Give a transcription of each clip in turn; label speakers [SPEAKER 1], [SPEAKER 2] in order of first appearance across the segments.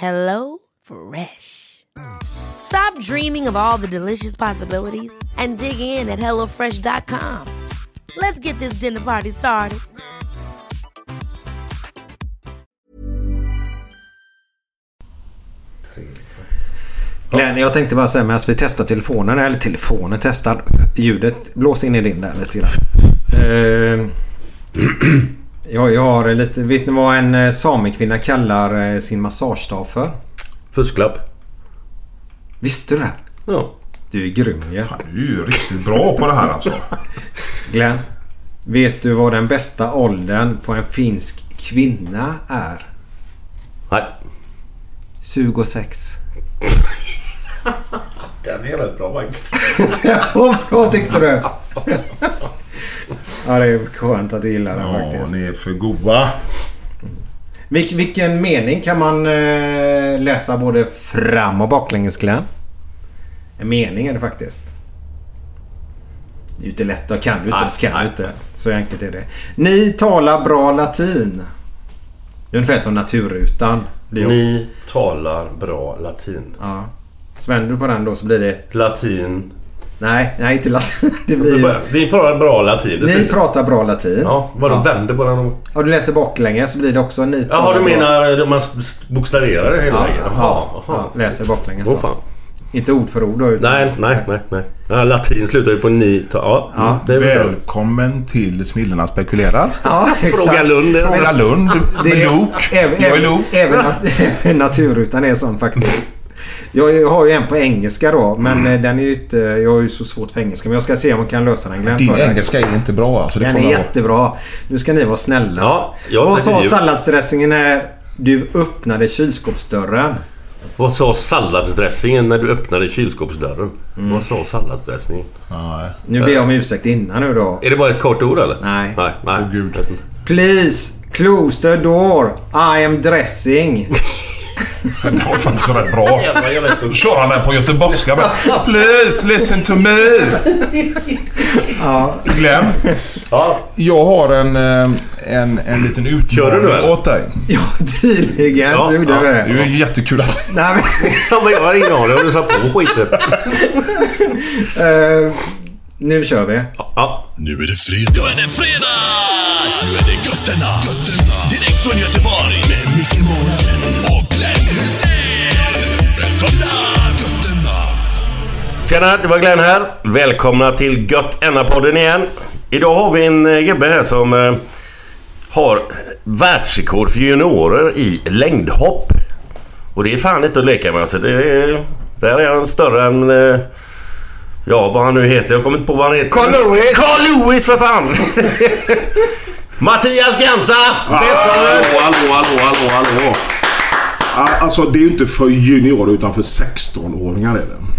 [SPEAKER 1] Hello Fresh. Stop dreaming of all the delicious possibilities and dig in at HelloFresh.com. Let's get this dinner party started.
[SPEAKER 2] Glenn, jag tänkte bara säga medan vi testar telefonen, eller telefonen testar ljudet. Blås in i din där lite grann. Uh, jag, jag har lite... Vet ni vad en eh, samekvinna kallar eh, sin massagestav för?
[SPEAKER 3] Fusklapp.
[SPEAKER 2] Visste du det?
[SPEAKER 3] Ja.
[SPEAKER 2] Du är grym ju.
[SPEAKER 4] Fan, du är ju riktigt bra på det här alltså.
[SPEAKER 2] Glenn. Vet du vad den bästa åldern på en finsk kvinna är?
[SPEAKER 3] Nej.
[SPEAKER 2] 26.
[SPEAKER 3] Den är rätt bra faktiskt.
[SPEAKER 2] Vad bra tyckte du? ja, det är skönt att du gillar den
[SPEAKER 4] Ja,
[SPEAKER 2] faktiskt.
[SPEAKER 4] ni är för goda.
[SPEAKER 2] Vil- vilken mening kan man eh, läsa både fram och baklänges Glenn? En mening är det faktiskt. Det är ju inte lätt. Då kan du inte.
[SPEAKER 3] Nej,
[SPEAKER 2] du inte. Så enkelt är det. Ni talar bra latin. Det är ungefär som naturrutan.
[SPEAKER 3] Ni talar bra latin.
[SPEAKER 2] Ja. Så vänder du på den då så blir det...
[SPEAKER 3] Latin.
[SPEAKER 2] Nej, nej inte latin. Det blir...
[SPEAKER 3] Vi pratar bra latin. Det
[SPEAKER 2] Ni pratar bra latin.
[SPEAKER 3] Ja, vadå
[SPEAKER 2] Ja.
[SPEAKER 3] vänder på den? och-
[SPEAKER 2] Om du läser baklänges så blir det också ni
[SPEAKER 3] Jaha, du
[SPEAKER 2] bra-
[SPEAKER 3] menar man s- bokstaverar det hela
[SPEAKER 2] Ja,
[SPEAKER 3] vägen?
[SPEAKER 2] ja,
[SPEAKER 3] Jaha,
[SPEAKER 2] ja,
[SPEAKER 3] jaha.
[SPEAKER 2] läser baklänges då.
[SPEAKER 3] fan.
[SPEAKER 2] Inte ord för ord då. Utan...
[SPEAKER 3] Nej, nej, nej, nej. Ja, latin slutar ju på ni. Ja,
[SPEAKER 2] Ja,
[SPEAKER 3] det är väl bra.
[SPEAKER 4] Välkommen till Snillena spekulerar.
[SPEAKER 2] Ja, exakt.
[SPEAKER 3] Fråga Lund. det är
[SPEAKER 4] Fråga. Lund med
[SPEAKER 2] är-
[SPEAKER 4] Luke.
[SPEAKER 2] Även,
[SPEAKER 4] Jag är
[SPEAKER 2] även,
[SPEAKER 4] Luke.
[SPEAKER 2] även nat- naturrutan är sån faktiskt. Jag har ju en på engelska då men eh, den är ju inte... Jag har ju så svårt för engelska men jag ska se om jag kan lösa den Glenn
[SPEAKER 4] Din engelska är inte bra alltså. Det
[SPEAKER 2] Den är jättebra. Nu ska ni vara snälla.
[SPEAKER 3] Ja, jag
[SPEAKER 2] Vad sa salladsdressingen när du öppnade kylskåpsdörren?
[SPEAKER 3] Vad sa salladsdressingen när du öppnade kylskåpsdörren?
[SPEAKER 2] Mm.
[SPEAKER 3] Vad sa salladsdressningen?
[SPEAKER 4] Nej.
[SPEAKER 2] Nu ber jag om ursäkt innan nu då.
[SPEAKER 3] Är det bara ett kort ord eller?
[SPEAKER 2] Nej.
[SPEAKER 3] Nej, nej.
[SPEAKER 4] Åh, gud.
[SPEAKER 2] Please close the door. I am dressing.
[SPEAKER 4] Den var faktiskt rätt bra.
[SPEAKER 3] Jag
[SPEAKER 4] Då kör han den på göteborgska bara. Please listen to me.
[SPEAKER 2] Ja,
[SPEAKER 4] Glenn.
[SPEAKER 3] Ja,
[SPEAKER 4] Jag har en, eh, en, en liten
[SPEAKER 3] Kör du nu,
[SPEAKER 4] utmaning
[SPEAKER 3] eller?
[SPEAKER 4] åt dig.
[SPEAKER 2] ja tydligen
[SPEAKER 3] Ja,
[SPEAKER 2] så gjorde
[SPEAKER 3] ja.
[SPEAKER 2] vi
[SPEAKER 4] Det är
[SPEAKER 2] det.
[SPEAKER 4] ju jättekul att...
[SPEAKER 2] Nej, men,
[SPEAKER 3] Ja, men jag har ingen aning om du satt på skiten.
[SPEAKER 2] eh, nu kör vi.
[SPEAKER 3] Ja.
[SPEAKER 5] Nu är det fredag. Nu är det fredag! Nu är det Götterna. Götterna. Direkt från Göteborg. Med Micke Månaden
[SPEAKER 3] Tjena, det var Glenn här. Välkomna till Gött podden igen. Idag har vi en eh, gubbe här som eh, har världsrekord för juniorer i längdhopp. Och det är fan inte att leka med. Alltså, det är, där är han större än... Eh, ja, vad han nu heter. Jag kommer inte på vad han heter.
[SPEAKER 2] Carl Lewis!
[SPEAKER 3] Carl Lewis för fan! Mattias Gansa! Välkommen!
[SPEAKER 4] Hallå, hallå, hallå, hallå, hallå. Alltså det är ju inte för juniorer utan för 16-åringar är det.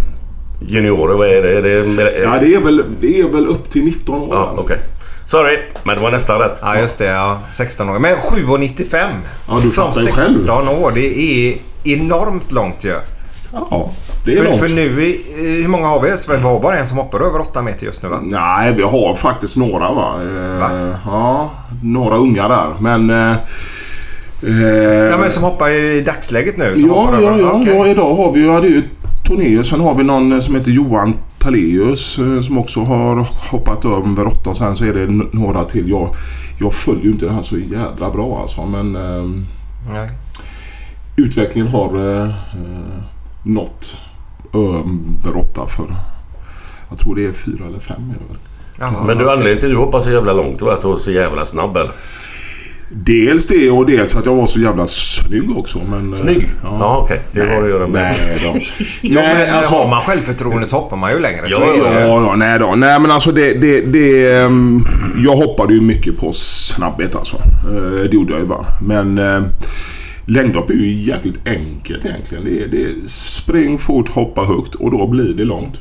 [SPEAKER 3] Juniorer, vad är det? Är det
[SPEAKER 4] Ja det är väl, det är väl upp till 19 år.
[SPEAKER 3] Ja, okej. Sorry, men det var nästan rätt.
[SPEAKER 2] Ja just det, ja. 16 år. Men 7,95.
[SPEAKER 4] Ja, du
[SPEAKER 2] Som
[SPEAKER 4] fattar ju
[SPEAKER 2] 16
[SPEAKER 4] själv.
[SPEAKER 2] år. Det är enormt långt ju.
[SPEAKER 4] Ja, det är
[SPEAKER 2] För,
[SPEAKER 4] långt.
[SPEAKER 2] för nu, i- hur många har vi? Vi har bara en som hoppar över 8 meter just nu va?
[SPEAKER 4] Nej, vi har faktiskt några va. Eh,
[SPEAKER 2] Va?
[SPEAKER 4] Ja, några unga där. Men... Eh,
[SPEAKER 2] Ja, men som hoppar i dagsläget nu? Som
[SPEAKER 4] Ja, ja, ja,
[SPEAKER 2] Okej.
[SPEAKER 4] ja, idag har vi ju Tornéus. Sen har vi någon eh, som heter Johan Taleus eh, som också har hoppat över åtta. Och sen så är det några till. Jag, jag följer ju inte det här så jädra bra alltså. Men eh,
[SPEAKER 2] Nej.
[SPEAKER 4] utvecklingen har eh, nått över åtta för jag tror det är fyra eller fem. Är det väl.
[SPEAKER 2] Jaha.
[SPEAKER 3] Men du, anledningen till att du hoppar så jävla långt var att du var så jävla snabb eller?
[SPEAKER 4] Dels det och dels att jag var så jävla snygg också. Men, eh,
[SPEAKER 3] Snygg? Ja, okej. Det har att göra med...
[SPEAKER 4] Nej då.
[SPEAKER 2] Jo, men
[SPEAKER 4] alltså-
[SPEAKER 2] har man självförtroende så hoppar man ju längre. Så
[SPEAKER 3] Ja,
[SPEAKER 2] ju.
[SPEAKER 4] Ja, ja, nej då. Nej men alltså det... det, det ehm, jag hoppade ju mycket på snabbhet alltså. Eh, Det gjorde jag ju bara. Men eh, längdhopp är ju jäkligt enkelt egentligen. Det är, det är spring fort, hoppa högt och då blir det långt.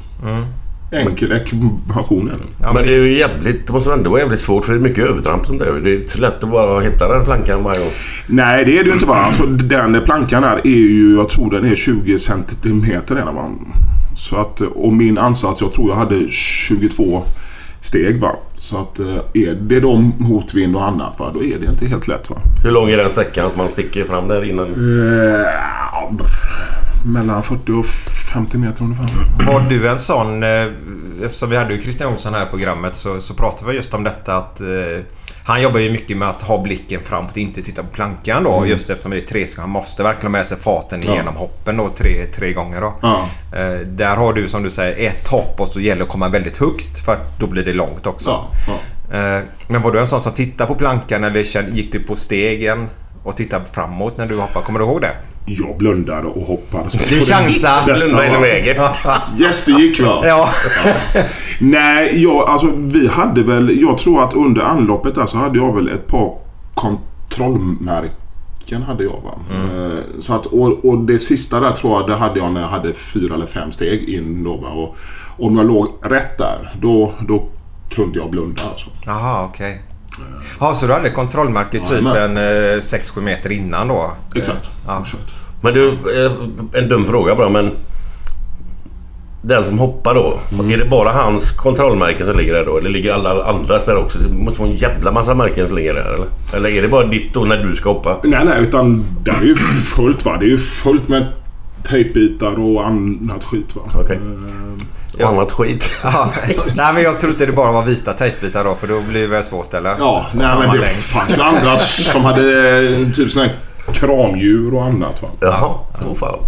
[SPEAKER 4] Enkel ekvation det.
[SPEAKER 2] Ja,
[SPEAKER 3] men det är ju jävligt... Det måste ändå vara jävligt svårt för det är mycket övertramp sånt där. Det är inte så lätt att bara hitta den plankan varje gång.
[SPEAKER 4] Nej det är det ju inte bara. Alltså, den plankan här är ju, jag tror den är 20 centimeter den va. Så att, och min ansats, jag tror jag hade 22 steg va. Så att eh, är det då motvind och annat va, då är det inte helt lätt va.
[SPEAKER 3] Hur lång är den sträckan att man sticker fram där innan?
[SPEAKER 4] Eh, mellan 40 och 50 meter ungefär.
[SPEAKER 2] Var du en sån... eh, Eftersom vi hade ju Christian Olsson här i programmet så, så pratade vi just om detta att... Eh, han jobbar ju mycket med att ha blicken framåt, inte titta på plankan då. Just eftersom det är tre så han måste verkligen ha med sig farten
[SPEAKER 4] Ja.
[SPEAKER 2] igenom hoppen då tre, tre gånger då.
[SPEAKER 4] Ja.
[SPEAKER 2] Eh, där har du som du säger ett hopp och så gäller det att komma väldigt högt för att då blir det långt också.
[SPEAKER 4] Ja.
[SPEAKER 2] Eh, men var du en sån som tittade på plankan eller gick du på stegen och tittade framåt när du hoppade? Kommer du ihåg det?
[SPEAKER 4] Jag blundade och hoppade.
[SPEAKER 2] Du chansade.
[SPEAKER 4] Bästa,
[SPEAKER 3] Blunda in i
[SPEAKER 4] va?
[SPEAKER 3] vägen.
[SPEAKER 4] Yes, det gick va?
[SPEAKER 2] Ja.
[SPEAKER 4] Nej, jag, alltså vi hade väl... Jag tror att under anloppet där så hade jag väl ett par kontrollmärken hade jag va. Eh, Så att, och, och det sista där tror jag det hade jag när jag hade fyra eller fem steg in då va. Och om jag låg rätt där då, då kunde jag blunda alltså.
[SPEAKER 2] Jaha, okej. Ja, så du hade kontrollmärke typ en eh, 6-7 meter innan då?
[SPEAKER 4] Exakt.
[SPEAKER 2] Ja.
[SPEAKER 4] Exakt.
[SPEAKER 3] Men du, eh, en dum fråga bara men... Den som hoppar då. Är det bara hans kontrollmärken som ligger där då? Eller ligger alla andras där också? Det måste vara en jävla massa märken som ligger där eller? Eller är det bara ditt då när du ska hoppa?
[SPEAKER 4] Nej, nej, utan det är ju fullt va. Det är ju fullt med tejpbitar och annat skit va.
[SPEAKER 3] Okej.
[SPEAKER 4] Eh,
[SPEAKER 3] Och annat skit.
[SPEAKER 2] Ja. Nej, men jag trodde det bara var vita tejpbitar då för då blir det väl svårt eller?
[SPEAKER 4] Ja, nej, men det
[SPEAKER 2] längd.
[SPEAKER 4] fanns ju andra som hade eh, typ här kramdjur och annat va.
[SPEAKER 3] Jaha, åh fan.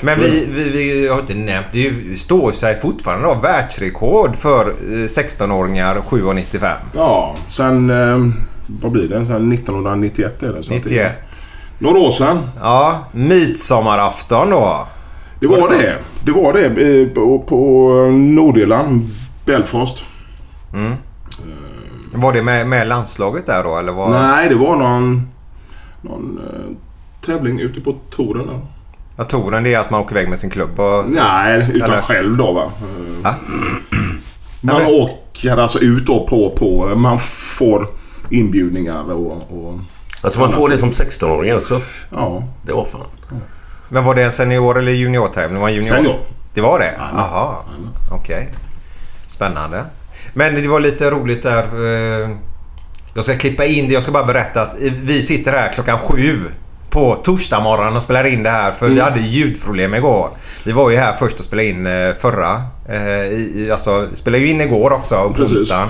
[SPEAKER 2] Men vi, vi, vi har inte nämnt, det ju- står sig fortfarande då världsrekord för eh, 16-åringar 7,95.
[SPEAKER 4] Ja, sen... Eh, vad blir det? Sen 1991 är det. Så att det är
[SPEAKER 2] 91.
[SPEAKER 4] Några år sedan.
[SPEAKER 2] Ja, midsommarafton då.
[SPEAKER 4] Det
[SPEAKER 2] Var
[SPEAKER 4] var
[SPEAKER 2] det så?
[SPEAKER 4] Det. Var det eh, på, på Nordirland. Belfast.
[SPEAKER 2] Var det med, med landslaget där då eller? Var...
[SPEAKER 4] Nej, det var någon... Någon eh, tävling ute på touren där.
[SPEAKER 2] Tror den det är att man åker iväg med sin klubb och...
[SPEAKER 4] Nej, utan
[SPEAKER 2] Eller?
[SPEAKER 4] själv då va.
[SPEAKER 2] Ja.
[SPEAKER 4] Man
[SPEAKER 2] men-
[SPEAKER 4] åker alltså ut då på, på... Man får inbjudningar och... och
[SPEAKER 3] Alltså man får det som 16-åring också.
[SPEAKER 4] ja.
[SPEAKER 3] Det var fan.
[SPEAKER 2] Men var det en senior eller juniortävling? Var en junior?
[SPEAKER 4] Senior.
[SPEAKER 2] Det var det? Jaha. Okej. Spännande. Men det var lite roligt där. eh, Jag ska klippa in det. Jag ska bara berätta att eh, vi sitter här klockan sju på torsdag morgon och spelar in det här för vi hade ljudproblem igår. Vi var ju här först och spelade in eh, förra. Eh, i- i- Alltså spelade ju in igår också på
[SPEAKER 4] Precis.
[SPEAKER 2] onsdagen.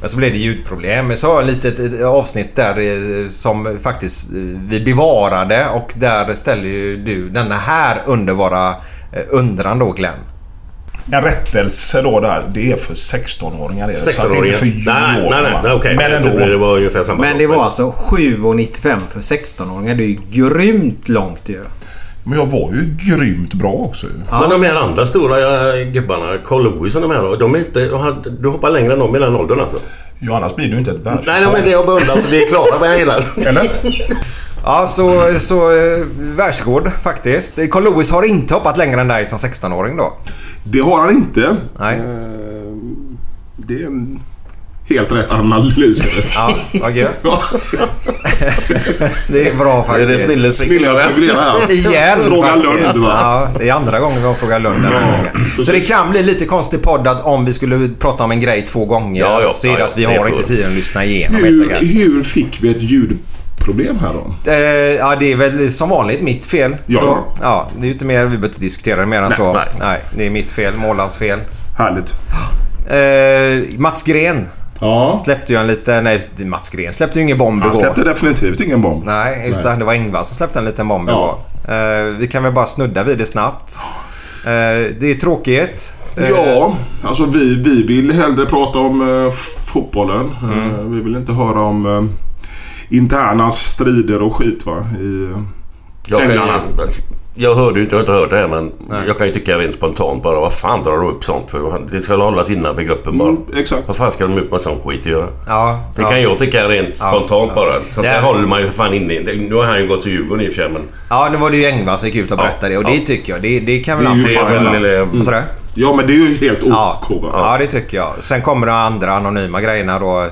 [SPEAKER 2] Men så blev det ljudproblem. Men så har jag ett litet ett avsnitt där eh, som faktiskt eh, vi bevarade och där ställer ju du denna här underbara undran då Glenn.
[SPEAKER 4] En rättelse då där. Det är för 16-åringar. är det. Så att det är
[SPEAKER 3] 16-åringar.
[SPEAKER 4] inte för
[SPEAKER 3] Nej, nej,
[SPEAKER 4] juniorer,
[SPEAKER 3] nej, nej okej.
[SPEAKER 4] Men ändå.
[SPEAKER 3] Det var ungefär samma
[SPEAKER 6] Men det var alltså 7,95 för 16-åringar. Det är ju grymt långt ju.
[SPEAKER 4] Men jag var ju grymt bra också ju.
[SPEAKER 3] Men de här andra stora gubbarna, Carl Lewis och de här då, de är inte... Du hoppar längre än dem i den åldern alltså?
[SPEAKER 4] Ja, annars blir ju inte ett världsrekord.
[SPEAKER 3] Nej, nej men det jag beundrar. Vi är klara med hela...
[SPEAKER 4] Eller?
[SPEAKER 2] Ja, så, så eh, världsrekord faktiskt. Carl Lewis har inte hoppat längre än dig som 16-åring då.
[SPEAKER 4] Det har han inte.
[SPEAKER 2] Nej.
[SPEAKER 4] Eh, Det helt rätt analys.
[SPEAKER 2] Ja, vad gött. det är bra
[SPEAKER 3] Är
[SPEAKER 2] faktiskt.
[SPEAKER 3] det Snille
[SPEAKER 4] Snillen spekulerar här.
[SPEAKER 2] Igen
[SPEAKER 4] Fråga. Lund va?
[SPEAKER 2] Ja, det är andra gången vi har Fråga Lund gången. Så det kan bli lite konstig podd att om vi skulle prata om en grej två gånger
[SPEAKER 3] Ja, ja,
[SPEAKER 2] så är det
[SPEAKER 3] ja,
[SPEAKER 2] att vi
[SPEAKER 3] ja,
[SPEAKER 2] har
[SPEAKER 3] det
[SPEAKER 2] inte tiden att lyssna igenom
[SPEAKER 4] Hur, hur fick vi ett ljudproblem här då?
[SPEAKER 2] Eh, ja, det är väl som vanligt mitt fel.
[SPEAKER 4] Ja.
[SPEAKER 2] Då. ja det är ju inte mer, vi behöver inte diskutera det mer än
[SPEAKER 4] Nej,
[SPEAKER 2] så.
[SPEAKER 3] nej.
[SPEAKER 2] nej, det är mitt fel, målarens fel.
[SPEAKER 4] Härligt.
[SPEAKER 2] Eh, Mats Gren
[SPEAKER 4] Ja.
[SPEAKER 2] släppte ju en liten... Nej, Mats Gren släppte ju ingen bomb
[SPEAKER 4] Han
[SPEAKER 2] igår.
[SPEAKER 4] släppte definitivt ingen bomb.
[SPEAKER 2] Nej, utan
[SPEAKER 4] Nej.
[SPEAKER 2] det var Ingvar som släppte en liten bomb
[SPEAKER 4] Ja.
[SPEAKER 2] igår. Eh, vi kan väl bara snudda vid det snabbt. Eh, det är tråkigt. Eh,
[SPEAKER 4] Ja, alltså vi, vi vill hellre prata om f- fotbollen.
[SPEAKER 2] Mm.
[SPEAKER 4] Vi vill inte höra om interna strider och skit va. I,
[SPEAKER 3] Jag, kan, jag hörde ju inte, jag har inte hört det här men jag kan ju tycka rent spontant bara vad fan drar de upp sånt för? Det ska hållas innanför gruppen bara.
[SPEAKER 4] Mm, exakt.
[SPEAKER 3] Vad fan ska de upp med sån skit göra?
[SPEAKER 2] Ja,
[SPEAKER 3] Det
[SPEAKER 2] ja.
[SPEAKER 3] kan jag tycka rent
[SPEAKER 2] Ja,
[SPEAKER 3] spontant bara. Sånt
[SPEAKER 2] Det
[SPEAKER 3] där
[SPEAKER 2] är-
[SPEAKER 3] håller man ju för fan inne i. Nu har han ju gått till Djurgården i och för sig men...
[SPEAKER 2] ja, nu var det ju Engvall som gick ut och berättade det och det tycker jag. Det, det kan väl han få fan göra.
[SPEAKER 4] Ja men det är ju helt
[SPEAKER 2] Ja,
[SPEAKER 4] OK va.
[SPEAKER 2] ja, det tycker jag. Sen kommer de andra anonyma grejerna då.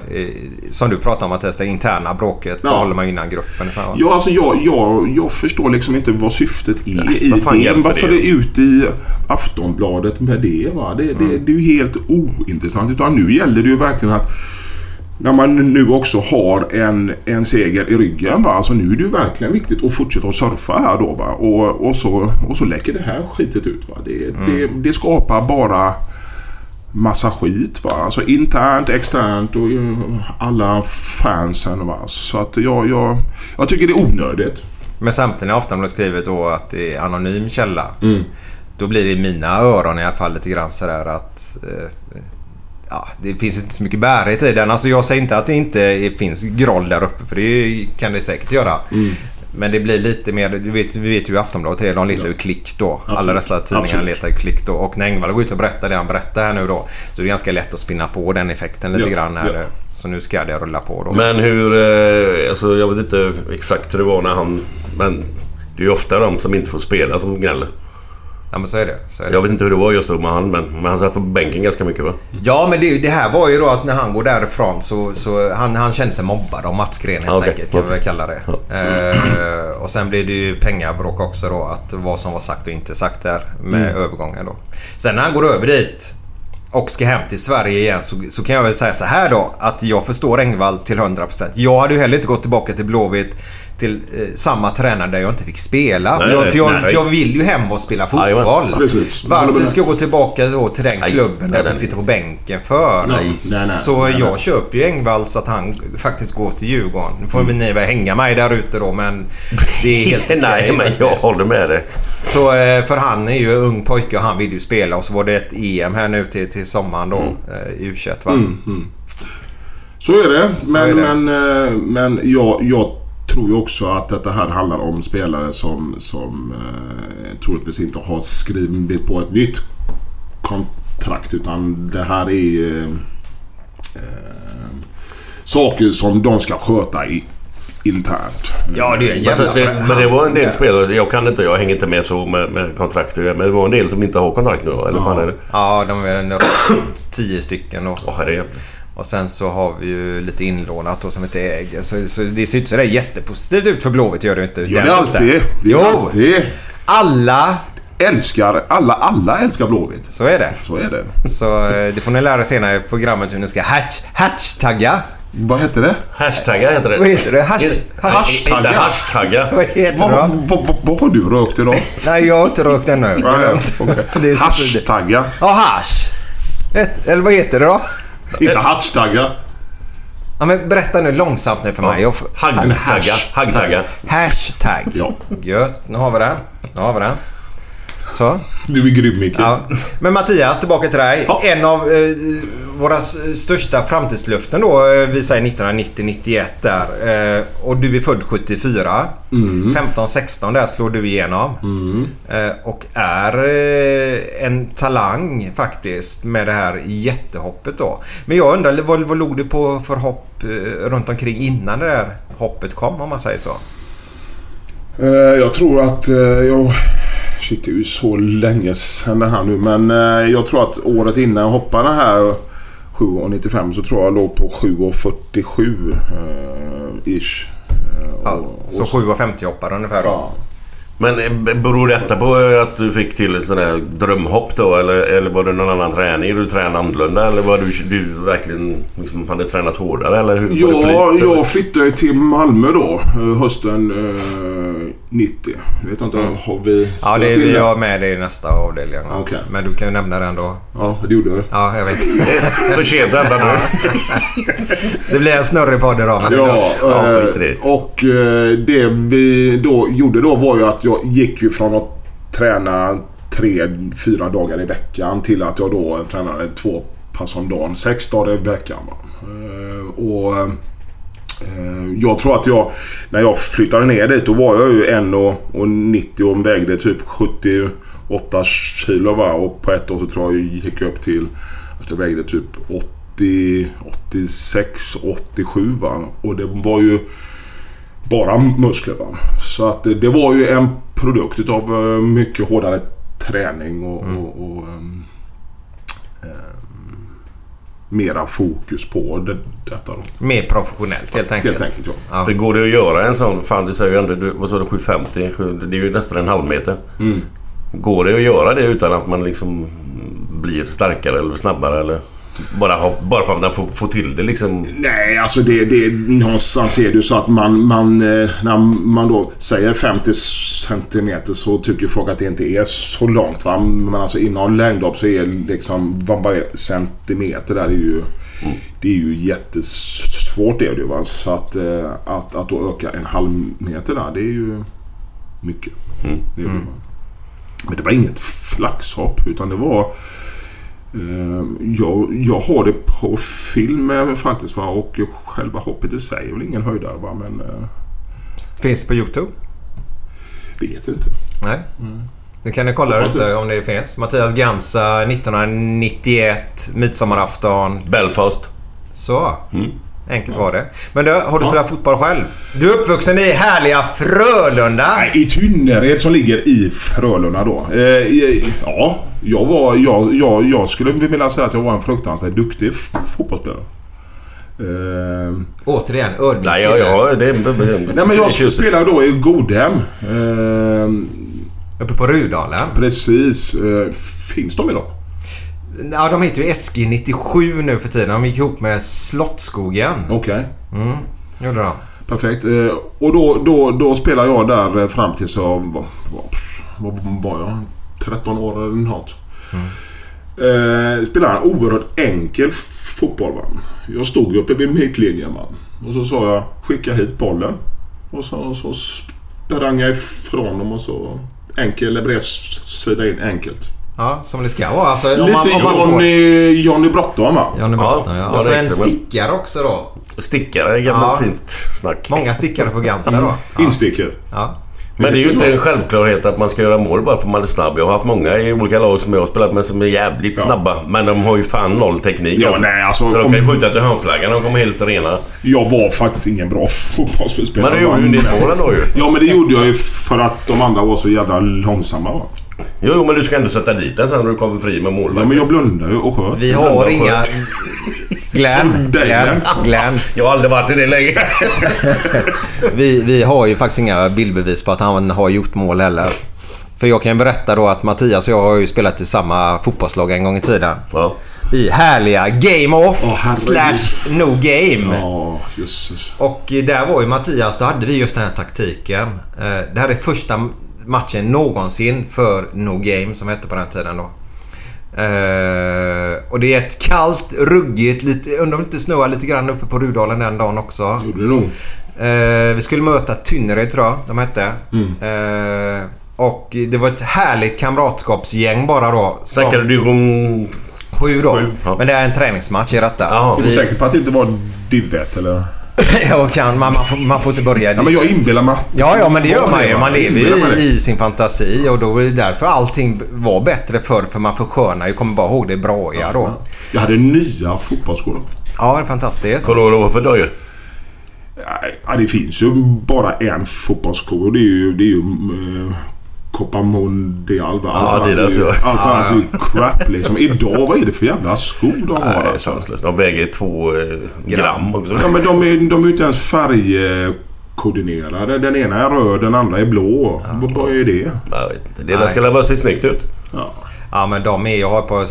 [SPEAKER 2] Som du pratar om Mattias, det interna bråket.
[SPEAKER 4] Ja.
[SPEAKER 2] Då håller man ju innan gruppen. Så.
[SPEAKER 4] Ja, alltså jag, jag, jag förstår liksom inte vad syftet är i
[SPEAKER 3] vad fan
[SPEAKER 4] det. Varför
[SPEAKER 3] det?
[SPEAKER 4] det är ute i Aftonbladet med det. Va? Det,
[SPEAKER 3] Mm.
[SPEAKER 4] det, det är ju helt ointressant. Utan nu gäller det ju verkligen att när man nu också har en, en seger i ryggen. Va? Alltså nu är det ju verkligen viktigt att fortsätta att surfa här då. Va? Och, och, så, och så läcker det här skitet ut. Va? Det,
[SPEAKER 3] Mm.
[SPEAKER 4] det, det skapar bara massa skit. Va? Alltså internt, externt och ju alla fansen. Va? Så att jag, jag, jag tycker det är onödigt.
[SPEAKER 2] Men samtidigt har Aftonbladet skrivit då att det är anonym källa.
[SPEAKER 4] Mm.
[SPEAKER 2] Då blir det i mina öron i alla fall lite grann sådär att... Eh, ja, det finns inte så mycket bärighet i den. Alltså jag säger inte att det inte finns groll där uppe för det kan det säkert göra.
[SPEAKER 4] Mm.
[SPEAKER 2] Men det blir lite mer, du vet, vi vet ju hur Aftonbladet är. De letar ju klick då. Alla
[SPEAKER 4] Absolut.
[SPEAKER 2] dessa tidningar
[SPEAKER 4] Absolut.
[SPEAKER 2] letar ju klick då. Och när Engvall går ut och berättar det han berättar här nu då. Så det är ganska lätt att spinna på den effekten lite
[SPEAKER 4] Ja,
[SPEAKER 2] grann. Här.
[SPEAKER 4] ja.
[SPEAKER 2] Så nu ska det rulla på då.
[SPEAKER 3] Men hur... Eh, alltså jag vet inte exakt hur det var när han... Men det är ju ofta de som inte får spela som gnäller.
[SPEAKER 2] Ja men så är det. Så är det.
[SPEAKER 3] Jag vet inte hur det var just då med han men, men han satt på bänken ganska mycket va?
[SPEAKER 2] Ja men det, det här var ju då att när han går därifrån så, så han, han kände sig mobbad av Mats Gren helt
[SPEAKER 3] Okej,
[SPEAKER 2] enkelt kan vi
[SPEAKER 3] okej.
[SPEAKER 2] väl kalla det. Eh, och sen blev det ju pengabråk också då att vad som var sagt och inte sagt där med
[SPEAKER 3] Mm.
[SPEAKER 2] övergången då. Sen när han går över dit och ska hem till Sverige igen så, så kan jag väl säga så här då att jag förstår Engvall till 100%. Jag hade ju heller inte gått tillbaka till Blåvitt till eh, samma tränare där jag inte fick spela.
[SPEAKER 3] Nej,
[SPEAKER 2] jag, för, jag,
[SPEAKER 3] nej.
[SPEAKER 2] för jag vill ju hem och spela fotboll. Varför ska jag gå tillbaka då till den
[SPEAKER 3] Nej,
[SPEAKER 2] klubben
[SPEAKER 3] nej,
[SPEAKER 2] där jag fick sitta på bänken för?
[SPEAKER 4] Nej, nej, nej,
[SPEAKER 2] så
[SPEAKER 4] nej,
[SPEAKER 2] jag köper ju Engvalls att han faktiskt går till Djurgården. Nu får mm. ni väl hänga mig där ute då men det är helt
[SPEAKER 3] Nej men jag håller med dig.
[SPEAKER 2] Så eh, för han är ju ung pojke och han vill ju spela och så var det ett EM här nu till, till sommaren då eh, i U21 va?
[SPEAKER 4] Så är det.
[SPEAKER 2] Så
[SPEAKER 4] Men,
[SPEAKER 2] är det.
[SPEAKER 4] men, eh, men jag, jag tror ju också att detta här handlar om spelare som, som eh, troligtvis inte har skrivit på ett nytt kontrakt. Utan det här är eh, eh, saker som de ska sköta i, internt.
[SPEAKER 2] Ja det är en
[SPEAKER 3] Men,
[SPEAKER 2] jävla...
[SPEAKER 3] det, men det var en del
[SPEAKER 2] Ja.
[SPEAKER 3] spelare, jag kan inte, jag hänger inte med så med, med kontrakt men det var en del som inte har kontrakt nu eller fan är det?
[SPEAKER 2] Ja de är en, tio stycken då.
[SPEAKER 3] Åh herregud.
[SPEAKER 2] Och sen så har vi ju lite inlånat då som inte äger. Så, så det ser inte sådär jättepositivt ut för Blåvitt gör det inte.
[SPEAKER 4] Jo, det alltid. Det är
[SPEAKER 2] Jo!
[SPEAKER 4] alltid.
[SPEAKER 2] Alla!
[SPEAKER 4] Älskar, alla, alla älskar Blåvitt.
[SPEAKER 2] Så är det.
[SPEAKER 4] Så är det.
[SPEAKER 2] Så eh, det får ni lära er senare i programmet hur ni ska hatch, hashtagga.
[SPEAKER 4] Vad hette det?
[SPEAKER 3] Hashtagga heter det.
[SPEAKER 2] Vad heter det? Hash,
[SPEAKER 3] Inte-
[SPEAKER 2] hashtagga.
[SPEAKER 3] Inte hashtagga.
[SPEAKER 2] Vad heter
[SPEAKER 4] Vad,
[SPEAKER 2] det
[SPEAKER 4] vad, vad, vad har du rökt idag?
[SPEAKER 2] Nej jag har inte rökt ännu. Det är lugnt. Det är så tidigt.
[SPEAKER 4] Hashtagga.
[SPEAKER 2] Ja hash. Eller vad heter det då?
[SPEAKER 4] Inte hashtagga.
[SPEAKER 2] Ja, men berätta nu långsamt nu för mig. Jag får-
[SPEAKER 3] Haggtagga. Haggtagga.
[SPEAKER 2] Hashtag.
[SPEAKER 4] Ja.
[SPEAKER 2] Gött. Nu har vi den. Nu har vi den. Så.
[SPEAKER 4] Du är grym Micke.
[SPEAKER 2] Ja. Men Mattias, tillbaka till dig.
[SPEAKER 4] Ja.
[SPEAKER 2] En av eh, våra största framtidslöften då, eh, vi säger 1990-91 där. Eh, och du är född 74. 15-16 där slår du igenom. Eh, och är eh, en talang faktiskt med det här jättehoppet då. Men jag undrar, vad, vad låg du på för hopp eh, runt omkring innan det där hoppet kom om man säger så?
[SPEAKER 4] Jag tror att... Jag, shit, det är ju så länge sedan det här nu. Men eh, jag tror att året innan jag hoppade här 7,95 så tror jag jag låg på 7,47 eh, ish. Eh,
[SPEAKER 2] Ja,
[SPEAKER 4] och-
[SPEAKER 2] så
[SPEAKER 4] och
[SPEAKER 2] 7,50 hoppar ungefär då.
[SPEAKER 4] Ja.
[SPEAKER 3] Men eh, beror detta på att du fick till ett sånt där drömhopp då? Eller, eller var det någon annan träning? Du tränade annorlunda? Eller var du, du verkligen liksom hade tränat hårdare? Eller hur,
[SPEAKER 4] Ja,
[SPEAKER 3] eller?
[SPEAKER 4] jag flyttade ju till Malmö då eh, hösten eh, 90. Jag vet inte, har vi
[SPEAKER 2] Mm. Ja, det,
[SPEAKER 4] till
[SPEAKER 2] vi har med det i nästa avdelning.
[SPEAKER 4] Okej.
[SPEAKER 2] Men du kan ju nämna den då.
[SPEAKER 4] Ja, det gjorde jag.
[SPEAKER 2] Ja, jag vet.
[SPEAKER 3] För sent att ändra nu.
[SPEAKER 2] Det blir en snurrig podd idag.
[SPEAKER 4] Ja,
[SPEAKER 3] Ja,
[SPEAKER 4] eh, och eh, det vi då gjorde då var ju att jag gick ju från att träna tre, fyra dagar i veckan till att jag då tränade två pass om dagen. Sex dagar i veckan. Eh, och eh, jag tror att jag, när jag flyttade ner dit, då var jag ju 1,90 och vägde typ 78 kilo. Va? Och på ett år så tror jag jag gick upp till att jag vägde typ 80, 86, 87 va. Och det var ju bara muskler va. Så att det, det var ju en produkt utav eh, mycket hårdare träning och, och, och ehm, ehm, mera fokus på det, detta då.
[SPEAKER 2] Mer professionellt helt enkelt.
[SPEAKER 4] Helt enkelt ja.
[SPEAKER 2] Ja.
[SPEAKER 3] Det går det att göra en sån? Fan du säger ju ändå, du, vad sa du, 750? Sju- Det är ju nästan en halv meter.
[SPEAKER 4] Mm.
[SPEAKER 3] Går det att göra det utan att man liksom blir starkare eller snabbare eller? Bara, ha, bara för att man får, får till det liksom.
[SPEAKER 4] Nej, alltså det, det någonstans är det ju så att man, man eh, när man då säger 50 centimeter så tycker folk att det inte är så långt. Va? Men alltså inom längdhopp så är liksom varje centimeter där är ju det är ju jättesvårt är det ju. Så att, eh, att, att då öka en halv meter där det är ju mycket. Det är det, va? Men det var inget flaxhopp utan det var jag, jag har det på film faktiskt va? och själva hoppet i sig är väl ingen höjdare va? men eh,
[SPEAKER 2] Finns det på Youtube?
[SPEAKER 4] vet inte.
[SPEAKER 2] Nej. Nu kan ni kolla inte om det finns. Mattias Gansa 1991, midsommarafton.
[SPEAKER 3] Belfast.
[SPEAKER 2] Så. Enkelt var det. Men du, har du spelat fotboll själv? Du är uppvuxen i härliga Frölunda.
[SPEAKER 4] Nej, i Tynnered som ligger i Frölunda då. Eh, eh, ja, jag, var, jag, jag, jag skulle vilja säga att jag var en fruktansvärt duktig fotbollsspelare. Eh,
[SPEAKER 2] Återigen, ödmjuk
[SPEAKER 3] Nej, ja, ja, det, det, det,
[SPEAKER 4] nej men jag spelade då i Godhem. Eh,
[SPEAKER 2] Uppe på Rudalen.
[SPEAKER 4] precis. Eh, finns de idag?
[SPEAKER 2] Ja, de heter ju SG97 nu för tiden. De gick ihop med Slottsskogen.
[SPEAKER 4] Okej.
[SPEAKER 2] Gjorde de.
[SPEAKER 4] Perfekt. Eh, och då, då, då spelade jag där eh, fram tills jag var... Vad var jag? 13 år eller något. Eh, spelade en oerhört enkel fotboll. Va? Jag stod uppe vid mittlinjen. Va? Och så sa jag skicka hit bollen. Och så, så sprang jag ifrån dem och så enkel bredsida in enkelt.
[SPEAKER 2] Ja, som det ska vara. Alltså, om
[SPEAKER 4] Lite
[SPEAKER 2] man, om man.
[SPEAKER 4] Johnny, Johnny Bråttom va?
[SPEAKER 2] Johnny
[SPEAKER 3] Ja,
[SPEAKER 2] Bratton, ja.
[SPEAKER 3] ja,
[SPEAKER 2] Och så
[SPEAKER 3] det är
[SPEAKER 2] en stickare också då.
[SPEAKER 3] Stickare, gammalt
[SPEAKER 2] Ja.
[SPEAKER 3] fint snack.
[SPEAKER 2] Många stickare på Gansa då. Ja.
[SPEAKER 4] Insticker.
[SPEAKER 2] Ja.
[SPEAKER 3] Men det är ju inte en självklarhet att man ska göra mål bara för att man är snabb. Jag har haft många i olika lag som jag har spelat med som är jävligt
[SPEAKER 4] Ja.
[SPEAKER 3] snabba. Men de har ju fan noll teknik.
[SPEAKER 4] Ja, nej, alltså,
[SPEAKER 3] så de
[SPEAKER 4] om-
[SPEAKER 3] kan ju skjuta till hörnflaggan. De kommer helt rena.
[SPEAKER 4] Jag var faktiskt ingen bra fotbollsspelare.
[SPEAKER 3] Men du gjorde ju del mål ändå ju.
[SPEAKER 4] Ja, men det gjorde jag ju för att de andra var så jävla långsamma. Va?
[SPEAKER 3] Jo, jo, men du ska ändå sätta dit den sen när du kommer fri med
[SPEAKER 4] Ja,
[SPEAKER 3] målvakt.
[SPEAKER 4] men jag blundade ju och sköt.
[SPEAKER 2] Vi har
[SPEAKER 3] och
[SPEAKER 2] inga... Glenn, Glenn,
[SPEAKER 4] Glenn.
[SPEAKER 3] Jag har aldrig varit i det läget.
[SPEAKER 2] Vi, vi har ju faktiskt inga bildbevis på att han har gjort mål heller. För jag kan ju berätta då att Mattias och jag har ju spelat i samma fotbollslag en gång i tiden.
[SPEAKER 3] Ja.
[SPEAKER 2] I härliga Game Off
[SPEAKER 4] herregud.
[SPEAKER 2] slash No Game.
[SPEAKER 4] Ja, jösses.
[SPEAKER 2] Och där var ju Mattias, då hade vi just den här taktiken. Eh, Det här är första matchen någonsin för No Game som hette på den tiden då. Eh, och det är ett kallt, ruggigt, lite, undrar om det inte snöar lite grann uppe på Rudalen den dagen också.
[SPEAKER 4] Gjorde det nog.
[SPEAKER 2] Eh, vi skulle möta Tynnered tror jag de hette. Eh, och det var ett härligt kamratskapsgäng bara då.
[SPEAKER 3] Snackade du om...
[SPEAKER 2] Sju då.
[SPEAKER 3] Sju, ja.
[SPEAKER 2] Men det är en träningsmatch i detta.
[SPEAKER 3] Ja.
[SPEAKER 4] Är du
[SPEAKER 2] Vi-
[SPEAKER 4] säker på att det inte var div 1 eller?
[SPEAKER 2] ja, kan, man, man, får, man får inte börja
[SPEAKER 4] Ja, men jag inbillar mig.
[SPEAKER 2] Ja, ja, men det gör man ju. Man lever ju i sin fantasi och då är det därför allting var bättre förr. För man förskönar ju. Kommer bara ihåg det braiga då.
[SPEAKER 4] Jag hade nya fotbollsskor.
[SPEAKER 2] Ja, det är fantastiskt.
[SPEAKER 3] Kommer du vad för dojor?
[SPEAKER 4] Ja, det finns ju bara en fotbollssko och det är ju, det är ju uh, Copa Mondial. Va?
[SPEAKER 3] Ja,
[SPEAKER 4] Allt
[SPEAKER 3] det är
[SPEAKER 4] ju-. Allt annat är ju crap liksom. Idag, vad är det för jävla skor de har
[SPEAKER 3] Nej,
[SPEAKER 4] alltså?
[SPEAKER 3] sanslöst. De väger två eh, gram också.
[SPEAKER 4] Ja, men de är, de är ju inte ens färg... eh, koordinerade. Den ena är röd, den andra är blå. Vad vad är det?
[SPEAKER 3] Jag vet inte. Det ska väl se snyggt ut.
[SPEAKER 4] Ja.
[SPEAKER 2] Ja men de är jag har på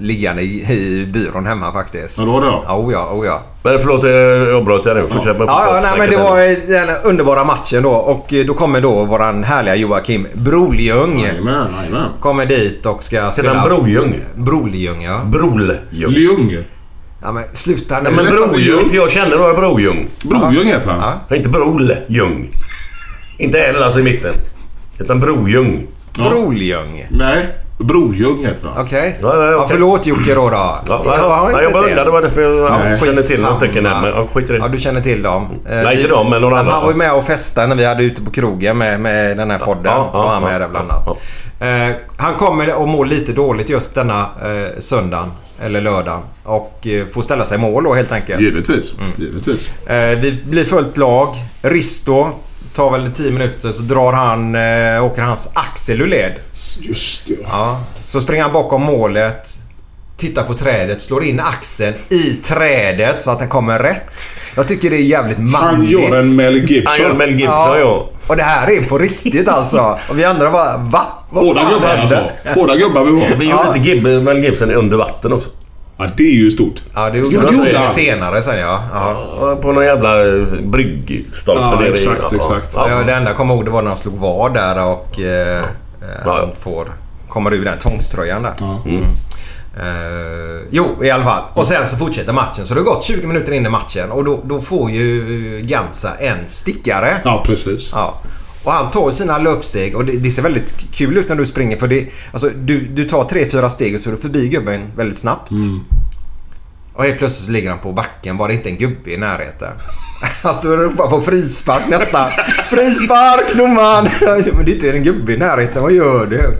[SPEAKER 2] liggande i, i byrån hemma faktiskt.
[SPEAKER 4] Ja, ja.
[SPEAKER 2] Ja, oh ja, oh ja.
[SPEAKER 3] Men förlåt, jag avbröt dig nu. Fortsätt med
[SPEAKER 2] Ja, ja nej, men det var eh, den underbara matchen då och eh, då kommer då våran härliga Joakim Broljung.
[SPEAKER 4] Jajamän, jajamän.
[SPEAKER 2] Kommer dit och ska
[SPEAKER 3] Heter
[SPEAKER 2] spela...
[SPEAKER 3] han Broljung?
[SPEAKER 2] Broljung ja.
[SPEAKER 3] Broljung.
[SPEAKER 4] Ljung.
[SPEAKER 2] Ja men sluta nu.
[SPEAKER 3] Nej men Broljung, jag känner några Broljung.
[SPEAKER 4] Brojung heter han.
[SPEAKER 2] Ja.
[SPEAKER 3] Ja, Inte Broljung. Inte L alltså i mitten. Utan Broljung.
[SPEAKER 2] Broljung.
[SPEAKER 4] Nej, Brojung heter han.
[SPEAKER 2] Okej.
[SPEAKER 3] Ja, ja,
[SPEAKER 2] Ja, förlåt Jocke då. då.
[SPEAKER 3] Ja,
[SPEAKER 2] Jag inte
[SPEAKER 3] jag bara
[SPEAKER 2] det.
[SPEAKER 3] undrade. Det var därför jag ja,
[SPEAKER 4] Nej.
[SPEAKER 3] kände till några stycken där. Men ja, skit i.
[SPEAKER 2] Ja, du känner till dem. Eh,
[SPEAKER 3] Nej, inte
[SPEAKER 2] vi-
[SPEAKER 3] dem, men några andra.
[SPEAKER 2] Han var ju med och festade när vi hade ute på krogen med, med den här podden.
[SPEAKER 3] Ja, ja,
[SPEAKER 2] var han
[SPEAKER 3] ja,
[SPEAKER 2] med där bland annat.
[SPEAKER 3] ja,
[SPEAKER 2] Eh, han kommer och mår lite dåligt just denna eh, söndagen. Eller lördagen. Och eh, får ställa sig i mål då helt enkelt.
[SPEAKER 4] Givetvis.
[SPEAKER 2] Mm.
[SPEAKER 4] Givetvis.
[SPEAKER 2] Eh, vi blir fullt lag. Risto tar väl 10 minuter så drar han, eh, åker hans axel ur led.
[SPEAKER 4] Just det.
[SPEAKER 2] Ja, så springer han bakom målet. Tittar på trädet, slår in axeln i trädet så att den kommer rätt. Jag tycker det är jävligt
[SPEAKER 4] Han
[SPEAKER 2] manligt.
[SPEAKER 4] gör en Mel Gibson.
[SPEAKER 3] Han gör Mel Gibson, ja.
[SPEAKER 2] Och det här är på riktigt alltså. Och vi andra bara va? Vad
[SPEAKER 4] Båda
[SPEAKER 2] fan
[SPEAKER 4] gubbar alltså. Båda gubbar vi var.
[SPEAKER 3] Vi gjorde inte Gib- Mel Gibson under vatten också.
[SPEAKER 4] Ja, det är ju stort.
[SPEAKER 2] Ja, det
[SPEAKER 4] Ja,
[SPEAKER 2] gjorde
[SPEAKER 4] han.
[SPEAKER 2] senare sen ja. ja.
[SPEAKER 3] Ja, På någon jävla eh, bryggstolpe
[SPEAKER 4] Ja,
[SPEAKER 3] nere i-
[SPEAKER 4] exakt, exakt.
[SPEAKER 2] Ja.
[SPEAKER 3] Ja,
[SPEAKER 2] det enda jag kommer ihåg det var när han slog vad där och eh, eh,
[SPEAKER 3] Ja.
[SPEAKER 2] han får, kommer ur den tvångströjan där.
[SPEAKER 4] Ja.
[SPEAKER 2] Eh, jo, i alla fall. Och sen så fortsätter matchen. Så det har gått 20 minuter in i matchen och då, då får ju Gansa en stickare.
[SPEAKER 4] Ja, precis.
[SPEAKER 2] Ja. Och han tar sina löpsteg och det, det ser väldigt kul ut när du springer för det, alltså, du, du tar tre, fyra steg och så är du förbi gubben väldigt snabbt. Och helt plötsligt så ligger han på backen. Var det inte en gubbe i närheten? Han står och ropar på frispark nästan. Frispark Norman! Men det är inte en gubbe i närheten. Vad gör du?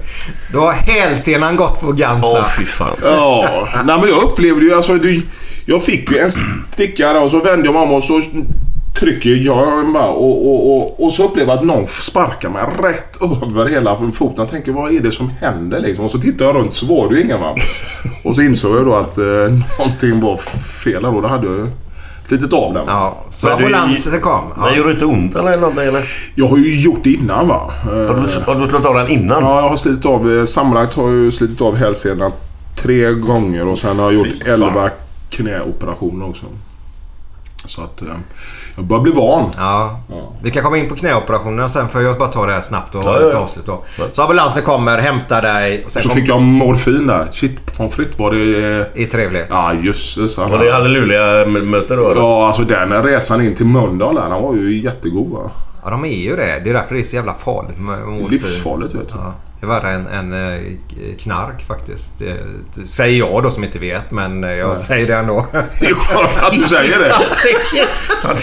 [SPEAKER 2] Då har hälsenan gått på Gansa.
[SPEAKER 3] Åh fy fan.
[SPEAKER 4] Ja, nej men jag upplevde ju alltså... Du, jag fick ju en stickare och så vände jag mig om och så trycker jag bara och, och, och, och så upplever jag att någon sparkar mig rätt över hela foten. Jag tänker vad är det som händer liksom? Och så tittar jag runt så var det ju ingen va. Och så insåg jag då att eh, någonting var fel och då hade jag ju slitit av den.
[SPEAKER 2] Ja, så
[SPEAKER 3] Men du-
[SPEAKER 2] ambulansen kom.
[SPEAKER 3] Men
[SPEAKER 2] Ja.
[SPEAKER 3] gjorde det inte ont eller någonting eller?
[SPEAKER 4] Jag har ju gjort det innan va.
[SPEAKER 3] Har du, har du slått av den innan?
[SPEAKER 4] Ja, jag har slitit av... eh, Sammanlagt har jag ju slitit av hälsenan tre gånger och sen har jag gjort elva knäoperationer också. Så att eh, jag börjar bli van.
[SPEAKER 2] Ja. Vi kan komma in på knäoperationerna sen för jag bara ta det här snabbt och
[SPEAKER 3] Ja, ja,
[SPEAKER 2] ett
[SPEAKER 3] ja.
[SPEAKER 2] avslut då. Så ambulansen kommer, hämtar dig och sen
[SPEAKER 4] Så
[SPEAKER 2] kom...
[SPEAKER 4] fick jag morfin där. Shit, pommes frites var det...
[SPEAKER 2] Det är trevligt.
[SPEAKER 4] Ja, jösses.
[SPEAKER 3] Var det halleluja-möte då eller?
[SPEAKER 4] Ja, alltså den resan in till Mölndal där, den var ju jättegod va.
[SPEAKER 2] Ja, de är ju det. Det är därför det är så jävla farligt.
[SPEAKER 4] Livsfarligt vet du.
[SPEAKER 2] Ja, det är värre än, än eh, knark faktiskt. Det, det säger jag då som inte vet, men eh, jag säger det ändå.
[SPEAKER 4] Det är skönt att du säger det.
[SPEAKER 3] Han,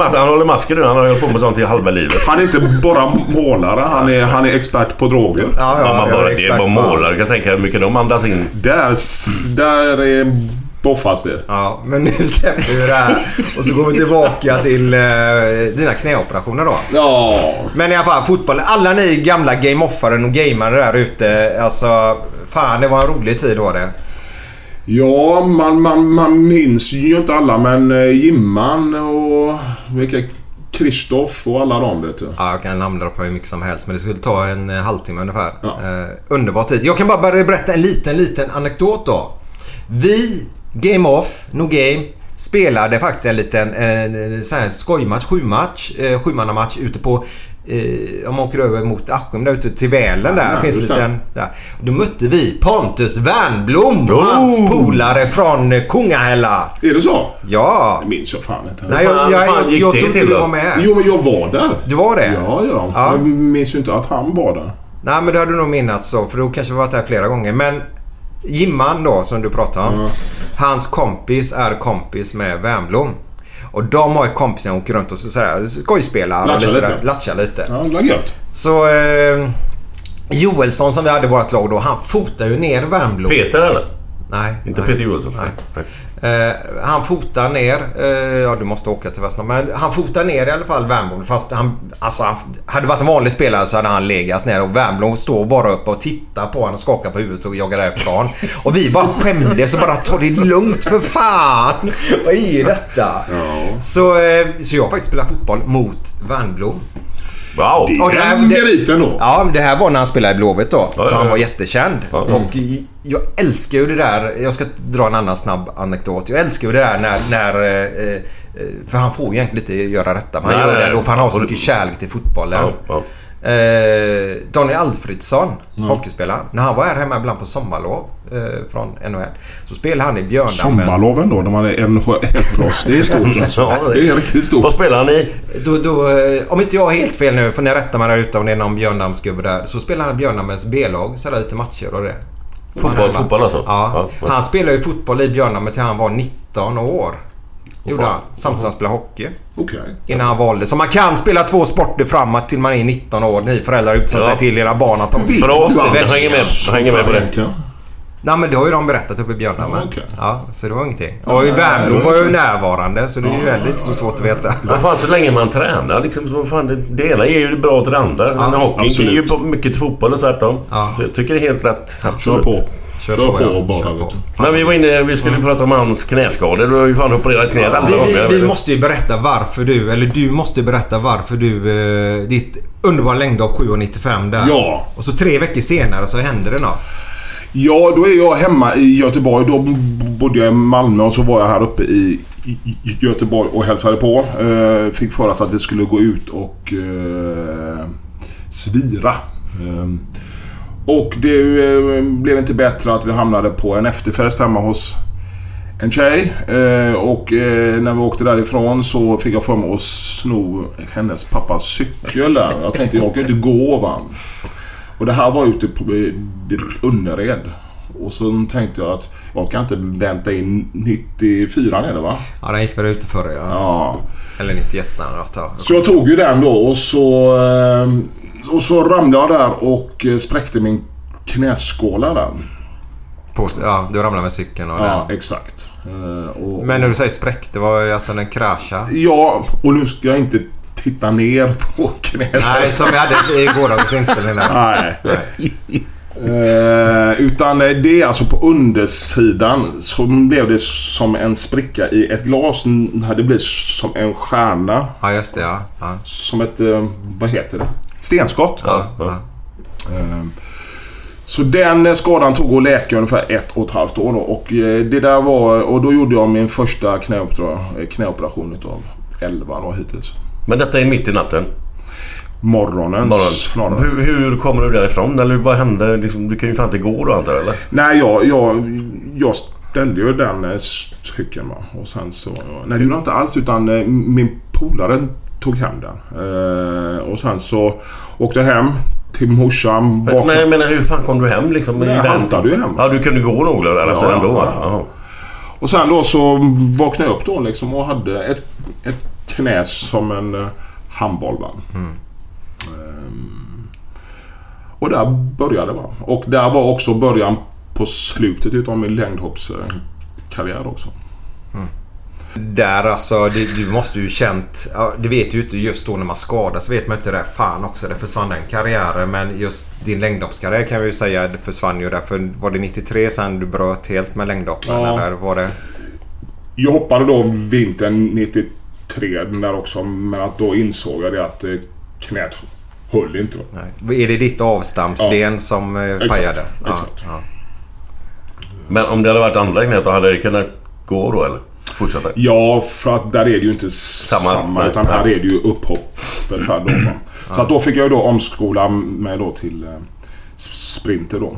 [SPEAKER 3] han, han håller masken nu. Han har hållit på med sånt i halva livet.
[SPEAKER 4] Han är inte bara målare, han är, han är expert på droger.
[SPEAKER 2] Ja,
[SPEAKER 3] Ja, man
[SPEAKER 2] jag
[SPEAKER 3] bara, det är bara målare. Jag kan tänka hur mycket de andas in.
[SPEAKER 4] Där, där är boffas det.
[SPEAKER 2] Ja, men nu släpper vi det här och så går vi tillbaka till eh, dina knäoperationer då.
[SPEAKER 4] Ja,
[SPEAKER 2] Men i alla fall fotboll. Alla ni gamla game-offare och gamare där ute. Alltså, fan det var en rolig tid var det.
[SPEAKER 4] Ja, man, man, man minns ju inte alla men eh, Jimman och vilka Kristoff och alla dem vet du.
[SPEAKER 2] Ja, jag kan namndroppa hur mycket som helst men det skulle ta en eh, halvtimme ungefär.
[SPEAKER 4] Ja.
[SPEAKER 2] Eh, underbar tid. Jag kan bara börja berätta en liten, liten anekdot då. Vi, Game Off, No Game, spelade faktiskt en liten en, en, här skojmatch, sjumatch, eh, sjumannamatch ute på eh, om man åker över mot Askim där ute till Välen där.
[SPEAKER 4] Ja,
[SPEAKER 2] finns
[SPEAKER 4] just
[SPEAKER 2] lite
[SPEAKER 4] det.
[SPEAKER 2] en, där. Då mötte vi Pontus Wernbloom och
[SPEAKER 4] Oh!
[SPEAKER 2] hans polare från Kungahälla.
[SPEAKER 4] Är det så?
[SPEAKER 2] Ja.
[SPEAKER 4] Det minns jag fan inte.
[SPEAKER 2] Nej, jag,
[SPEAKER 3] fan-
[SPEAKER 2] jag, jag, jag tror inte du var med.
[SPEAKER 4] Jo, men jag var där.
[SPEAKER 2] Du var det?
[SPEAKER 4] Ja, ja.
[SPEAKER 2] Ja.
[SPEAKER 4] Jag minns ju inte att han var där.
[SPEAKER 2] Nej men det har du nog minnat så för då kanske vi varit där flera gånger. Men Jimman då som du pratade om.
[SPEAKER 4] Ja.
[SPEAKER 2] Hans kompis är kompis med Wernbloom. Och de har ju kompisen som åker runt och så, sådär, skojspelar.
[SPEAKER 4] Latchar
[SPEAKER 2] lite. Latchar lite.
[SPEAKER 4] Ja, det gött.
[SPEAKER 2] Så eh, Joelsson som vi hade i vårt lag då. Han fotar ju ner Wernbloom.
[SPEAKER 3] Peter eller?
[SPEAKER 2] Nej.
[SPEAKER 3] Inte
[SPEAKER 2] nej,
[SPEAKER 3] Peter Johansson?
[SPEAKER 2] Nej. Eh, han fotar ner. Eh, ja, du måste åka till Västmanland. Men han fotar ner i alla fall Wernbloom. Fast han, alltså, han, hade det varit en vanlig spelare så hade han legat ner. Och Wernbloom står bara upp och tittar på honom och skakar på huvudet och jagar därifrån. Och vi bara skämdes och bara ta det lugnt för fan. Vad är detta? Så, eh, så jag har faktiskt spelat fotboll mot Wernbloom.
[SPEAKER 3] Wow!
[SPEAKER 4] Det
[SPEAKER 2] Och det
[SPEAKER 4] är
[SPEAKER 2] här-
[SPEAKER 4] en
[SPEAKER 2] det-
[SPEAKER 4] merit ändå.
[SPEAKER 2] Ja, det här var när han spelade i Blåvitt då.
[SPEAKER 3] Ja,
[SPEAKER 2] så
[SPEAKER 3] ja,
[SPEAKER 2] han
[SPEAKER 3] ja.
[SPEAKER 2] var jättekänd.
[SPEAKER 3] Ja.
[SPEAKER 2] Och jag älskar ju det där. Jag ska dra en annan snabb anekdot. Jag älskar ju det där när... när eh, eh, för han får ju egentligen inte göra detta. Men han
[SPEAKER 3] Nej,
[SPEAKER 2] gör det då för han har så mycket kärlek till fotbollen.
[SPEAKER 3] Ja, ja.
[SPEAKER 2] Eh, Daniel Alfredsson, hockeyspelaren. När han var här hemma ibland på sommarlov eh, från NHL. Så spelade han i Björndammen.
[SPEAKER 4] Sommarloven då, när man är NHL-proffs. Det är stort alltså. Det är riktigt stort.
[SPEAKER 3] Vad spelar ni?
[SPEAKER 2] Då, då, eh, om inte jag har helt fel nu, får ni rätta mig där ute om det är någon Björndamsgubbe där. Så spelar han Björndammens B-lag, så lite matcher och det.
[SPEAKER 3] Fotboll, fotboll alltså?
[SPEAKER 2] Ja.
[SPEAKER 3] Ja.
[SPEAKER 2] Han spelade ju fotboll i Björndamme till han var 19 år. Gjorde han. Samtidigt som han spelade hockey.
[SPEAKER 4] Okej.
[SPEAKER 2] Innan han valde. Så man kan spela två sporter framåt till man är 19 år. Ni föräldrar ute som
[SPEAKER 3] Ja.
[SPEAKER 2] säger till era barn att de
[SPEAKER 3] Bra, hänger med, hänger med på det.
[SPEAKER 2] Nej men det har ju de berättat uppe i Björndammen.
[SPEAKER 4] Ja, okej.
[SPEAKER 2] Ja, så det var ingenting. Och i Värmdö var ju närvarande så det är ju väldigt så svårt att veta.
[SPEAKER 3] Vad fan, så länge man tränar liksom. Så fan, det, det ena är ju bra till det andra. Men hockey är ju på- mycket till fotboll och tvärtom.
[SPEAKER 2] Ja.
[SPEAKER 3] Så jag tycker det är helt rätt.
[SPEAKER 4] Kör
[SPEAKER 3] Absolut.
[SPEAKER 4] på.
[SPEAKER 2] Kör
[SPEAKER 4] Kör
[SPEAKER 2] på,
[SPEAKER 4] på,
[SPEAKER 2] ja.
[SPEAKER 4] bara
[SPEAKER 2] Kör på.
[SPEAKER 3] Men vi var inne, vi skulle prata om hans knäskador. Du har ju fan opererat knät alla
[SPEAKER 2] Vi, vi, vi måste ju berätta varför du, eller du måste berätta varför du, eh, ditt underbara längdhopp 7,95 där.
[SPEAKER 4] Ja.
[SPEAKER 2] Och så tre veckor senare så händer det något.
[SPEAKER 4] Ja, då är jag hemma i Göteborg. Då bodde jag i Malmö och så var jag här uppe i Göteborg och hälsade på. Eh, fick för oss att vi skulle gå ut och eh, svira. Eh, och det blev inte bättre att vi hamnade på en efterfest hemma hos en tjej. Och när vi åkte därifrån så fick jag för mig att sno hennes pappas cykel där. Jag tänkte jag kan ju inte gå va. Och det här var ute på ett Önnered. Och så tänkte jag att jag kan inte vänta in 94 är det va?
[SPEAKER 2] Ja, den gick väl ute förr ja.
[SPEAKER 4] Ja.
[SPEAKER 2] Eller 91 eller något. Ja.
[SPEAKER 4] Så jag tog ju den då och så... eh, Och så ramlade jag där och eh, spräckte min knäskåla där.
[SPEAKER 2] På, ja, du ramlade med cykeln och
[SPEAKER 4] Ja,
[SPEAKER 2] den.
[SPEAKER 4] exakt. Eh, Och,
[SPEAKER 2] Men när du säger spräck, det var alltså den kraschade.
[SPEAKER 4] Ja, och nu ska jag inte titta ner på knät.
[SPEAKER 2] Nej, som vi hade i gårdagens inspelning där.
[SPEAKER 4] Nej. Eh, utan det är alltså på undersidan så blev det som en spricka i ett glas. Det blev som en stjärna.
[SPEAKER 2] Ja, just det ja. ja.
[SPEAKER 4] Som ett, eh, vad heter det? Stenskott.
[SPEAKER 2] ja, ja.
[SPEAKER 4] Eh, Så den skadan tog att läka ungefär ett och ett halvt år då. Och eh, det där var... Och då gjorde jag min första knäopera- knäoperation utav 11 då hittills.
[SPEAKER 3] Men detta är mitt i natten.
[SPEAKER 4] Morgonens
[SPEAKER 3] Bara,
[SPEAKER 4] snarare.
[SPEAKER 3] hur, hur kommer du därifrån? Eller vad hände? Liksom, du kan ju fan inte gå då antar jag eller?
[SPEAKER 4] Nej, jag, jag, jag ställde ju den eh, cykeln va. Och sen så... Nej, det gjorde jag inte alls utan eh, min polare tog hem den. Eh, och sen så åkte jag hem till morsan. Vaknade-
[SPEAKER 3] men jag menar hur fan kom du hem liksom?
[SPEAKER 4] Nej, jag haltade ju hem.
[SPEAKER 3] Ja, du kunde gå någorlunda alltså
[SPEAKER 4] Ja,
[SPEAKER 3] ändå
[SPEAKER 4] ja,
[SPEAKER 3] alltså.
[SPEAKER 4] Ja. Och sen då så vaknade jag upp då liksom och hade ett, ett knä som en eh, handboll va. Ehm, och där började va. Och där var också början på slutet utav min längdhoppskarriär också.
[SPEAKER 2] Där alltså, det, du måste ju känt... Det vet ju inte just då när man skadas vet man inte det. Fan också, det försvann den karriären. Men just din längdhoppskarriär kan vi ju säga det försvann ju där. För var det 93 sen du bröt helt med längdhoppen?
[SPEAKER 4] Ja.
[SPEAKER 2] Eller var det...
[SPEAKER 4] Jag hoppade då vintern 93 där också men att då insåg jag det att eh, knät höll inte. Va?
[SPEAKER 2] Nej. Är det ditt avstampsben
[SPEAKER 4] Ja.
[SPEAKER 2] som eh,
[SPEAKER 4] Exakt,
[SPEAKER 2] pajade? Ja,
[SPEAKER 4] exakt.
[SPEAKER 2] ja.
[SPEAKER 3] Men om det hade varit andra knät då hade det kunnat gå då eller? Fortsätta?
[SPEAKER 4] Ja, för att där är det ju inte samma.
[SPEAKER 3] Samma,
[SPEAKER 4] utan här är det ju upphoppet här då. Så att då fick jag ju då omskola mig då till eh, sprinter då.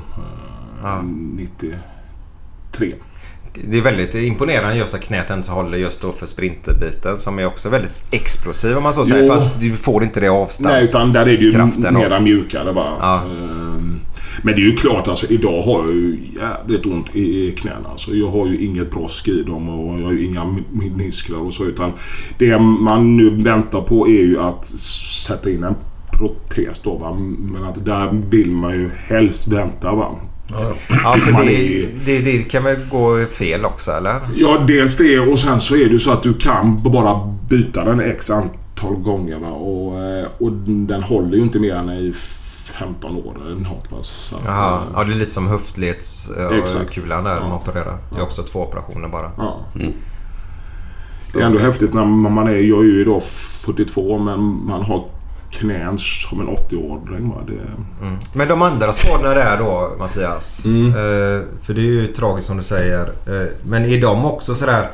[SPEAKER 4] Eh, 93.
[SPEAKER 2] Det är väldigt imponerande just att knät inte håller just då för sprinterbiten som är också väldigt explosiv om man så säger.
[SPEAKER 4] Jo.
[SPEAKER 2] Fast du får inte det avstamps...
[SPEAKER 4] Nej, utan där är det ju
[SPEAKER 2] kraften och-
[SPEAKER 4] mera mjukare bara.
[SPEAKER 2] Ja.
[SPEAKER 4] Ehm, Men det är ju klart alltså idag har jag ju jädrigt ont i i knäna. Alltså, jag har ju inget brosk i dem och jag har ju inga menisklar och så. Utan det man nu väntar på är ju att sätta in en protes då va. Men att där vill man ju helst vänta va.
[SPEAKER 2] Alltså det,
[SPEAKER 4] är-
[SPEAKER 2] det, det kan väl gå fel också eller?
[SPEAKER 4] Ja, dels det och sen så är det så att du kan bara byta den x antal gånger. Va? Och, eh, och den håller ju inte mer än i 15 år eller något. Va? Så att,
[SPEAKER 2] Jaha.
[SPEAKER 4] eh,
[SPEAKER 2] Ja, det är lite som höftledskulan
[SPEAKER 4] Exakt.
[SPEAKER 2] där
[SPEAKER 4] Ja.
[SPEAKER 2] man opererar. Det är också två operationer bara.
[SPEAKER 4] ja.
[SPEAKER 2] Så.
[SPEAKER 4] Det är ändå häftigt när man är... Jag är ju idag 42 men man har knän som en 80-åring. Va? Det,
[SPEAKER 2] Men de andra skadorna där då Mattias.
[SPEAKER 4] Mm.
[SPEAKER 2] Eh, för det är ju tragiskt som du säger. Eh, men är de också sådär...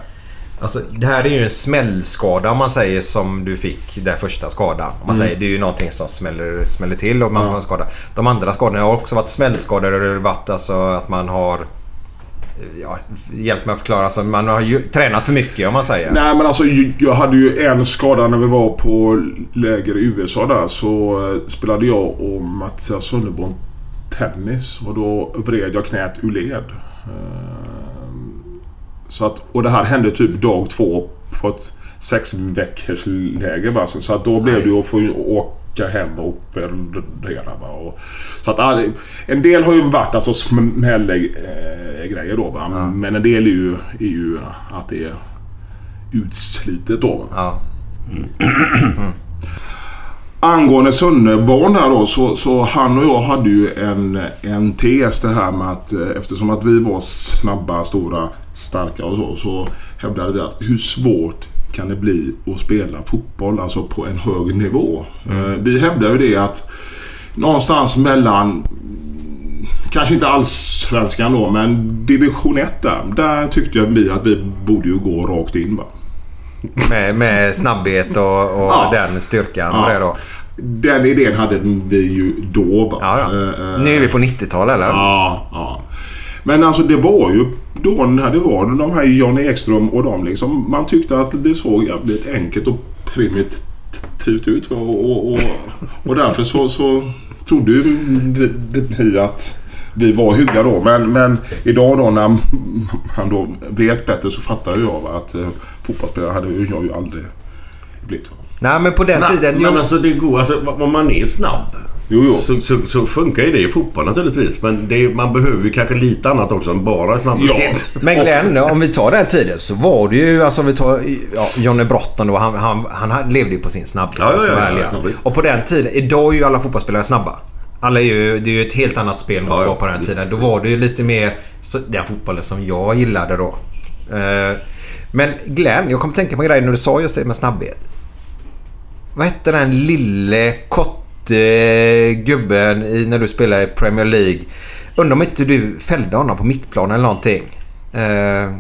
[SPEAKER 2] Alltså det här är ju en smällskada om man säger som du fick den första skadan. Om man säger det är ju någonting som smäller, smäller till och man
[SPEAKER 4] Mm. Ja.
[SPEAKER 2] får en skada. De andra skadorna har också varit smällskador har varit alltså att man har... Ja, hjälp mig att förklara. Alltså, man har ju tränat för mycket om man säger.
[SPEAKER 4] Nej men alltså jag hade ju en skada när vi var på läger i USA där. Så eh, spelade jag och Mattias Sunnerborn tennis. Och då vred jag knät ur led. Eh, Så att, och det här hände typ dag två på ett sex veckors läger bara. Så att då blev det ju att få åka hem och operera. Va? Och, så att all, en del har ju varit alltså smällgrejer då va. Men en del är ju, är ju att det är utslitet då.
[SPEAKER 2] Ja.
[SPEAKER 4] Angående Sunnebarn här då så, så han och jag hade ju en, en tes det här med att eh, eftersom att vi var snabba, stora, starka och så. Så hävdade vi att hur svårt kan det bli att spela fotboll alltså på en hög nivå. Eh, Vi hävdar ju det att någonstans mellan mm, Kanske inte allsvenskan då men division 1 där. Där tyckte jag vi att vi borde ju gå rakt in va.
[SPEAKER 2] Med, med snabbhet och, och
[SPEAKER 4] Ja.
[SPEAKER 2] den styrkan
[SPEAKER 4] Ja.
[SPEAKER 2] och det då.
[SPEAKER 4] Den idén hade vi ju då va.
[SPEAKER 2] Ja, ja.
[SPEAKER 4] Eh, eh,
[SPEAKER 2] Nu är vi på 90-talet eller?
[SPEAKER 4] Ja, ja. Men alltså det var ju då när det var de här Jan Ekström och de liksom. Man tyckte att det såg jävligt enkelt och primitivt ut. Och, och, och, och därför så, så trodde ju ni att vi var hyggliga då. Men, men idag då när man då vet bättre så fattar ju jag va, att eh, fotbollsspelare hade ju jag ju aldrig blivit. Va.
[SPEAKER 2] Nej men på den
[SPEAKER 3] Nej,
[SPEAKER 2] tiden...
[SPEAKER 3] men
[SPEAKER 2] jo,
[SPEAKER 3] alltså det går, alltså om man är snabb
[SPEAKER 4] Jo, jo.
[SPEAKER 3] så, så, så funkar ju det i fotboll naturligtvis. Men det är, man behöver ju kanske lite annat också än bara snabbhet.
[SPEAKER 2] Men Glenn, om vi tar den tiden så var det ju, alltså om vi tar ja, Johnny Broughton då, han, han, han levde ju på sin snabbhet.
[SPEAKER 3] Ja, ja, ja, ja,
[SPEAKER 2] och på den tiden, idag är ju alla fotbollsspelare snabba. Alla är ju, det är ju ett helt annat spel mot
[SPEAKER 3] Ja, ja,
[SPEAKER 2] var på den
[SPEAKER 3] visst,
[SPEAKER 2] tiden. Då var det ju lite mer så, den fotbollen som jag gillade då. Eh, men Glenn, jag kom att tänka på en grej när du sa just det med snabbhet. Vad hette den lille kotte gubben i, när du spelade i Premier League? Undrar om inte du fällde honom på mittplan eller någonting. Eh,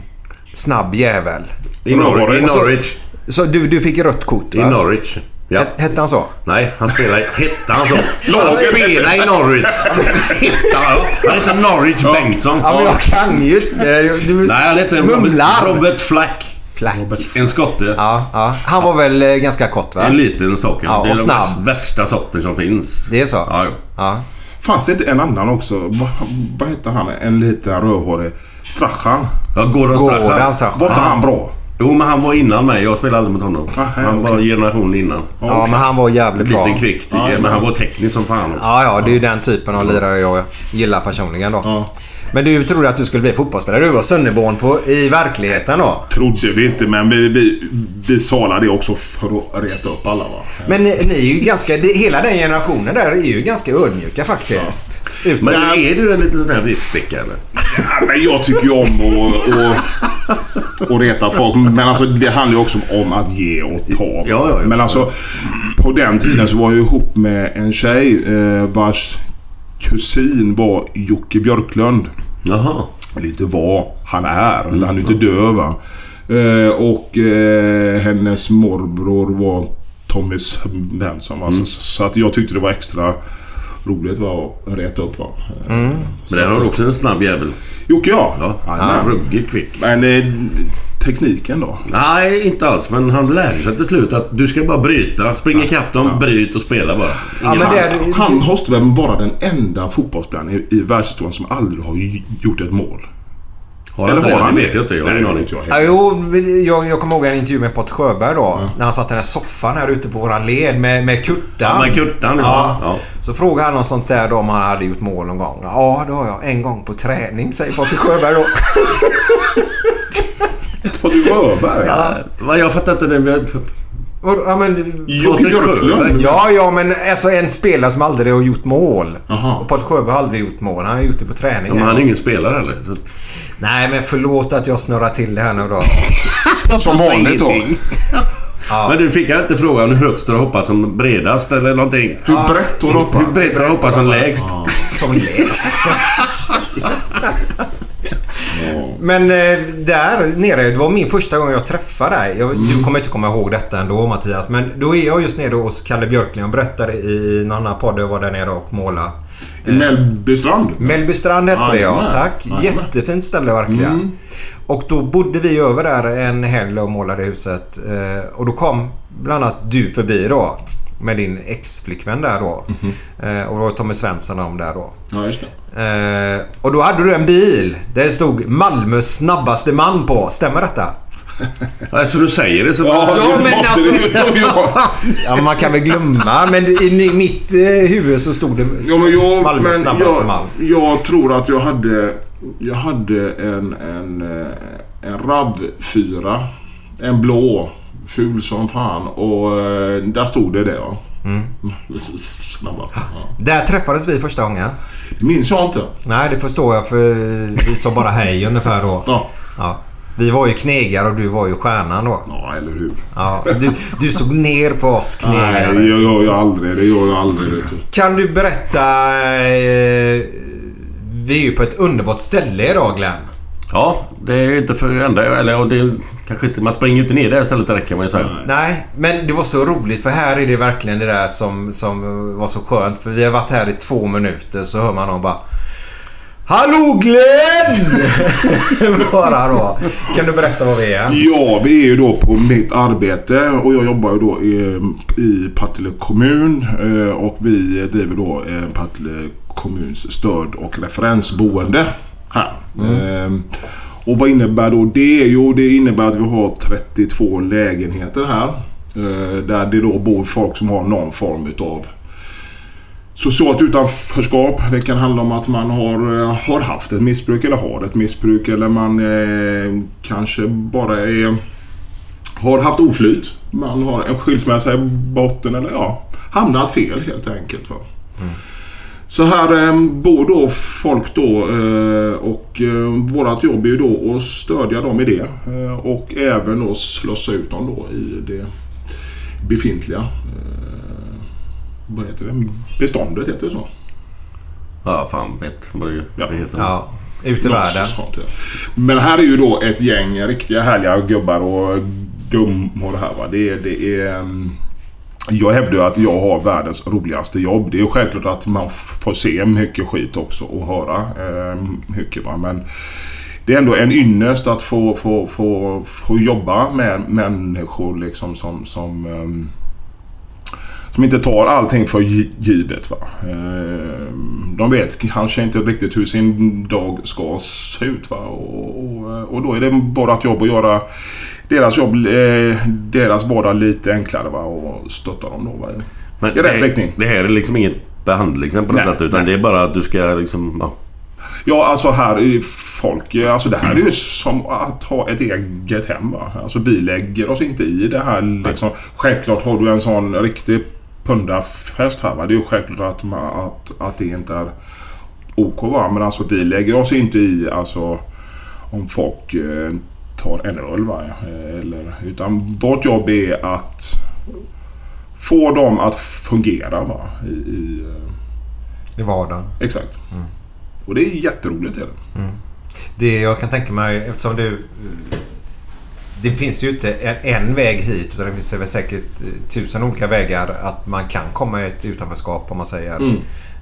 [SPEAKER 2] snabb jävel.
[SPEAKER 3] I, Nor- i
[SPEAKER 2] Och så-
[SPEAKER 3] Norwich.
[SPEAKER 2] Så du, du fick rött kort
[SPEAKER 3] I
[SPEAKER 2] va?
[SPEAKER 3] Norwich. Ja.
[SPEAKER 2] Hette- Hette han så?
[SPEAKER 3] Nej, han spelar i... Hette han så? Han spelar i Norwich. Hette han? Han heter Norwich Bengtsson.
[SPEAKER 2] Ja men jag kan ju inte. Du
[SPEAKER 3] Nej, han heter Robert,
[SPEAKER 2] mumlar.
[SPEAKER 3] Robert Flack.
[SPEAKER 2] Flack.
[SPEAKER 3] En skotte.
[SPEAKER 2] Ja, ja. Han var väl eh, ganska kort va?
[SPEAKER 3] En liten socker.
[SPEAKER 2] Ja,
[SPEAKER 3] det är
[SPEAKER 2] och snabb.
[SPEAKER 3] värsta- värsta sorten som finns.
[SPEAKER 2] Det är så?
[SPEAKER 3] Ja, jo.
[SPEAKER 2] Ja.
[SPEAKER 4] Fanns det inte en annan också? Vad, vad hette han? En liten rödhårig. Strachan.
[SPEAKER 3] Ja, Gordon
[SPEAKER 2] Gordon
[SPEAKER 3] Strachan.
[SPEAKER 2] Strachan.
[SPEAKER 4] Var inte han bra?
[SPEAKER 3] Jo, men han var innan mig. Jag spelade aldrig mot honom.
[SPEAKER 4] Aha,
[SPEAKER 3] han var en generation innan.
[SPEAKER 2] ja men han var jävligt bra.
[SPEAKER 3] Lite kvick,
[SPEAKER 4] Ja,
[SPEAKER 3] men
[SPEAKER 4] ja.
[SPEAKER 3] han var teknisk som fan också.
[SPEAKER 2] Ja, ja, det är ju den typen av lirare jag gillar personligen då.
[SPEAKER 4] Ja.
[SPEAKER 2] Men du trodde att du skulle bli fotbollsspelare. Du var Sunneborn på, i verkligheten då.
[SPEAKER 4] Trodde vi inte, men vi, vi, vi sa det också för att reta upp alla va.
[SPEAKER 2] Men ni, ni är ju ganska... det- Hela den generationen där är ju ganska ödmjuka faktiskt. Ut,
[SPEAKER 3] Men
[SPEAKER 4] Nej.
[SPEAKER 3] är du en liten sån här ritsticka eller?
[SPEAKER 4] Ja, men jag tycker ju om att, att, att reta folk. Men alltså det handlar ju också om att ge och ta.
[SPEAKER 3] Ja, ja, ja.
[SPEAKER 4] Men alltså på den tiden så var jag ihop med en tjej eh, vars kusin var Jocke Björklund.
[SPEAKER 3] Jaha.
[SPEAKER 4] lite vad han är. Eller han är inte döv va. Eh, och eh, hennes morbror var Tommy Svensson. Va? Så, så att jag tyckte det var extra roligt va, att reta upp. Va? Eh,
[SPEAKER 3] Men den har du också en snabb jävel.
[SPEAKER 4] Jocke ja.
[SPEAKER 3] Ja, han är ruggigt kvick.
[SPEAKER 4] Men eh, tekniken då?
[SPEAKER 3] Nej, inte alls. Men han lärde sig till slut att du ska bara bryta. Spring ikapp dem, bryt och spela bara.
[SPEAKER 2] Ja, men det är,
[SPEAKER 4] Han måste väl vara den enda fotbollsspelaren i, i världshistorien som aldrig har gjort ett mål.
[SPEAKER 3] Har han inte det? Det vet jag inte. Jag har ingen aning.
[SPEAKER 2] Ja, jo, jag, jag kommer ihåg en intervju med Patrik Sjöberg då. När han satt i den här soffan här ute på våran led med, med Kurtan.
[SPEAKER 3] Ja, med Kurtan, ja. Ja.
[SPEAKER 2] Så frågade han om sånt där då om han hade gjort mål någon gång. Ja, det har jag. En gång på träning, säger Patrik Sjöberg då.
[SPEAKER 4] Patrik Sjöberg?
[SPEAKER 3] Ja. Vad, Jag fattar inte det.
[SPEAKER 2] Ja, men,
[SPEAKER 4] Jocke Björklund?
[SPEAKER 2] Ja, ja, men alltså en spelare som aldrig har gjort mål.
[SPEAKER 4] Jaha.
[SPEAKER 2] Och Patrik Sjöberg har aldrig gjort mål. Han har gjort det på träning.
[SPEAKER 3] Ja, men han är ingen spelare heller. Så.
[SPEAKER 2] Nej, men förlåt att jag snurrar till det här nu då.
[SPEAKER 4] Som vanligt då.
[SPEAKER 3] Men du fick inte frågan hur högst du har hoppat som bredast eller någonting?
[SPEAKER 4] Hur brett har du hoppat?
[SPEAKER 3] Hur brett du har hoppat som lägst?
[SPEAKER 2] Som lägst. Men eh, där nere, det var min första gång jag träffade dig. Jag, Du kommer inte komma ihåg detta ändå Mattias. Men då är jag just nere hos Kalle Björklund. Jag berättade i en annan podd jag var där nere och målade.
[SPEAKER 4] I Mellbystrand?
[SPEAKER 2] Mellbystrand hette det ja.
[SPEAKER 4] Jajamän.
[SPEAKER 2] Tack.
[SPEAKER 4] Jajamän.
[SPEAKER 2] Jättefint ställe verkligen. Och då bodde vi över där en helg och målade huset. Eh, Och då kom bland annat du förbi då. Med din ex-flickvän där då. Eh, Och det var Tommy Svensson om där då.
[SPEAKER 4] Ja, just det.
[SPEAKER 2] Eh, och då hade du en bil. Där det stod Malmös snabbaste man på. Stämmer detta?
[SPEAKER 3] Alltså du säger det så...
[SPEAKER 4] Ja,
[SPEAKER 2] Ja, men alltså-
[SPEAKER 4] ja.
[SPEAKER 2] Ja, man kan väl glömma. Men i mi- mitt eh, huvud så stod det
[SPEAKER 4] Ja, men jag,
[SPEAKER 2] Malmös
[SPEAKER 4] men
[SPEAKER 2] snabbaste
[SPEAKER 4] jag,
[SPEAKER 2] man.
[SPEAKER 4] jag tror att jag hade... Jag hade en, en, eh, en RAV4. En blå. Ful som fan. Och eh, där stod det det ja.
[SPEAKER 2] Mm.
[SPEAKER 4] Snabbast. Ja.
[SPEAKER 2] Där träffades vi första gången.
[SPEAKER 4] Det minns jag inte.
[SPEAKER 2] Nej, det förstår jag för vi sa bara hej ungefär då.
[SPEAKER 4] Ja.
[SPEAKER 2] Ja. Vi var ju knegare och du var ju stjärnan då.
[SPEAKER 4] Ja, eller hur?
[SPEAKER 2] Ja, du, du såg ner på oss
[SPEAKER 4] Nej,
[SPEAKER 2] knegare.
[SPEAKER 4] det gör jag aldrig. Det gör jag aldrig. Du.
[SPEAKER 2] Kan du berätta... Eh, vi är ju på ett underbart ställe idag Glenn.
[SPEAKER 3] Ja, det är inte för enda... Eller och det kanske inte... Man springer ju inte ner det här stället kan man ju säga.
[SPEAKER 2] Nej, men det var så roligt för här är det verkligen det där som, som var så skönt. För vi har varit här i två minuter så hör man någon bara Hallå Glenn! bara då. Kan du berätta vad vi är?
[SPEAKER 4] Ja, vi är ju då på mitt arbete och jag jobbar ju då i, i Partille kommun eh, och vi driver då eh, Partille kommuns stöd och referensboende här. Eh, Och vad innebär då det? Jo, det innebär att vi har 32 lägenheter här. eh, Där det då bor folk som har någon form utav Socialt utanförskap. Det kan handla om att man har, eh, har haft ett missbruk eller har ett missbruk eller man eh, kanske bara är, har haft oflyt. Man har en skilsmässa i botten eller ja, hamnat fel helt enkelt. Va? Så här eh, bor då folk då eh, och eh, vårat jobb är ju då att stödja dem i det eh, och även då slussa ut dem då i det befintliga eh, vad heter det? Beståndet heter det så.
[SPEAKER 3] Ja, fan vet vad det,
[SPEAKER 4] Ja.
[SPEAKER 3] det heter.
[SPEAKER 2] Ja, ut i världen.
[SPEAKER 4] Men här är ju då ett gäng riktiga härliga gubbar och gummor här va. Det, är- det är... Jag hävdar att jag har världens roligaste jobb. Det är självklart att man får se mycket skit också och höra eh, mycket va. Men det är ändå en ynnest att få, få, få, få jobba med människor liksom som, som eh, som inte tar allting för givet. Va? Eh, De vet kanske inte riktigt hur sin dag ska se ut. Va? Och, och, och då är det vårt jobb att göra deras jobb, eh, deras vardag lite enklare va? och stötta dem då. Va?
[SPEAKER 3] Men
[SPEAKER 4] I rätt
[SPEAKER 3] det,
[SPEAKER 4] riktning.
[SPEAKER 3] Det här är liksom inget behandling på något sätt. Utan
[SPEAKER 4] nej.
[SPEAKER 3] det är bara att du ska liksom... Ja.
[SPEAKER 4] Ja, alltså här är folk... Alltså det här är ju som att ha ett eget hem. Va? Alltså vi lägger oss inte i det här liksom. Självklart har du en sån riktig pundarfest här va. Det är ju självklart att, man, att, att det inte är OK va. Men alltså vi lägger oss inte i alltså om folk eh, tar en öl va. Eh, Eller, utan vårt jobb är att få dem att fungera va. I, i, eh,
[SPEAKER 2] I vardagen.
[SPEAKER 4] exakt. Och det är jätteroligt. Är det.
[SPEAKER 2] Det jag kan tänka mig eftersom du... Det finns ju inte en, en väg hit utan det finns väl säkert eh, tusen olika vägar att man kan komma i ett utanförskap om man säger.
[SPEAKER 4] Mm.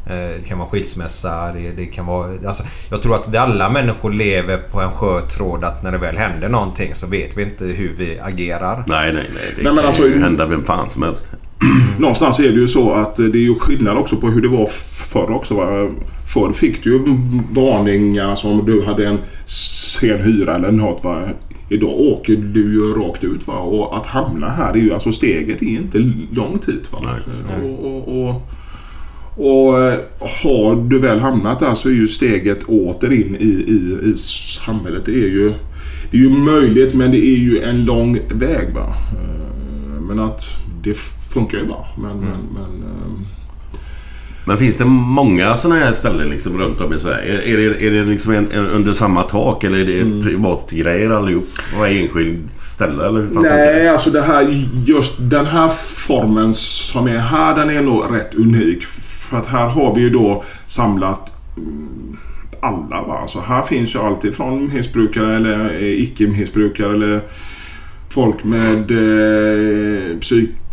[SPEAKER 2] Eh, Det kan vara skilsmässa. Det, det kan vara, alltså, jag tror att vi alla människor lever på en skör tråd att när det väl händer någonting så vet vi inte hur vi agerar.
[SPEAKER 3] Nej, nej, nej. Det
[SPEAKER 4] Nej, men
[SPEAKER 3] kan
[SPEAKER 4] alltså-
[SPEAKER 3] ju hända vem fan som helst.
[SPEAKER 4] någonstans är det ju så att det är ju skillnad också på hur det var förr också. Va? Förr fick du ju varningar som du hade en sen hyra eller något. Va? Idag åker du ju rakt ut. Va? Och att hamna här är ju alltså steget är inte långt hit. Va? Och, och, och, och eh, har du väl hamnat där så är ju steget åter in i, i, i samhället. Det är ju det är ju möjligt men det är ju en lång väg. Va? Eh, Men att det funkar ju bra. Men, men, men eh,
[SPEAKER 3] Men finns det många sådana här ställen liksom runt om i Sverige? Är det, är det liksom en, under samma tak eller är det
[SPEAKER 4] Mm.
[SPEAKER 3] privatgrejer allihop? Och är enskild ställe eller hur fan
[SPEAKER 4] Nej,
[SPEAKER 3] det?
[SPEAKER 4] alltså det här, just den här formen som är här, den är nog rätt unik. För att här har vi ju då samlat mm, alla. Va? Alltså här finns ju allt ifrån missbrukare eller icke-missbrukare eller folk med eh,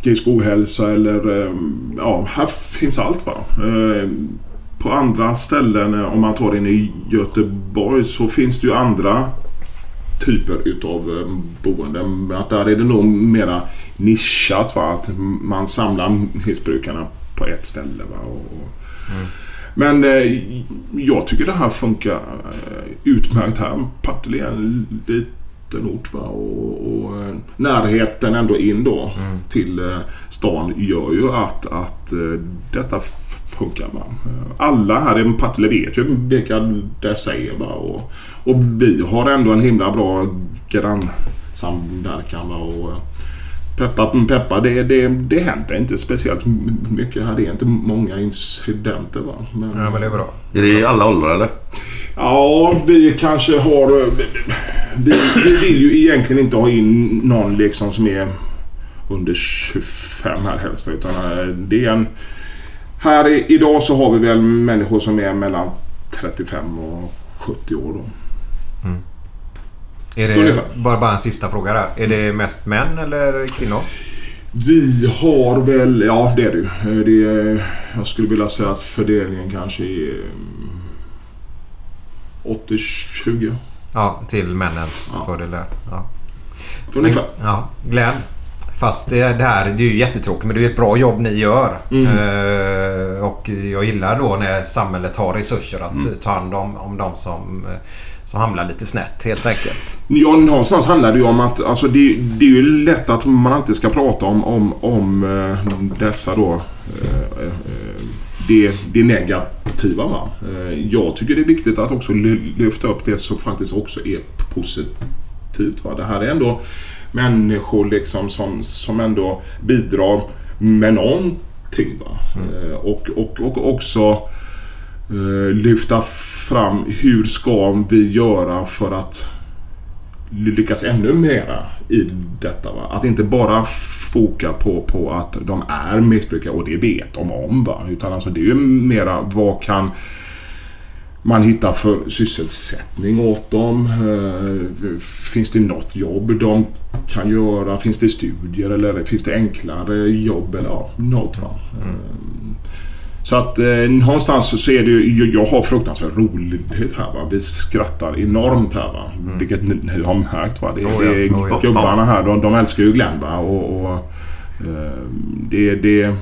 [SPEAKER 4] psykisk ohälsa eller eh, ja, här finns allt. va. Eh, på andra ställen, eh, om man tar in i Göteborg, så finns det ju andra typer utav boenden. Att där är det nog mera nischat. Va? Att man samlar missbrukarna på ett ställe. Va? Och, och, Men eh, jag tycker det här funkar utmärkt här. Partille är en liten ort. Va? Och, och eh, närheten ändå in då till eh, stan gör ju att, att eh, detta funkar. Va? Alla här i Partille vet ju vilka det säger. Va? Och, och vi har ändå en himla bra grannsamverkan. Va? Och, Peppa, peppa det, det, det händer inte speciellt mycket här. Det är inte många incidenter. Va? Men,
[SPEAKER 2] Ja, men det är bra.
[SPEAKER 3] Är det i alla åldrar eller?
[SPEAKER 4] Ja, vi kanske har... eh, Vi, vi vill ju egentligen inte ha in någon liksom som är under 25 här helst. Utan eh, det är en... Här i, idag så har vi väl människor som är mellan 35 och 70 år. Då.
[SPEAKER 2] Är det,
[SPEAKER 4] Ungefär.
[SPEAKER 2] bara, bara en sista fråga där. Är det mest män eller kvinnor?
[SPEAKER 4] Vi har väl... Ja, det är det ju. Eh, jag skulle vilja säga att fördelningen kanske är mm, 80-20.
[SPEAKER 2] Ja, till männens
[SPEAKER 4] Ja.
[SPEAKER 2] fördel där. Ja.
[SPEAKER 4] Ungefär.
[SPEAKER 2] Ja, Glenn. Fast det, här det är ju jättetråkigt men det är ett bra jobb ni gör.
[SPEAKER 4] Mm.
[SPEAKER 2] Eh, och jag gillar då när samhället har resurser att
[SPEAKER 4] Mm.
[SPEAKER 2] ta hand om, om de som, som hamnar lite snett helt enkelt.
[SPEAKER 4] Ja, någonstans handlar det ju om att alltså, det, det är ju lätt att man alltid ska prata om, om, om eh, dessa då eh, eh, det, det negativa. Va? Eh, jag tycker det är viktigt att också ly- lyfta upp det som faktiskt också är positivt. Va? Det här är ändå människor liksom som, som ändå bidrar med någonting. Va? Eh, och, och, och också eh, lyfta fram hur ska vi göra för att lyckas ännu mera i detta. Va? Att inte bara foka på, på att de är missbrukare och det vet de om. Va? Utan alltså det är ju mera vad kan man hitta för sysselsättning åt dem? Eh, Finns det något jobb de kan göra? Finns det studier eller finns det enklare jobb? Eller ja, något. Va? Eh, Så att eh, någonstans så är det ju, jag har fruktansvärt roligt här va. Vi skrattar enormt här va. Vilket ni, ni har märkt va. Det,
[SPEAKER 2] Oh ja,
[SPEAKER 4] det är
[SPEAKER 2] oh ja.
[SPEAKER 4] gubbarna här, de, de älskar ju Glenn va. Och, och eh, det, det,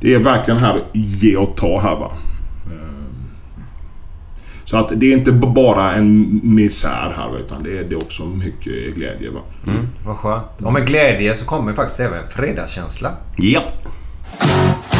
[SPEAKER 4] det är verkligen här ge och ta här va. Eh, Så att det är inte bara en misär här utan det är, det också mycket glädje va.
[SPEAKER 2] Mm, vad skönt. Och med glädje så kommer faktiskt även fredagskänsla.
[SPEAKER 3] Japp.
[SPEAKER 7] Måndag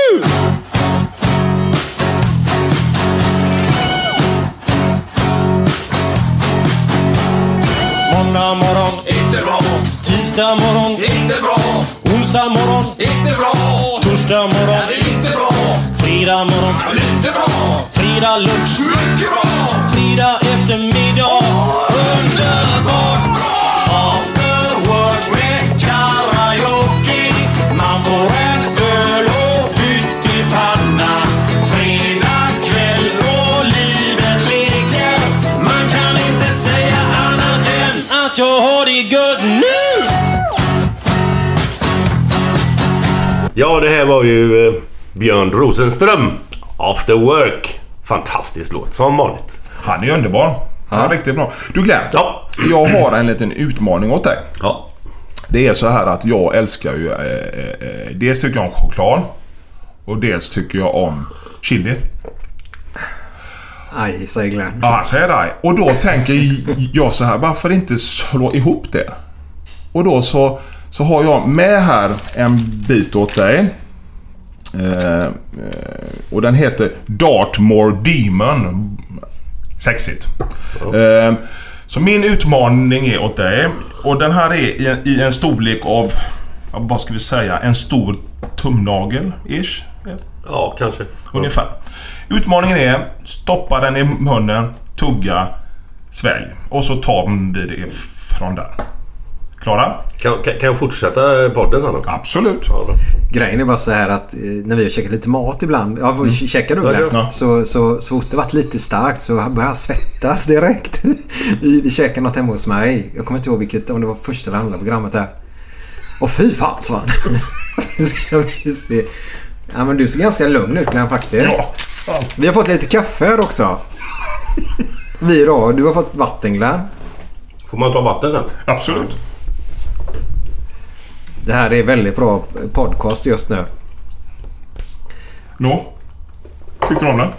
[SPEAKER 7] Måndag morgon,
[SPEAKER 5] Inte bra,
[SPEAKER 7] tisdag morgon,
[SPEAKER 5] inte bra,
[SPEAKER 7] Onsdag morgon, inte bra. Torsdag morgon, inte bra. Fredag morgon, lite bra. Fredag lunch, mycket bra. Fredag eftermiddag, underbart bra. Jag har det gött nu.
[SPEAKER 3] Ja, det här var ju eh, Björn Rosenström. After Work. Fantastisk låt, som vanligt.
[SPEAKER 4] Han är underbar. Han är riktigt bra. Du Glenn.
[SPEAKER 3] Ja.
[SPEAKER 4] Jag har en liten utmaning åt dig.
[SPEAKER 3] Ja.
[SPEAKER 4] Det är så här att jag älskar ju... Eh, eh, dels tycker jag om choklad. Och dels tycker jag om chili.
[SPEAKER 2] Aj, säger Glenn.
[SPEAKER 4] Ja, han säger det. Och då tänker jag så här, varför inte slå ihop det? Och då så, så har jag med här en bit åt dig. Eh, eh, och den heter Dartmoor Demon. Sexigt. Eh, så min utmaning är åt dig. Och den här är i en, i en storlek av, vad ska vi säga, en stor tumnagel-ish.
[SPEAKER 3] Ja, kanske.
[SPEAKER 4] Ungefär. Utmaningen är stoppa den i munnen, tugga, svälj. Och så tar vi det från där. Klara?
[SPEAKER 3] Kan, kan, jag fortsätta podden sen då?
[SPEAKER 4] Absolut.
[SPEAKER 3] Ja, då.
[SPEAKER 2] Grejen är bara så här att eh, när vi har käkat lite mat ibland. Ja, mm. käkar du
[SPEAKER 3] Ja,
[SPEAKER 2] Glenn?
[SPEAKER 4] ja.
[SPEAKER 2] Så, så, så fort det varit lite starkt så började jag svettas direkt. vi, käkade något hemma hos mig. Jag kommer inte ihåg vilket, om det var första eller andra programmet där. Och fy fan sa han. Ja men du ser ganska lugn ut Glenn faktiskt.
[SPEAKER 4] Ja. Fan.
[SPEAKER 2] Vi har fått lite kaffe här också. Vi då. Du har fått vatten Glenn.
[SPEAKER 3] Får man ta vatten sen?
[SPEAKER 4] Absolut.
[SPEAKER 2] Det här är väldigt bra podcast just nu.
[SPEAKER 4] Nå? Tyckte du om den?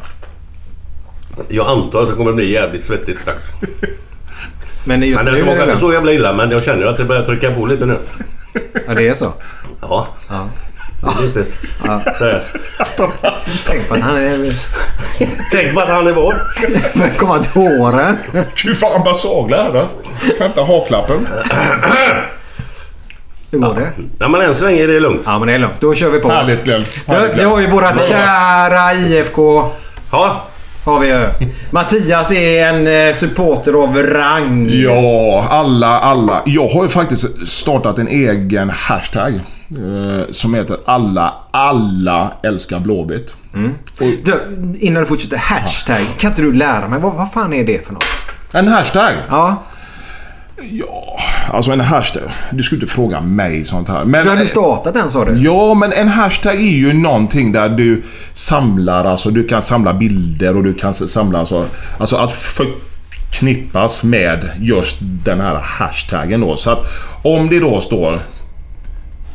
[SPEAKER 3] Jag antar att det kommer bli jävligt svettigt strax.
[SPEAKER 2] Men just
[SPEAKER 3] Men det smakar inte så jävla illa men jag känner att det börjar trycka på lite nu.
[SPEAKER 2] Ja det är så.
[SPEAKER 3] Ja.
[SPEAKER 2] Ja.
[SPEAKER 3] Lite.
[SPEAKER 2] Tänk på att han är...
[SPEAKER 3] Tänk på att han är vad?
[SPEAKER 2] börjar komma till åren.
[SPEAKER 4] Fy fan vad sagla här då. Hämta haklappen.
[SPEAKER 2] Hur går det?
[SPEAKER 3] Ja, men än så länge är det lugnt.
[SPEAKER 2] Ja men det är lugnt. Då kör vi på.
[SPEAKER 4] Härligt Glenn. Härligt,
[SPEAKER 2] vi har ju vårat kära IFK.
[SPEAKER 3] Ja.
[SPEAKER 2] Har vi ju. Mattias är en supporter av rang.
[SPEAKER 4] Ja, alla, alla. Jag har ju faktiskt startat en egen hashtag. Eh, som heter alla, alla älskar Blåvitt.
[SPEAKER 2] Du, innan du fortsätter. Hashtag. Kan inte du lära mig? Vad, vad fan är det för något?
[SPEAKER 4] En hashtag?
[SPEAKER 2] Ja.
[SPEAKER 4] Ja, alltså en hashtag. Du skulle inte fråga mig sånt här. Men,
[SPEAKER 2] Du hade ju startat den sa du.
[SPEAKER 4] Ja, men en hashtag är ju någonting där du samlar, alltså du kan samla bilder och du kan samla alltså, alltså att förknippas med just den här hashtaggen då. Så att om det då står...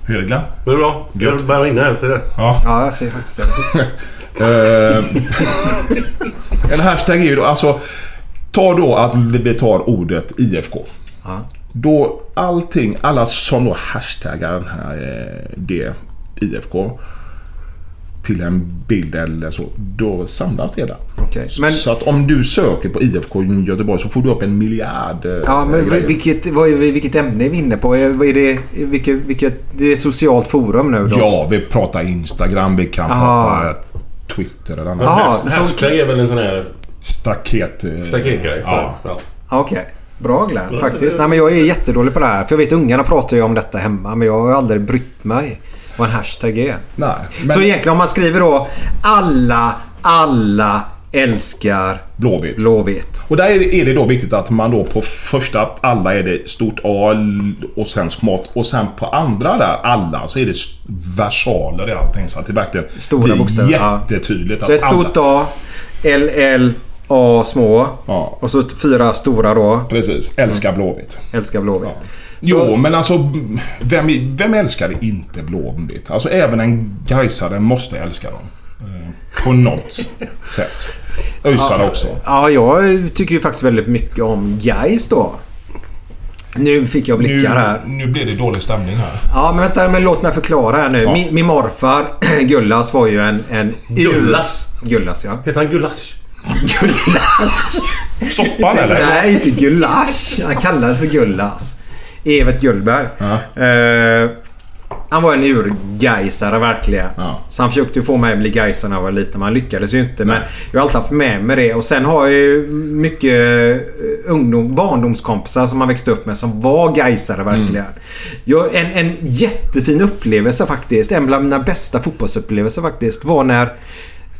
[SPEAKER 4] Hur är det Glenn?
[SPEAKER 3] Det är bra. Jag börjar rinna här. ser du?
[SPEAKER 4] Ja.
[SPEAKER 2] Ja, jag ser faktiskt det.
[SPEAKER 4] Eh, en hashtag är ju då alltså... Ta då att vi tar ordet IFK.
[SPEAKER 2] Ja.
[SPEAKER 4] Då allting, alla som då hashtaggar den här, eh, det IFK till en bild eller så, då samlas det där.
[SPEAKER 2] Okej. Men,
[SPEAKER 4] Så att om du söker på IFK Göteborg så får du upp en miljard eh,
[SPEAKER 2] ja, men
[SPEAKER 4] grejer.
[SPEAKER 2] vilket, vad är, vi- vilket ämne är vi inne på? Är, vad är det, vilket, vilket, det är socialt forum nu då?
[SPEAKER 4] Ja, vi pratar Instagram, vi kan
[SPEAKER 2] Aha.
[SPEAKER 4] prata Twitter eller annat.
[SPEAKER 2] Jaha, så,
[SPEAKER 3] Hashtag är väl en sån här
[SPEAKER 4] Staket... eh,
[SPEAKER 3] staketgrej.
[SPEAKER 4] Ja.
[SPEAKER 3] Ja.
[SPEAKER 2] Okej. Bra Glenn, faktiskt. Nej, men jag är jättedålig på det här. För jag vet ungarna pratar ju om detta hemma. Men jag har aldrig brytt mig vad en hashtag är.
[SPEAKER 4] Nej, men
[SPEAKER 2] Så egentligen om man skriver då alla, alla älskar
[SPEAKER 4] Blåvitt.
[SPEAKER 2] Blåvitt.
[SPEAKER 4] Och där är det, då viktigt att man då på första alla är det stort A och sen smått. Och sen på andra där alla så är det versaler i allting. Så att det verkligen
[SPEAKER 2] Stora bokstäver, ja.
[SPEAKER 4] jättetydligt.
[SPEAKER 2] Så ett stort
[SPEAKER 4] alla,
[SPEAKER 2] A, L, L, A små.
[SPEAKER 4] Ja.
[SPEAKER 2] Och så fyra stora då.
[SPEAKER 4] Precis. Älskar Blåvitt.
[SPEAKER 2] Älskar Blåvitt.
[SPEAKER 4] Jo, men alltså vem, vem älskar inte Blåvitt? Alltså även en Gaisare måste älska dem. Eh, På något sätt. Öisare också.
[SPEAKER 2] Ja, jag tycker ju faktiskt väldigt mycket om Gais då. Nu fick jag blickar här.
[SPEAKER 4] nu blir det dålig stämning här.
[SPEAKER 2] Ja, men vänta. Men låt mig förklara här nu.
[SPEAKER 4] Ja.
[SPEAKER 2] Min, min morfar Gullas var ju en... en
[SPEAKER 3] Gullas?
[SPEAKER 2] Gullas, ja.
[SPEAKER 3] Heter han Gulasch?
[SPEAKER 2] Gullas.
[SPEAKER 4] Soppan eller?
[SPEAKER 2] Nej, inte Gulasch. Han kallades för Gullas. Evert Gullberg.
[SPEAKER 4] Ja.
[SPEAKER 2] Eh, Han var en urgaisare verkligen.
[SPEAKER 4] Ja.
[SPEAKER 2] Så han försökte få mig att bli gaisare när jag var liten. Men han lyckades ju inte. Men jag har alltid haft med mig det. Och sen har jag ju mycket eh, ungdom, barndomskompisar som man växte upp med som var gaisare verkligen. Jag, en, en jättefin upplevelse faktiskt. En bland mina bästa fotbollsupplevelser faktiskt var när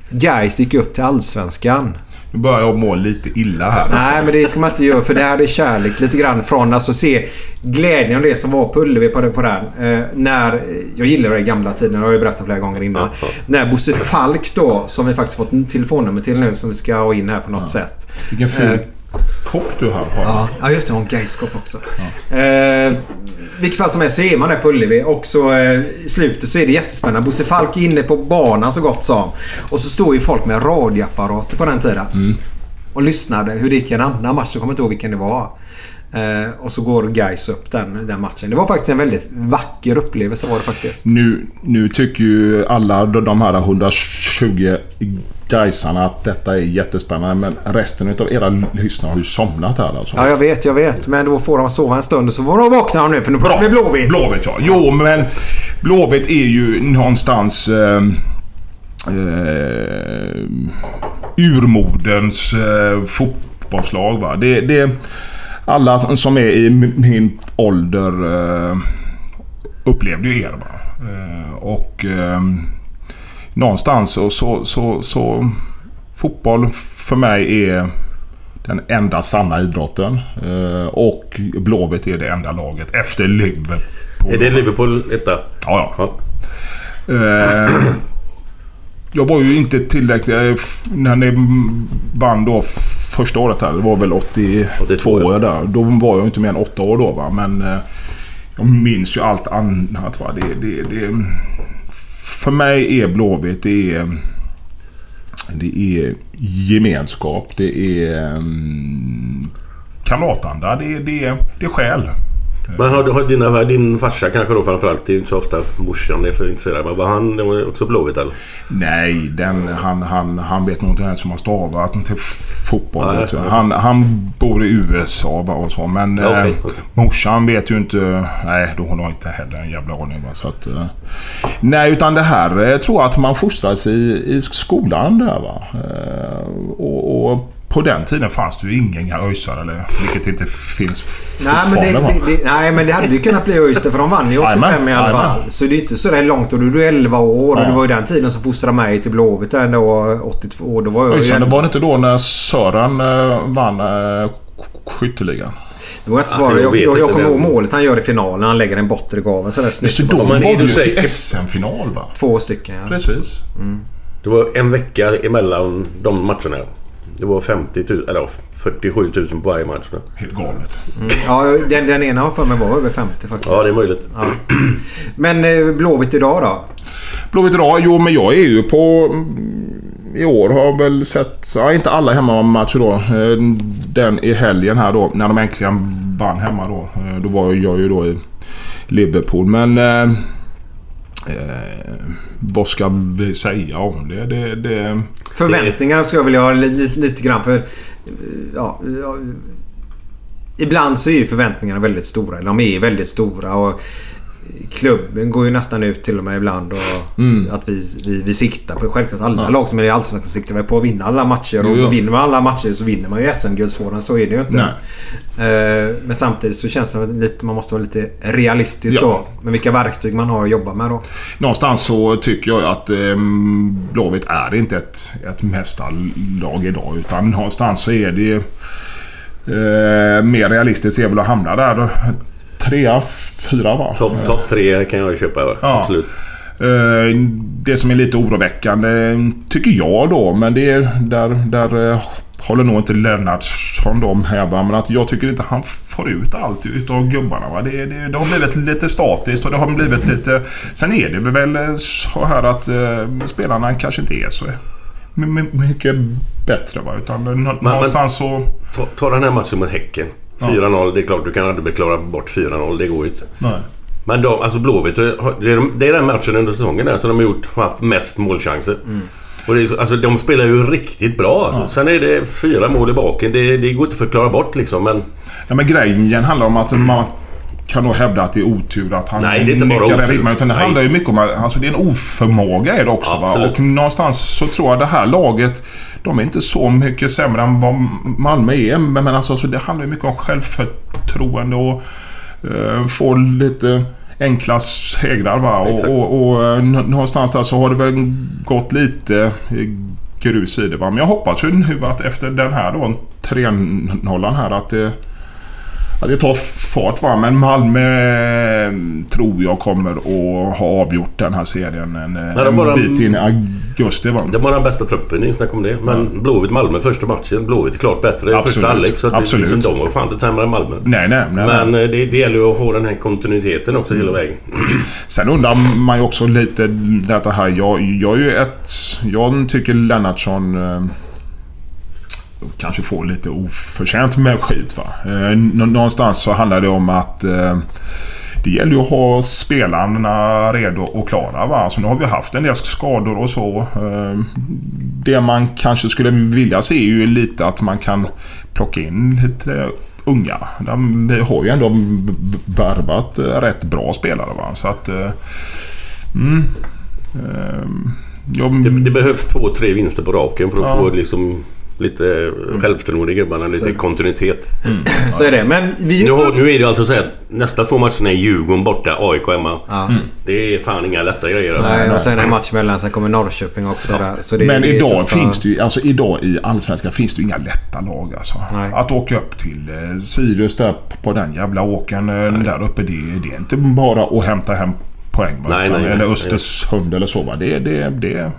[SPEAKER 2] Gais gick upp till Allsvenskan.
[SPEAKER 4] Nu börjar jag må lite illa här.
[SPEAKER 2] Nej, men det ska man inte göra för det här är kärlek lite grann från alltså se glädjen av det som var på Ullevi på, på den. Eh, när, jag gillar det i gamla tiden, det har jag ju berättat flera gånger innan. När Bosse Falk då, som vi faktiskt fått telefonnummer till nu som vi ska ha in här på något sätt.
[SPEAKER 4] Vilken fin
[SPEAKER 2] Eh,
[SPEAKER 4] kopp du har. har.
[SPEAKER 2] Ja, ja just det. Hon Gaiskop också. Eh, vilket fall som helst så är man där på Ullevi och så eh, i slutet så är det jättespännande. Bosse Falk är inne på banan så gott som. Och så står ju folk med radioapparater på den tiden. Och lyssnade hur det gick i en annan match. Jag kommer inte ihåg vilken det var. Eh, och så går Gais upp den, den matchen. Det var faktiskt en väldigt vacker upplevelse var det faktiskt.
[SPEAKER 4] Nu, nu tycker ju alla de här 120 Gaisarna att detta är jättespännande. Men resten av era lyssnare har ju somnat här alltså.
[SPEAKER 2] Ja, jag vet, jag vet. Men då får de sova en stund och så får de vakna nu för nu pratar vi Blåvitt.
[SPEAKER 4] Blåvitt ja. Jo men Blåvitt är ju någonstans... Eh, eh, urmodens eh, fotbollslag. Va? Det, det, alla som är i min ålder eh, upplevde ju er. Eh, och eh, någonstans så, så, så, så... Fotboll för mig är den enda sanna idrotten. Och Blåvitt är det enda laget efter Liverpool.
[SPEAKER 3] Är det Liverpool etta?
[SPEAKER 4] Ja, ja.
[SPEAKER 3] Ja.
[SPEAKER 4] Jag var ju inte tillräckligt... eh, När ni vann då första året här. Det var väl 82
[SPEAKER 3] 82,
[SPEAKER 4] år där. Då var jag inte mer än 8 år då va. Men eh, jag minns ju allt annat va. Det, det, det, för mig är Blåvitt det är... Det är gemenskap. Det är um, kamratanda. Det, det, det är själ.
[SPEAKER 3] Men har, har dina, din farsa kanske då framförallt, det är ju inte så ofta morsan är så intresserad. Men var han också Blåvitt eller?
[SPEAKER 4] Nej, den, han, han, han vet nog inte ens hur man stavar till fotboll.
[SPEAKER 3] Nej.
[SPEAKER 4] Han, han bor i USA och så. Men
[SPEAKER 3] Ja, okej,
[SPEAKER 4] eh, morsan vet ju inte... Nej, då hon har inte heller en jävla aning. Va, så att, eh, nej, utan det här eh, tror jag att man fostras i, i skolan där va. Eh, och, och på den tiden fanns det ju ingen öisare eller vilket inte finns
[SPEAKER 2] Nej men, det,
[SPEAKER 4] fortfarande.
[SPEAKER 2] det, det, nej men det hade ju kunnat bli Öyster för de vann ju 85
[SPEAKER 4] Jajamän,
[SPEAKER 2] i alla fall. Så det är inte så där långt och du är 11 år och
[SPEAKER 4] Ja.
[SPEAKER 2] det var ju den tiden som fostrade mig till Blåvitt där då 82 år. Då var jag
[SPEAKER 4] var det inte då när Sören eh, vann eh, skytteligan?
[SPEAKER 2] Det var inte
[SPEAKER 3] Alltså,
[SPEAKER 2] svårare.
[SPEAKER 3] jag
[SPEAKER 2] jag, jag, jag kommer ihåg målet han gör i finalen. Han lägger en bortre gavel sådär
[SPEAKER 4] Men
[SPEAKER 2] snyggt.
[SPEAKER 4] så då var det ju? SM-final va?
[SPEAKER 2] Två stycken ja.
[SPEAKER 4] Precis.
[SPEAKER 3] Det var en vecka emellan de matcherna. Det var 50 000, eller ja, 47 000 på varje match. då.
[SPEAKER 4] Helt galet.
[SPEAKER 2] Ja, den, den ena har för mig var över 50 faktiskt.
[SPEAKER 3] Ja, det är möjligt.
[SPEAKER 2] Ja. Men eh, Blåvitt idag då?
[SPEAKER 4] Blåvitt idag? Jo, men jag är ju på... mm, I år har väl sett... Ja, inte alla hemmamatcher då. Eh, Den i helgen här då, när de äntligen vann hemma då. Eh, Då var jag ju då i Liverpool. Men... Eh, vad ska vi säga om det? det, det
[SPEAKER 2] Förväntningar ska jag vilja ha lite, lite grann för... Ja, ja, ibland så är ju förväntningarna väldigt stora. Eller de är väldigt stora. Och klubben går ju nästan ut till och med ibland. Och
[SPEAKER 4] Mm.
[SPEAKER 2] Att vi, vi, vi siktar på det. Självklart alla lag som är i Allsvenskan siktar väl på att vinna alla matcher.
[SPEAKER 4] Jo,
[SPEAKER 2] Och
[SPEAKER 4] jo.
[SPEAKER 2] vinner man alla matcher så vinner man ju SM-guldsvåren. Så är det ju inte. Eh, Men samtidigt så känns det som lite, man måste vara lite realistisk
[SPEAKER 4] Ja.
[SPEAKER 2] då. Med vilka verktyg man har att jobba med då.
[SPEAKER 4] Någonstans så tycker jag att eh, Blåvitt är inte ett, ett mästarlag idag. Utan någonstans så är det eh, mer realistiskt är väl att hamna där. Trea, fyra va?
[SPEAKER 3] Topp top tre kan jag köpa.
[SPEAKER 4] Ja.
[SPEAKER 3] Absolut.
[SPEAKER 4] Eh, Det som är lite oroväckande tycker jag då, men det är där, där eh, håller nog inte Lennartsson de här va? Men att jag tycker inte han får ut allt utav gubbarna va. Det, det, det har blivit lite statiskt och det har blivit lite... Sen är det väl eh, så här att eh, spelarna kanske inte är så my- my- mycket bättre va. Utan nå- någonstans så...
[SPEAKER 3] Ta, ta den här matchen mot Häcken. 4-0. Det är klart du kan aldrig klara bort 4-0. Det går ju inte.
[SPEAKER 4] Nej.
[SPEAKER 3] Men de, alltså Blåvitt, det är, de- det är den matchen under säsongen där som de har gjort, haft mest målchanser. Och det är, så- alltså, de spelar ju riktigt bra. Alltså. Sen är det fyra mål i baken. Det, det går inte att förklara bort liksom. Men
[SPEAKER 4] Ja men grejen handlar om att man kan nog hävda att det är otur att han
[SPEAKER 3] Nej, det är inte bara otur.
[SPEAKER 4] Utan det
[SPEAKER 3] Nej.
[SPEAKER 4] handlar ju mycket om att alltså, det är en oförmåga är det också. Va? Och någonstans så tror jag det här laget, de är inte så mycket sämre än vad Malmö är. Men, alltså, så det handlar ju mycket om självförtroende och eh, få lite enkla segrar. Va? Och, och, och eh, nå- någonstans där så har det väl gått lite grus i det. Va? Men jag hoppas ju nu att efter den här då, 3-0 här att det Ja, det tar fart va, men Malmö eh, tror jag kommer att ha avgjort den här serien en,
[SPEAKER 3] de
[SPEAKER 4] en
[SPEAKER 3] bara-
[SPEAKER 4] bit in i augusti va.
[SPEAKER 3] De har den bästa truppen, ingen snack om det. Men Blåvitt-Malmö första matchen. Blåvitt är klart bättre.
[SPEAKER 4] Absolut.
[SPEAKER 3] Första halvlek. Så att det,
[SPEAKER 4] Absolut.
[SPEAKER 3] liksom, de var fan inte sämre än Malmö.
[SPEAKER 4] Nej, nej, nej.
[SPEAKER 3] Men
[SPEAKER 4] nej.
[SPEAKER 3] eh, det, det gäller ju att ha den här kontinuiteten också hela vägen.
[SPEAKER 4] Sen undrar man ju också lite detta här. Jag, jag är ju ett... Jag tycker Lennartsson eh, kanske får lite oförtjänt med skit va. Eh, nå- någonstans så handlar det om att eh, det gäller ju att ha spelarna redo och klara. Va? Alltså, nu har vi haft en del skador och så. Eh, Det man kanske skulle vilja se är ju lite att man kan plocka in lite unga. De, vi har ju ändå värvat rätt bra spelare. Va? Så att... Mm, jag,
[SPEAKER 3] Det, det behövs två, tre vinster på raken för att
[SPEAKER 4] Ja.
[SPEAKER 3] få liksom lite självförtroende i gubbarna. Lite kontinuitet.
[SPEAKER 2] Så är det. Men vi...
[SPEAKER 3] Nu, nu är det alltså så att nästa två matcherna är Djurgården borta, AIK hemma.
[SPEAKER 2] Ja.
[SPEAKER 3] Det är fan inga lätta grejer alltså.
[SPEAKER 2] Nej, och sen en match mellan. Sen kommer Norrköping också där. Så det,
[SPEAKER 4] men
[SPEAKER 2] det är
[SPEAKER 4] idag
[SPEAKER 2] tuffa-
[SPEAKER 4] finns det ju, alltså idag i Allsvenskan finns det ju inga lätta lag alltså.
[SPEAKER 2] Nej.
[SPEAKER 4] Att åka upp till eh, Sirius där på den jävla åken eh, där uppe. Det, det är inte bara att hämta hem poäng. Va?
[SPEAKER 3] Nej,
[SPEAKER 4] utan,
[SPEAKER 3] nej,
[SPEAKER 4] eller
[SPEAKER 3] nej.
[SPEAKER 4] Östersund eller så. Va? Det, det, det är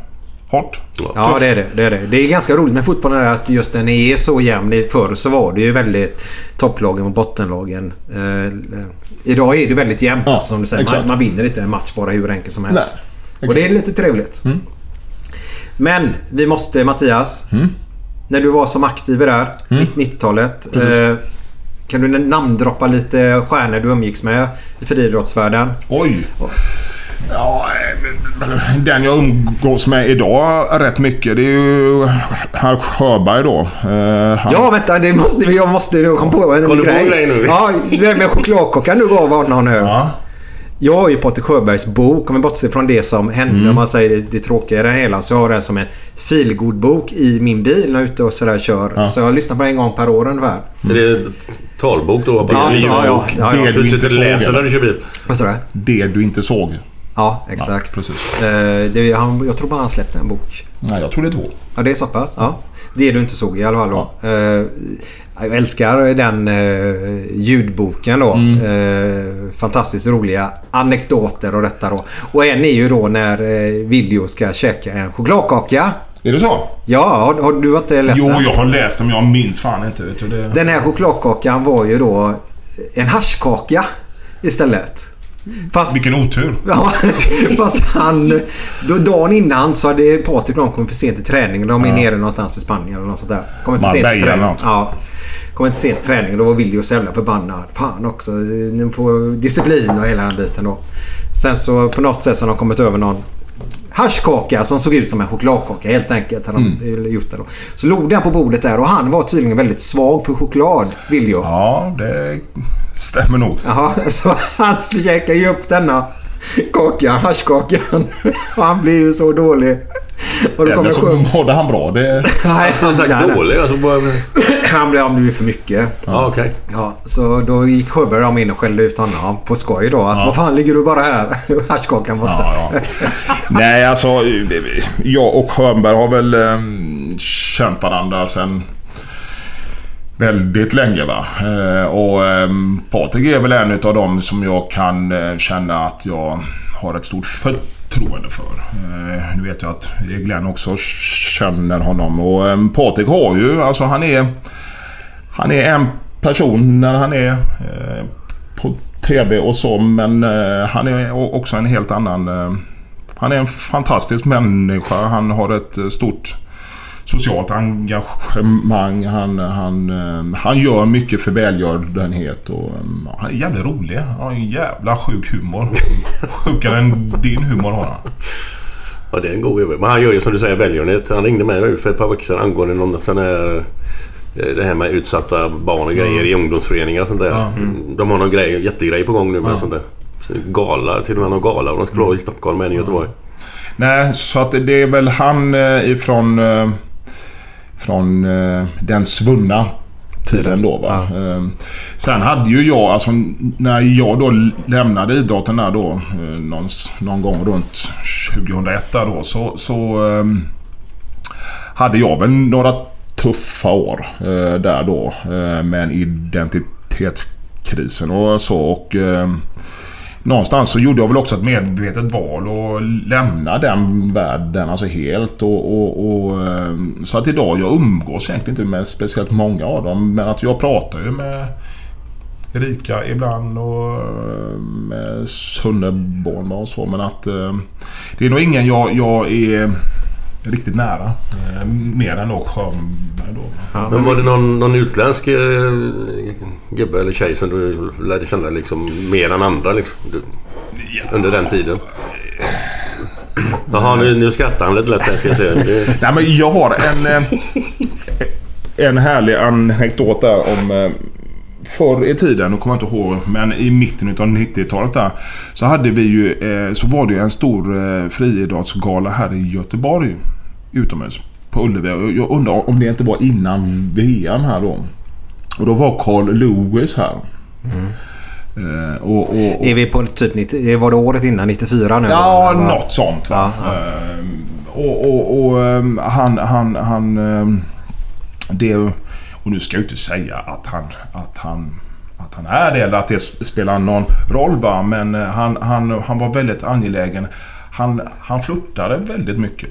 [SPEAKER 4] hårt.
[SPEAKER 2] Ja, det är det, det är det. Det är ganska roligt med fotbollen att just den är så jämn. Förr så var det ju väldigt topplagen och bottenlagen. Eh, idag är det väldigt jämnt
[SPEAKER 4] Ja,
[SPEAKER 2] alltså, som du säger. Man, man vinner inte en match bara hur enkelt som helst.
[SPEAKER 4] Nej,
[SPEAKER 2] och det är lite trevligt.
[SPEAKER 4] Mm.
[SPEAKER 2] Men vi måste Mattias. När du var som aktiv där,
[SPEAKER 4] Mm.
[SPEAKER 2] 90-talet. Eh, kan du namndroppa lite stjärnor du umgicks med i friidrottsvärlden?
[SPEAKER 4] Oj! Ja, den jag umgås med idag rätt mycket det är ju herr Sjöberg då. Eh, han-
[SPEAKER 2] Ja, vänta. Det måste, vi- jag måste jag kom på en
[SPEAKER 3] Kom du på
[SPEAKER 2] grej.
[SPEAKER 3] grej nu?
[SPEAKER 2] Ja, det med chokladkakan du gav honom nu.
[SPEAKER 4] Ja.
[SPEAKER 2] Jag har ju Patrik Sjöbergs bok. Om vi bortser från det som hände,
[SPEAKER 4] Mm.
[SPEAKER 2] om man säger det, det tråkiga i det hela. Så jag har den som en feelgood-bok i min bil när jag är ute och sådär kör. Så jag lyssnar på den en gång per år ungefär.
[SPEAKER 3] Är det talbok då? Bara
[SPEAKER 2] Ja, ja, ja, ja, ja.
[SPEAKER 4] Det
[SPEAKER 3] Du
[SPEAKER 4] inte såg.
[SPEAKER 3] läser när du kör bil.
[SPEAKER 2] Vad sa du?
[SPEAKER 4] Det du inte såg.
[SPEAKER 2] Ja, exakt.
[SPEAKER 4] precis.
[SPEAKER 2] Eh, det, han, jag tror bara han släppte en bok.
[SPEAKER 4] Nej, jag tror det är två.
[SPEAKER 2] Ja, det är så pass. Ja. Det du inte såg i alla fall då. Eh, jag älskar den eh, ljudboken då.
[SPEAKER 4] Mm.
[SPEAKER 2] Eh, fantastiskt roliga anekdoter och detta då. Och en är ju då när eh, Viljo ska käka en chokladkaka.
[SPEAKER 4] Är det så?
[SPEAKER 2] Ja, har, har du inte läst
[SPEAKER 4] Jo,
[SPEAKER 2] den?
[SPEAKER 4] jag har läst dem. Jag minns fan inte. Vet du, det...
[SPEAKER 2] Den här chokladkakan var ju då en haschkaka istället. Fast,
[SPEAKER 4] Vilken otur.
[SPEAKER 2] Ja, fast han... Då, dagen innan så hade Patrik och de kommit för sent till träningen. De är nere någonstans i Spanien eller något sånt där. Kommit för sent till träningen. Ja. Kommit för sent till träningen. Då var Willy så jävla förbannad. Fan också. Ni får disciplin och hela den biten då. Sen så på något sätt så har de kommit över någon haschkaka som såg ut som en chokladkaka helt enkelt. De
[SPEAKER 4] Mm.
[SPEAKER 2] gjort det då. Så låg den på bordet där och han var tydligen väldigt svag för choklad, Viljo.
[SPEAKER 4] Ja, det stämmer nog.
[SPEAKER 2] Jaha, så han käkar ju upp denna kakan, haschkakan. Och han blir ju så dålig. Och då
[SPEAKER 4] Eller
[SPEAKER 2] kommer
[SPEAKER 4] så
[SPEAKER 2] sjung...
[SPEAKER 4] mådde han bra. Det...
[SPEAKER 2] Nej,
[SPEAKER 3] Han sagt
[SPEAKER 2] nej,
[SPEAKER 3] dålig alltså. Bara...
[SPEAKER 2] Han blev, han blev för mycket.
[SPEAKER 3] Ja, okej.
[SPEAKER 2] Ja, så då gick Sjöberg de in och skällde ut honom på skoj då. Att vad fan ligger du bara här? Haschkakan borta.
[SPEAKER 4] Ja, ja. Nej, alltså jag och Schönberg har väl um, känt varandra sen väldigt länge. Va? Eh, och ehm, Patrik är väl en av dem som jag kan eh, känna att jag har ett stort förtroende för. Eh, nu vet jag att Glenn också känner honom. Och ehm, Patrik har ju, alltså han är... Han är en person när han är på TV och så men han är också en helt annan... Han är en fantastisk människa. Han har ett stort socialt engagemang. Han, han, eh, han gör mycket för välgörenhet och eh, han är jävligt rolig. Han har en jävla sjuk humor. Sjukare än din humor har han.
[SPEAKER 3] Ja, det är en god gubbe. Men han gör ju som du säger välgörenhet. Han ringde mig nu för ett par veckor sedan angående någon sån här eh, det här med utsatta barn och grejer i ungdomsföreningar och sånt där.
[SPEAKER 4] Ja.
[SPEAKER 3] De har någon grej, jättegrej på gång nu med
[SPEAKER 4] Ja.
[SPEAKER 3] sånt där. Gala, till och med någon gala och de skulle ha i Stockholm men i Göteborg.
[SPEAKER 4] Nej, så att det är väl han eh, ifrån... Från eh, den svunna tiden då va. Eh, sen hade ju jag, alltså när jag då lämnade idrotten där då eh, någon, någon gång runt 2001 där då så, så eh, hade jag väl några tuffa år eh, där då med en identitetskrisen och så och eh, Någonstans så gjorde jag väl också ett medvetet val och lämna den världen alltså helt. Och, och, och eh, Så att idag jag umgås egentligen inte med speciellt många av dem men att jag pratar ju med Erika ibland och eh, med Sunneborn och så men att eh, Det är nog ingen jag, jag är riktigt nära. Eh, mer än då Schönberg då.
[SPEAKER 3] Men var det någon, någon utländsk eh, gubbe eller tjej som du lärde känna liksom mer än andra liksom? Du, Under den tiden? Jaha, nu, nu skrattar han lite lätt här ska jag se.
[SPEAKER 4] Nej men jag har en... eh, En härlig anekdot där om... Förr i tiden, nu kommer jag inte ihåg, men i mitten av 90-talet där. Så hade vi ju... Så var det ju en stor friidrottsgala här i Göteborg. Utomhus. På Ullevi. Jag undrar om det inte var innan VM här då. Och då var Carl Lewis här. Eh, och, och, och,
[SPEAKER 2] Är vi på typ 90, var det året innan 94 nu?
[SPEAKER 4] Ja,
[SPEAKER 2] då?
[SPEAKER 4] något sånt va. Ehm, och och, och ehm, han... han, han ehm, det, och nu ska jag ju inte säga att han, att han att han är det eller att det spelar någon roll va. Men eh, han, han, han var väldigt angelägen. Han, han flörtade väldigt mycket.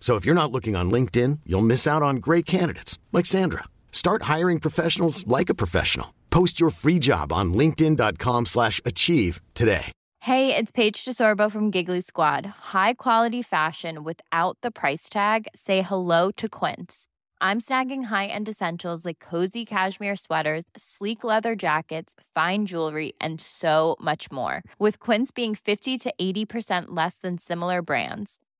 [SPEAKER 8] So if you're not looking on LinkedIn, you'll miss out on great candidates like Sandra. Start hiring professionals like a professional. Post your free job on linkedin.com/achieve today.
[SPEAKER 9] Hey, it's Paige DeSorbo from Giggly Squad. High quality fashion without the price tag. Say hello to Quince. I'm snagging high-end essentials like cozy cashmere sweaters, sleek leather jackets, fine jewelry, and so much more. With Quince being 50 to 80% less than similar brands.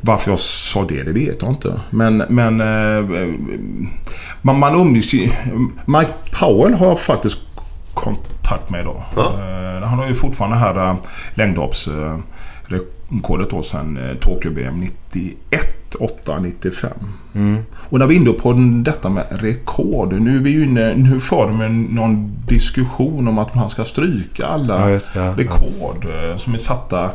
[SPEAKER 4] Varför jag sa det, det vet jag inte. Men, men eh, man, man umgås ju... Mike Powell har jag faktiskt kontakt med idag.
[SPEAKER 3] Ja.
[SPEAKER 4] Eh, han har ju fortfarande det här eh, längdhoppsrekordet då sen Tokyo BM 91, 8, 95. Och när vi är inne på detta med rekord. Nu är vi ju inne, nu för de någon diskussion om att man ska stryka alla
[SPEAKER 2] Ja, det, ja.
[SPEAKER 4] rekord som är satta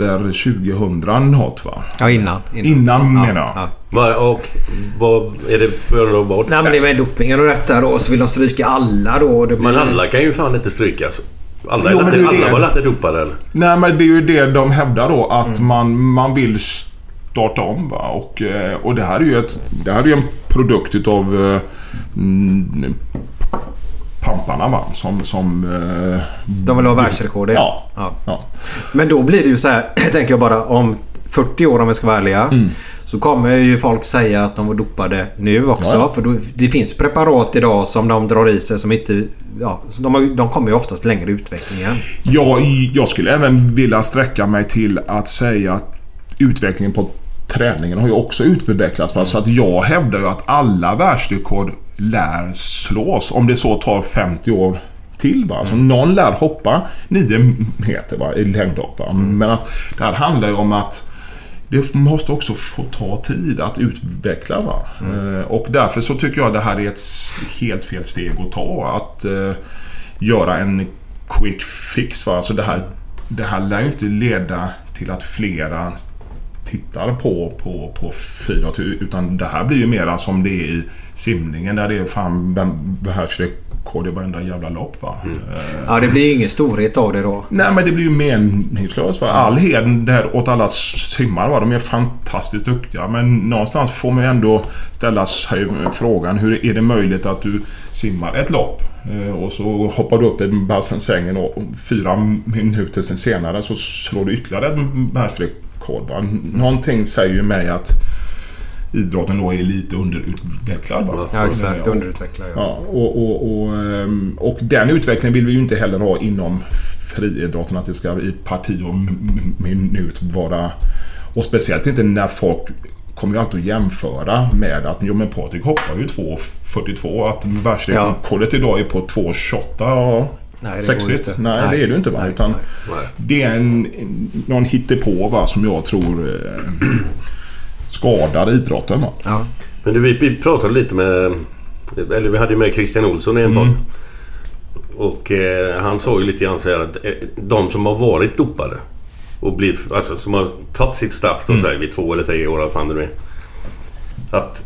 [SPEAKER 4] efter 2000 något va?
[SPEAKER 2] Ja, innan.
[SPEAKER 4] Innan menar jag.
[SPEAKER 2] Ja.
[SPEAKER 3] Var, och vad är det på grund av vad?
[SPEAKER 2] Nej men det är med dopingen och detta då så vill de stryka alla då. Det blir...
[SPEAKER 3] Men alla kan ju fan inte strykas. Alla,
[SPEAKER 4] Jo,
[SPEAKER 3] är
[SPEAKER 4] men
[SPEAKER 3] inte,
[SPEAKER 4] det är ju
[SPEAKER 3] alla
[SPEAKER 4] det.
[SPEAKER 3] var inte dopade eller?
[SPEAKER 4] Nej men det är ju det de hävdar då att man, man vill starta om va. Och, eh, och det här är ju ett, det här är ju en produkt utav eh, mm, pamparna va. Som... som eh,
[SPEAKER 2] De vill ha världsrekordet.
[SPEAKER 4] Ja.
[SPEAKER 2] ja.
[SPEAKER 4] ja.
[SPEAKER 2] Men då blir det ju så här, tänker jag bara om 40 år om vi ska vara ärliga.
[SPEAKER 4] Mm.
[SPEAKER 2] Så kommer ju folk säga att de var dopade nu också.
[SPEAKER 4] Ja.
[SPEAKER 2] För då, det finns preparat idag som de drar i sig som inte... Ja, de, har, de kommer ju oftast längre i utvecklingen.
[SPEAKER 4] Ja, jag skulle även vilja sträcka mig till att säga att utvecklingen på träningen har ju också utvecklats. Va? Så att jag hävdar ju att alla världsrekord lär slås. Om det så tar 50 år till. Va? Så någon lär hoppa 9 meter va? i längdhopp. Va? Men att det här handlar ju om att det måste också få ta tid att utveckla. Va? Eh, och därför så tycker jag att det här är ett helt fel steg att ta. Att eh, göra en quick fix. Va? Alltså det, här, det här lär ju inte leda till att flera tittar på, på, på friidrott. Utan det här blir ju mera som det är i simningen. Där det är fan vem i varenda jävla lopp. Va? Eh,
[SPEAKER 2] Ja, det blir ju ingen storhet av det då.
[SPEAKER 4] Nej men det blir ju meningslöst. Va? All heder där åt alla simmare. Va? De är fantastiskt duktiga. Men någonstans får man ju ändå ställa sig frågan. Hur är det möjligt att du simmar ett lopp eh, och så hoppar du upp i bassängen och fyra minuter sen senare så slår du ytterligare ett världsrekord. Va? Någonting säger ju mig att idrotten då är lite underutvecklad. Va?
[SPEAKER 2] Ja, exakt. Underutvecklad. Ja.
[SPEAKER 4] Ja, och, och, och, ehm, och den utvecklingen vill vi ju inte heller ha inom friidrotten. Att det ska i parti och minut vara... Och speciellt inte när folk kommer ju alltid att jämföra med att jo men Patrik hoppar ju 2.42. Att världsrekordet idag är på 2.28. Ja,
[SPEAKER 2] Nej, det
[SPEAKER 4] sexigt. Nej,
[SPEAKER 2] Nej.
[SPEAKER 4] det är det ju inte. Va?
[SPEAKER 2] Nej,
[SPEAKER 4] Utan
[SPEAKER 3] Nej.
[SPEAKER 4] det är en, någon hittepå va, som jag tror eh, skadar idrotten. Va?
[SPEAKER 2] Ja.
[SPEAKER 3] Men du, vi, vi pratade lite med... Eller vi hade ju med Christian Olsson i en podd. Och eh, han sa ju lite grann så här att eh, de som har varit dopade och blivit, alltså som har tagit sitt straff då säger vi två eller tre år vad fan det nu är. Att,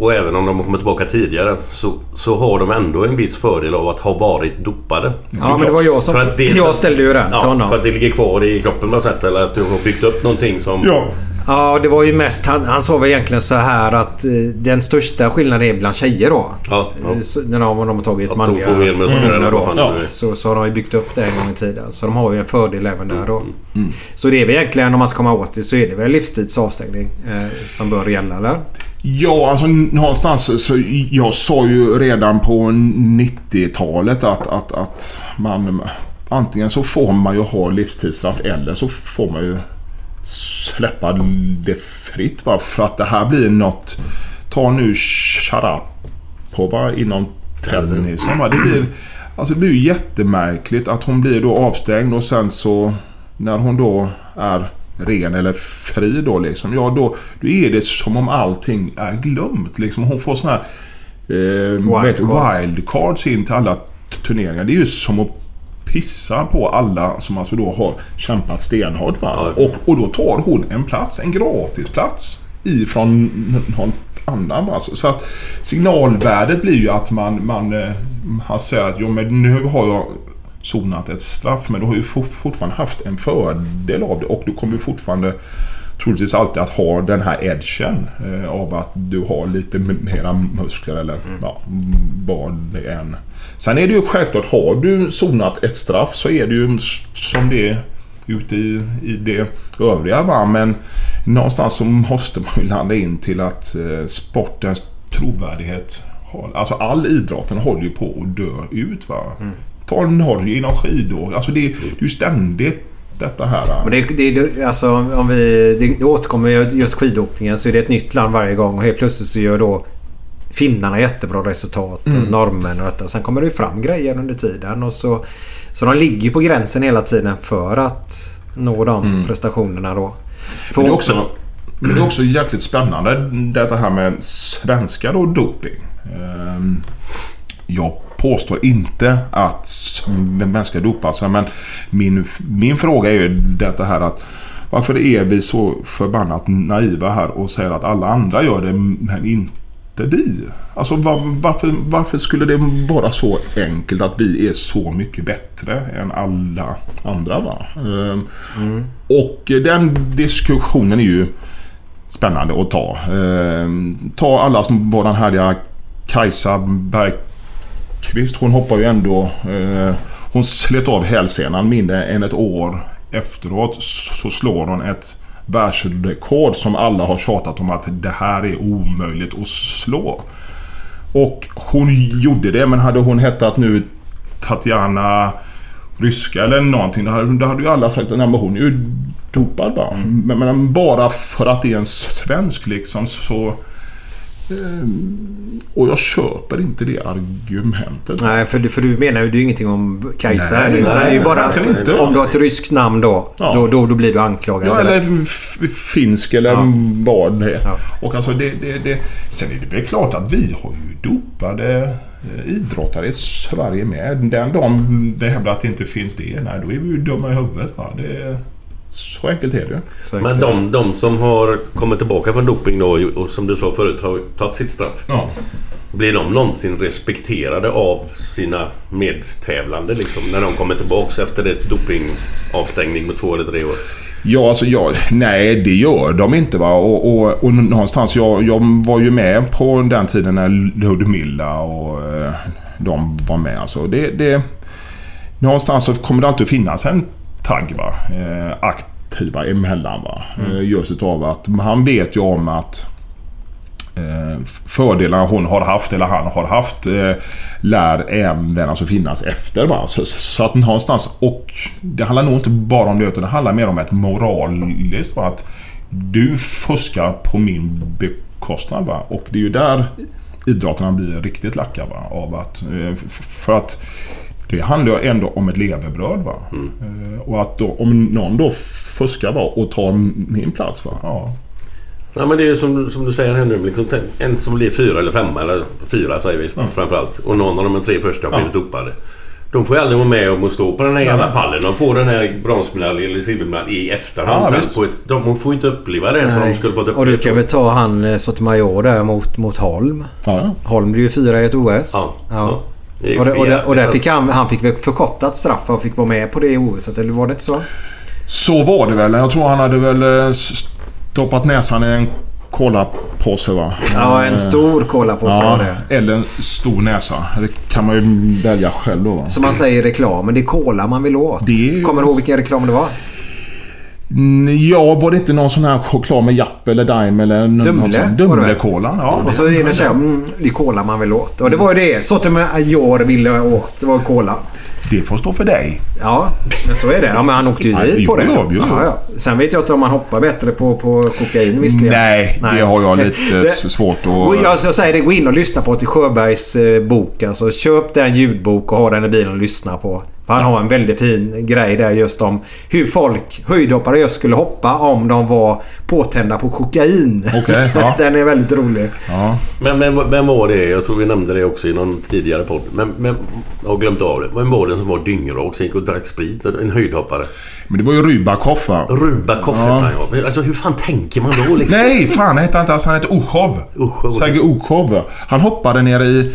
[SPEAKER 3] och även om de har kommit tillbaka tidigare så, så har de ändå en viss fördel av att ha varit dopade.
[SPEAKER 2] Ja, men det var jag som...
[SPEAKER 3] För att det-
[SPEAKER 2] Jag ställde ju den till
[SPEAKER 3] Ja,
[SPEAKER 2] honom.
[SPEAKER 3] för att det ligger kvar i kroppen på något sätt eller att du har byggt upp någonting som...
[SPEAKER 4] Ja,
[SPEAKER 2] Ja, det var ju mest... Han, han sa väl egentligen så här att eh, den största skillnaden är bland tjejer då.
[SPEAKER 3] Ja, ja.
[SPEAKER 2] Eh, Så, när de, de har tagit
[SPEAKER 3] Att
[SPEAKER 2] manliga hormoner då.
[SPEAKER 3] är.
[SPEAKER 2] Så, så har de ju byggt upp det en gång i tiden. Så de har ju en fördel även där då.
[SPEAKER 3] Mm.
[SPEAKER 2] Så det är väl egentligen om man ska komma åt det så är det väl livstidsavstängning eh, som bör gälla eller?
[SPEAKER 4] Ja, alltså någonstans så jag sa ju redan på 90-talet att, att, att man antingen så får man ju ha livstidsstraff eller så får man ju släppa det fritt. Va? För att det här blir något... Ta nu Sharapova inom tennisen. Va? Det blir, alltså det blir ju jättemärkligt att hon blir då avstängd och sen så när hon då är ren eller fri då liksom. Ja då, då är det som om allting är glömt. Liksom. Hon får såna här eh?
[SPEAKER 2] Wildcards.
[SPEAKER 4] wildcards in till alla turneringar. Det är ju som att pissa på alla som alltså då har kämpat stenhårt. Va?
[SPEAKER 3] Ja.
[SPEAKER 4] Och, och då tar hon en plats, en gratisplats ifrån någon annan. Va? Så, att signalvärdet blir ju att man, man, eh, han säger att jo, men nu har jag sonat ett straff men du har ju fort, fortfarande haft en fördel av det och du kommer ju fortfarande troligtvis alltid att ha den här edgen eh, av att du har lite mera muskler eller ja, vad det än. Sen är det ju självklart, har du sonat ett straff så är det ju som det är ute i, i det övriga. Va? Men någonstans så måste man ju landa in till att eh, sportens trovärdighet har, Alltså all idrotten håller ju på att dö ut. Va? Ta Norge inom skidor. Alltså det, det är ju ständigt detta här.
[SPEAKER 2] Men det, det, alltså, om vi, det, det återkommer ju just skidåkningen så är det ett nytt land varje gång och helt plötsligt så gör då finnarna jättebra resultat och norrmän och detta. Sen kommer det ju fram grejer under tiden och så... Så de ligger ju på gränsen hela tiden för att nå de prestationerna då. För
[SPEAKER 4] Men det, är också, men det är också jäkligt spännande detta här med svenska då doping. Ehm, Jag påstår inte att svenska dopar sig men min, min fråga är ju detta här att varför är vi så förbannat naiva här och säger att alla andra gör det men inte vi? Alltså var, varför, varför skulle det vara så enkelt att vi är så mycket bättre än alla andra? Va? Ehm, Och den diskussionen är ju spännande att ta. Ehm, ta alla som var den härliga Kajsa Bergqvist. Hon hoppar ju ändå... Eh, hon slet av hälsenan mindre än ett år efteråt så slår hon ett världsrekord som alla har tjatat om att det här är omöjligt att slå. Och hon gjorde det, men hade hon hetat nu Tatjana Ryska eller någonting, då hade, då hade ju alla sagt att hon är ju dopad bara. Men, men bara för att det är en svensk liksom så... ehm, och jag köper inte det argumentet.
[SPEAKER 2] Nej, för, du- för du menar ju det är ju ingenting om Kajsa.
[SPEAKER 4] Nej,
[SPEAKER 2] utan
[SPEAKER 4] nej,
[SPEAKER 2] det är ju bara att
[SPEAKER 4] inte.
[SPEAKER 2] om du har ett ryskt namn då,
[SPEAKER 4] Ja.
[SPEAKER 2] då, då, då blir du anklagad.
[SPEAKER 4] Ja, eller finsk eller vad det är. Och alltså det, det, det, sen är det väl klart att vi har ju dopade eh, idrottare i Sverige med. Den dagen det hävdar att det inte finns det, nej då är vi ju dumma i huvudet. Va? Det, så enkelt är det.
[SPEAKER 3] Men de, de som har kommit tillbaka från doping då och som du sa förut har tagit sitt straff.
[SPEAKER 4] Ja.
[SPEAKER 3] Blir de någonsin respekterade av sina medtävlande liksom när de kommer tillbaka efter ett dopingavstängning med två eller tre år?
[SPEAKER 4] Ja, alltså jag, nej det gör de inte va. Och, och, och någonstans, jag, jag var ju med på den tiden när Ludmilla och eh, de var med. Alltså det, det, någonstans så kommer det alltid att finnas en tagg va. Eh, aktiva emellan va.
[SPEAKER 2] Mm.
[SPEAKER 4] Eh, just utav att han vet ju om att eh, fördelarna hon har haft eller han har haft eh, lär även alltså finnas efter. Va? Så, så att någonstans, och det handlar nog inte bara om det utan det handlar mer om ett moraliskt. Va? Att du fuskar på min bekostnad. Va? Och det är ju där idrottarna blir riktigt lacka. Va? Av att, eh, för att det handlar ju ändå om ett levebröd. Va? Eh, Och att då, om någon då fuskar va? och tar min plats. Va? Ja,
[SPEAKER 3] Ja men det är ju som, som du säger här nu. Liksom, en som blir fyra eller femma eller fyra säger vi framförallt. Och någon av de tre första har blivit dopade. De får ju aldrig vara med om att stå på den här jävla
[SPEAKER 4] Nej.
[SPEAKER 3] pallen. De får den här bronsmedalj eller silvermedalj i efterhand.
[SPEAKER 2] Ja,
[SPEAKER 3] sen ett, de får inte uppleva det som de skulle fått
[SPEAKER 2] Och du
[SPEAKER 3] uppleva.
[SPEAKER 2] kan väl ta han eh, Sotomayor där mot, mot Holm.
[SPEAKER 4] Ja.
[SPEAKER 2] Holm blev ju fyra i ett OS.
[SPEAKER 3] Ja.
[SPEAKER 2] Ja.
[SPEAKER 3] Det
[SPEAKER 2] Och, det, och, det, och där fick han, han fick väl förkortat straff och fick vara med på det OS. Eller var det inte så?
[SPEAKER 4] Så var det väl. Jag tror han hade väl eh, stoppat näsan i en kolapåse va?
[SPEAKER 2] Ja, en
[SPEAKER 4] Eh,
[SPEAKER 2] stor kolapåse var det.
[SPEAKER 4] Eller en stor näsa. Det kan man ju välja själv då va?
[SPEAKER 2] Som man säger i reklamen. Det är cola man vill åt.
[SPEAKER 4] Det är ju-
[SPEAKER 2] Kommer du ihåg vilken reklam det var?
[SPEAKER 4] Mm, Ja, var det inte någon sån här choklad med Japp eller Daim eller
[SPEAKER 2] Dumle,
[SPEAKER 4] något sånt?
[SPEAKER 2] väl?
[SPEAKER 4] Dumlekolan, ja.
[SPEAKER 2] och så är det så här, mm, det är cola man vill åt. Och det var ju det Sotomayor ville åt. Det var cola.
[SPEAKER 4] Det får stå för dig.
[SPEAKER 2] Ja, men så är det. Ja, men han åkte ju dit på det.
[SPEAKER 4] jo, jo, jo.
[SPEAKER 2] Ja, ja. Sen vet jag inte om han hoppar bättre på, på kokain visserligen.
[SPEAKER 4] Nej, det har jag lite
[SPEAKER 2] Det-
[SPEAKER 4] svårt
[SPEAKER 2] Och
[SPEAKER 4] att...
[SPEAKER 2] jag, jag säger det, gå in och lyssna på till Sjöbergs eh, bok. Alltså, köp den ljudbok och ha den i bilen och lyssna på. För han har en väldigt fin grej där just om hur folk, höjdhoppare just skulle hoppa om de var påtända på kokain.
[SPEAKER 4] Okej, ja.
[SPEAKER 2] den är väldigt rolig.
[SPEAKER 4] Ja.
[SPEAKER 3] Men, men vem var det? Jag tror vi nämnde det också i någon tidigare podd. Men, men jag har glömt av det. Vem var det som var dyngrak som gick och drack sprit? En höjdhoppare.
[SPEAKER 4] Men det var ju Rybakov va?
[SPEAKER 3] Rubakov
[SPEAKER 4] Ja.
[SPEAKER 3] hette han ja. Alltså hur fan tänker man då liksom?
[SPEAKER 4] Nej, fan han hette inte alls. Han hette Uchov.
[SPEAKER 3] Uchov.
[SPEAKER 4] Sergej Uchov. Han hoppade ner i...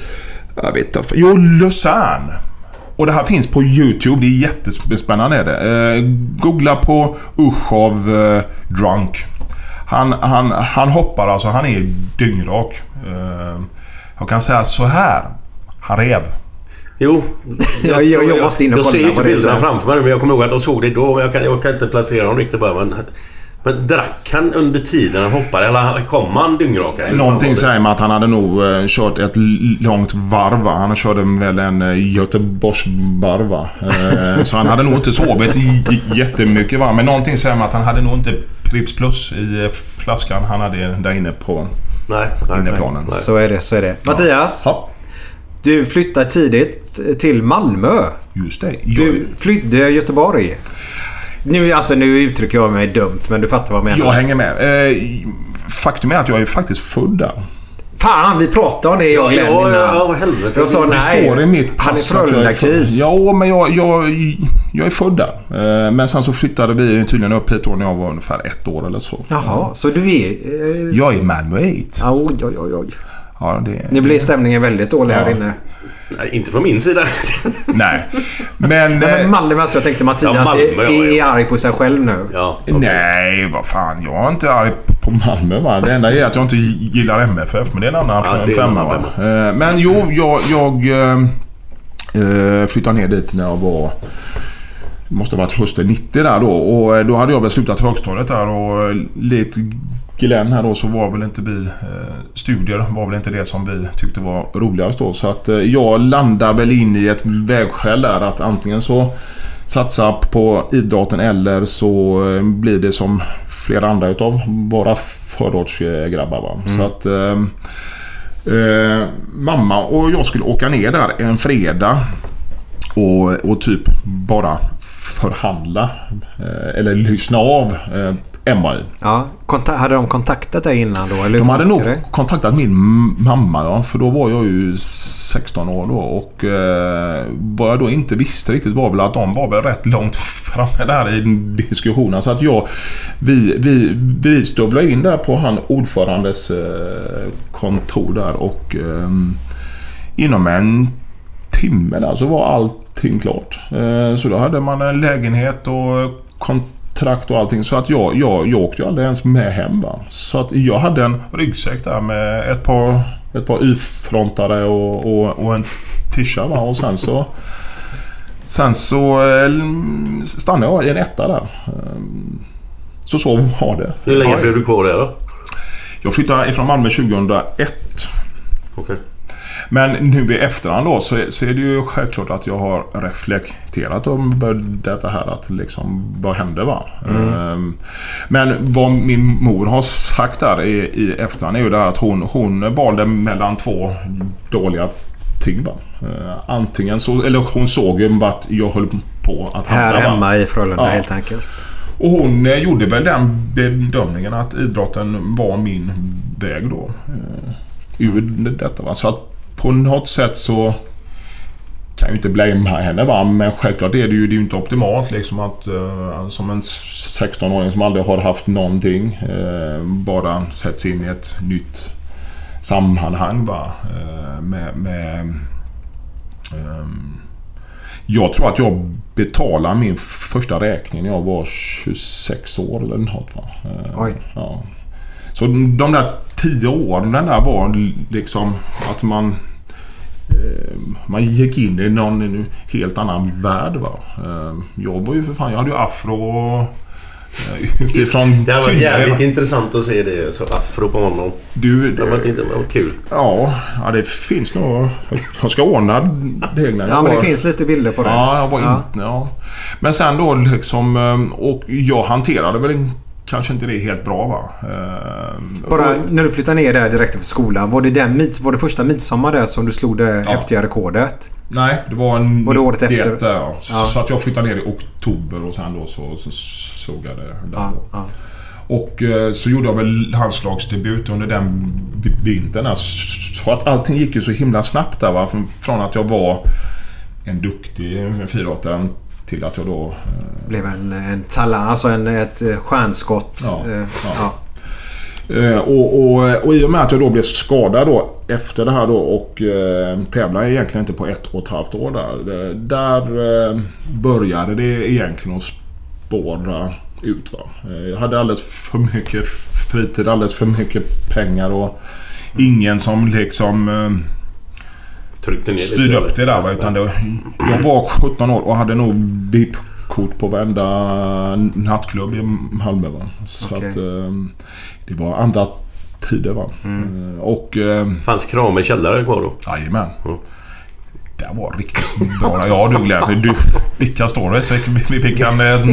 [SPEAKER 4] Jag vet inte. Jo, Lausanne. Och det här finns på YouTube. Det är jättespännande. Är det. Eh, googla på Uchov eh, Drunk. Han, han, han hoppar alltså. Han är dyngrak. Eh, jag kan säga så här. Han rev.
[SPEAKER 3] Jo.
[SPEAKER 2] Jag- jag- jag måste in och
[SPEAKER 3] jag ser inte bilderna framför mig men jag kommer ihåg att jag såg det då. Men jag kan, jag kan inte placera dem riktigt bara. Men, men drack han under tiden han hoppade? Eller kom han dyngrak? Eller hur fan var
[SPEAKER 4] Någonting
[SPEAKER 3] det?
[SPEAKER 4] säger mig att han hade nog eh, kört ett långt varv. va? Han körde väl en eh, Göteborgsvarv. va? Eh, så han hade nog inte sovit jättemycket. Va? Men någonting säger mig att han hade nog inte Pripps Plus i flaskan han hade där inne på
[SPEAKER 3] Nej, nej,
[SPEAKER 4] inneplanen.
[SPEAKER 3] nej.
[SPEAKER 2] Så är det, så är det. Mattias.
[SPEAKER 4] Ja,
[SPEAKER 2] Du flyttade tidigt till Malmö.
[SPEAKER 4] just det.
[SPEAKER 2] Du flydde Göteborg. Nu, alltså, nu uttrycker jag mig dumt men du fattar vad jag menar.
[SPEAKER 4] Jag hänger med. Eh, faktum är att jag är faktiskt född där.
[SPEAKER 2] Fan, vi pratade om det jag och Glenn
[SPEAKER 3] Ja, ja, ja, vad helvete.
[SPEAKER 2] Jag sa
[SPEAKER 4] Det
[SPEAKER 2] nej.
[SPEAKER 4] står i mitt
[SPEAKER 2] Han är
[SPEAKER 4] pass att jag
[SPEAKER 2] Frölunda-kris.
[SPEAKER 4] Ja, men jag, jag, jag är född där. Eh, Men sen så flyttade vi tydligen upp hit när jag var ungefär ett år eller så.
[SPEAKER 2] Jaha, så du är... Eh,
[SPEAKER 4] Jag är Malmöit.
[SPEAKER 2] ja, oj, oj, oj, oj.
[SPEAKER 4] Ja, det,
[SPEAKER 2] Nu blir stämningen väldigt dålig här
[SPEAKER 4] Ja.
[SPEAKER 2] inne.
[SPEAKER 3] Nej, inte från min sida.
[SPEAKER 4] Nej. Men...
[SPEAKER 2] Nej,
[SPEAKER 4] eh,
[SPEAKER 2] men Malmö, alltså, jag tänkte Mattias
[SPEAKER 3] Ja, Malmö,
[SPEAKER 2] är, är
[SPEAKER 3] ja.
[SPEAKER 2] arg på sig själv nu.
[SPEAKER 3] ja, okej.
[SPEAKER 4] Nej, vad fan. Jag är inte arg på Malmö va. Det enda är att jag inte gillar MFF. Men det är en annan
[SPEAKER 3] Ja,
[SPEAKER 4] femma. Eh, Men jo, jag, jag eh, eh, flyttade ner dit när jag var... måste ha varit hösten 90 där då. Och eh, då hade jag väl slutat högstadiet där och eh, likt Glenn här då så var väl inte vi... Eh, studier var väl inte det som vi tyckte var roligast då. Så att eh, jag landar väl in i ett vägskäl där att antingen så satsa på idrotten eller så eh, blir det som flera andra utav våra förortsgrabbar. Va? Så att... Eh, mamma och jag skulle åka ner där en fredag och, och typ bara förhandla eh, eller lyssna av eh, Emma i.
[SPEAKER 2] Ja, hade de kontaktat dig innan då? Eller
[SPEAKER 4] De hade nog
[SPEAKER 2] det?
[SPEAKER 4] kontaktat min mamma ja, för då var jag ju 16 år då och eh, vad jag då inte visste riktigt var väl att de var väl rätt långt framme där i diskussionen så att jag vi, vi, vi stövlade in där på han ordförandes eh, kontor där och eh, inom en timme där så var allting klart. Eh, så då hade man en lägenhet och kontrakt och allting. Så att jag, jag, jag åkte ju aldrig ens med hem. Va? Så att jag hade en ryggsäck där med ett par, ett par Y-frontare och, och, och en tisha. Va? Och sen så... Sen så eh, stannade jag i en etta där. Eh, Så så var det.
[SPEAKER 3] Hur länge blev du kvar där då?
[SPEAKER 4] Jag flyttade ifrån Malmö 2001.
[SPEAKER 3] Okej.
[SPEAKER 4] Men nu i efterhand då så är, så är det ju självklart att jag har reflekterat om detta här att liksom vad hände va?
[SPEAKER 2] Mm.
[SPEAKER 4] Ehm, Men vad min mor har sagt där i, i efterhand är ju det här att hon, hon valde mellan två dåliga ting va? Ehm, Antingen så, eller hon såg ju vart jag höll på att
[SPEAKER 2] Här
[SPEAKER 4] hamna, va?
[SPEAKER 2] hemma i Frölunda
[SPEAKER 4] Ja.
[SPEAKER 2] helt enkelt.
[SPEAKER 4] Och hon eh, gjorde väl den bedömningen att idrotten var min väg då. Eh, ur detta va. Så att på något sätt så kan jag ju inte blamea henne va. Men självklart är det ju, det är ju inte optimalt liksom att eh, som en 16-åring som aldrig har haft någonting eh, bara sätts in i ett nytt sammanhang va. Eh, med, med ehm, jag tror att jag betalade min första räkning när jag var 26 år eller något. Va?
[SPEAKER 2] Oj.
[SPEAKER 4] Ja. Så de där 10 åren där var liksom att man... eh, Man gick in i någon helt annan värld. Va? Eh, Jag var ju för fan... Jag hade ju afro och... eh, Utifrån
[SPEAKER 3] Det hade varit jävligt intressant att se det. Så afro på honom.
[SPEAKER 4] Du,
[SPEAKER 3] Det hade inte, varit kul.
[SPEAKER 4] Ja, ja, det finns nog... Jag ska ordna det jag
[SPEAKER 2] Ja, men det finns lite bilder på det.
[SPEAKER 4] Ja, jag var
[SPEAKER 2] Ja.
[SPEAKER 4] inte... Ja. Men sen då liksom... Och jag hanterade väl kanske inte det helt bra va. Eh,
[SPEAKER 2] Bara
[SPEAKER 4] och-
[SPEAKER 2] när du flyttade ner där direkt efter skolan. Var det, den, var det första midsommar där som du slog det häftiga rekordet?
[SPEAKER 4] Nej, det var en...
[SPEAKER 2] Var det året
[SPEAKER 4] 91
[SPEAKER 2] efter?
[SPEAKER 4] Där, ja. Så,
[SPEAKER 2] Ja.
[SPEAKER 4] så att jag flyttade ner i oktober och sen då så, så såg jag det där
[SPEAKER 2] Ja, ja.
[SPEAKER 4] Och eh, så gjorde jag väl handslagsdebut under den vi- vintern. här. Så att allting gick ju så himla snabbt där va. Från- Från att jag var en duktig friidrottare till att jag då... Eh,
[SPEAKER 2] Blev en, en talang, alltså en, ett eh, stjärnskott.
[SPEAKER 4] Ja,
[SPEAKER 2] Eh,
[SPEAKER 4] ja.
[SPEAKER 2] ja.
[SPEAKER 4] Och, och, och i och med att jag då blev skadad då efter det här då och eh, tävlade egentligen inte på ett och ett halvt år där. Där eh, började det egentligen att spåra ut. Va? Jag hade alldeles för mycket fritid, alldeles för mycket pengar och ingen som liksom eh,
[SPEAKER 3] Tryckte ner
[SPEAKER 4] styrde
[SPEAKER 3] lite,
[SPEAKER 4] upp det där. Va? Utan det, jag var 17 år och hade nog VIP-kort på varenda nattklubb i Malmö. Va? Så
[SPEAKER 2] Okej.
[SPEAKER 4] att eh, det var andra tider. Va? Eh, Och... Eh,
[SPEAKER 3] Fanns Krame källare kvar då?
[SPEAKER 4] Jajamän. Det var riktigt bra. Ja du Glenn. Du, vilka stories vi, vi kan... Eh,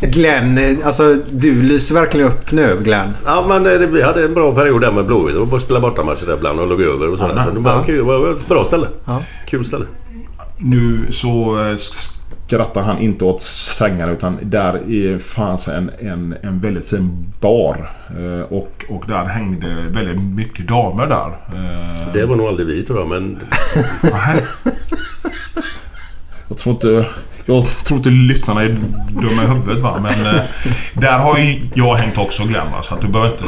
[SPEAKER 2] Glenn, eh, alltså du lyser verkligen upp nu Glenn.
[SPEAKER 3] Ja men det, vi hade en bra period där med Blåvitt. Var bara att spela bortamatcher där ibland och låg över och sådär.
[SPEAKER 4] Ja,
[SPEAKER 3] Så det var,
[SPEAKER 2] ja.
[SPEAKER 3] kul. det var ett bra ställe.
[SPEAKER 2] Ja.
[SPEAKER 3] Kul ställe.
[SPEAKER 4] Nu så eh, skrattar han inte åt sängar utan där är- fanns en, en, en väldigt fin bar. Eh, Och, och där hängde väldigt mycket damer där. Eh,
[SPEAKER 3] Det var nog aldrig vi tror jag men...
[SPEAKER 4] Jag tror inte... Jag tror inte lyssnarna är dumma i huvudet va. Men eh, där har ju jag hängt också Glenn va. Så att du behöver inte...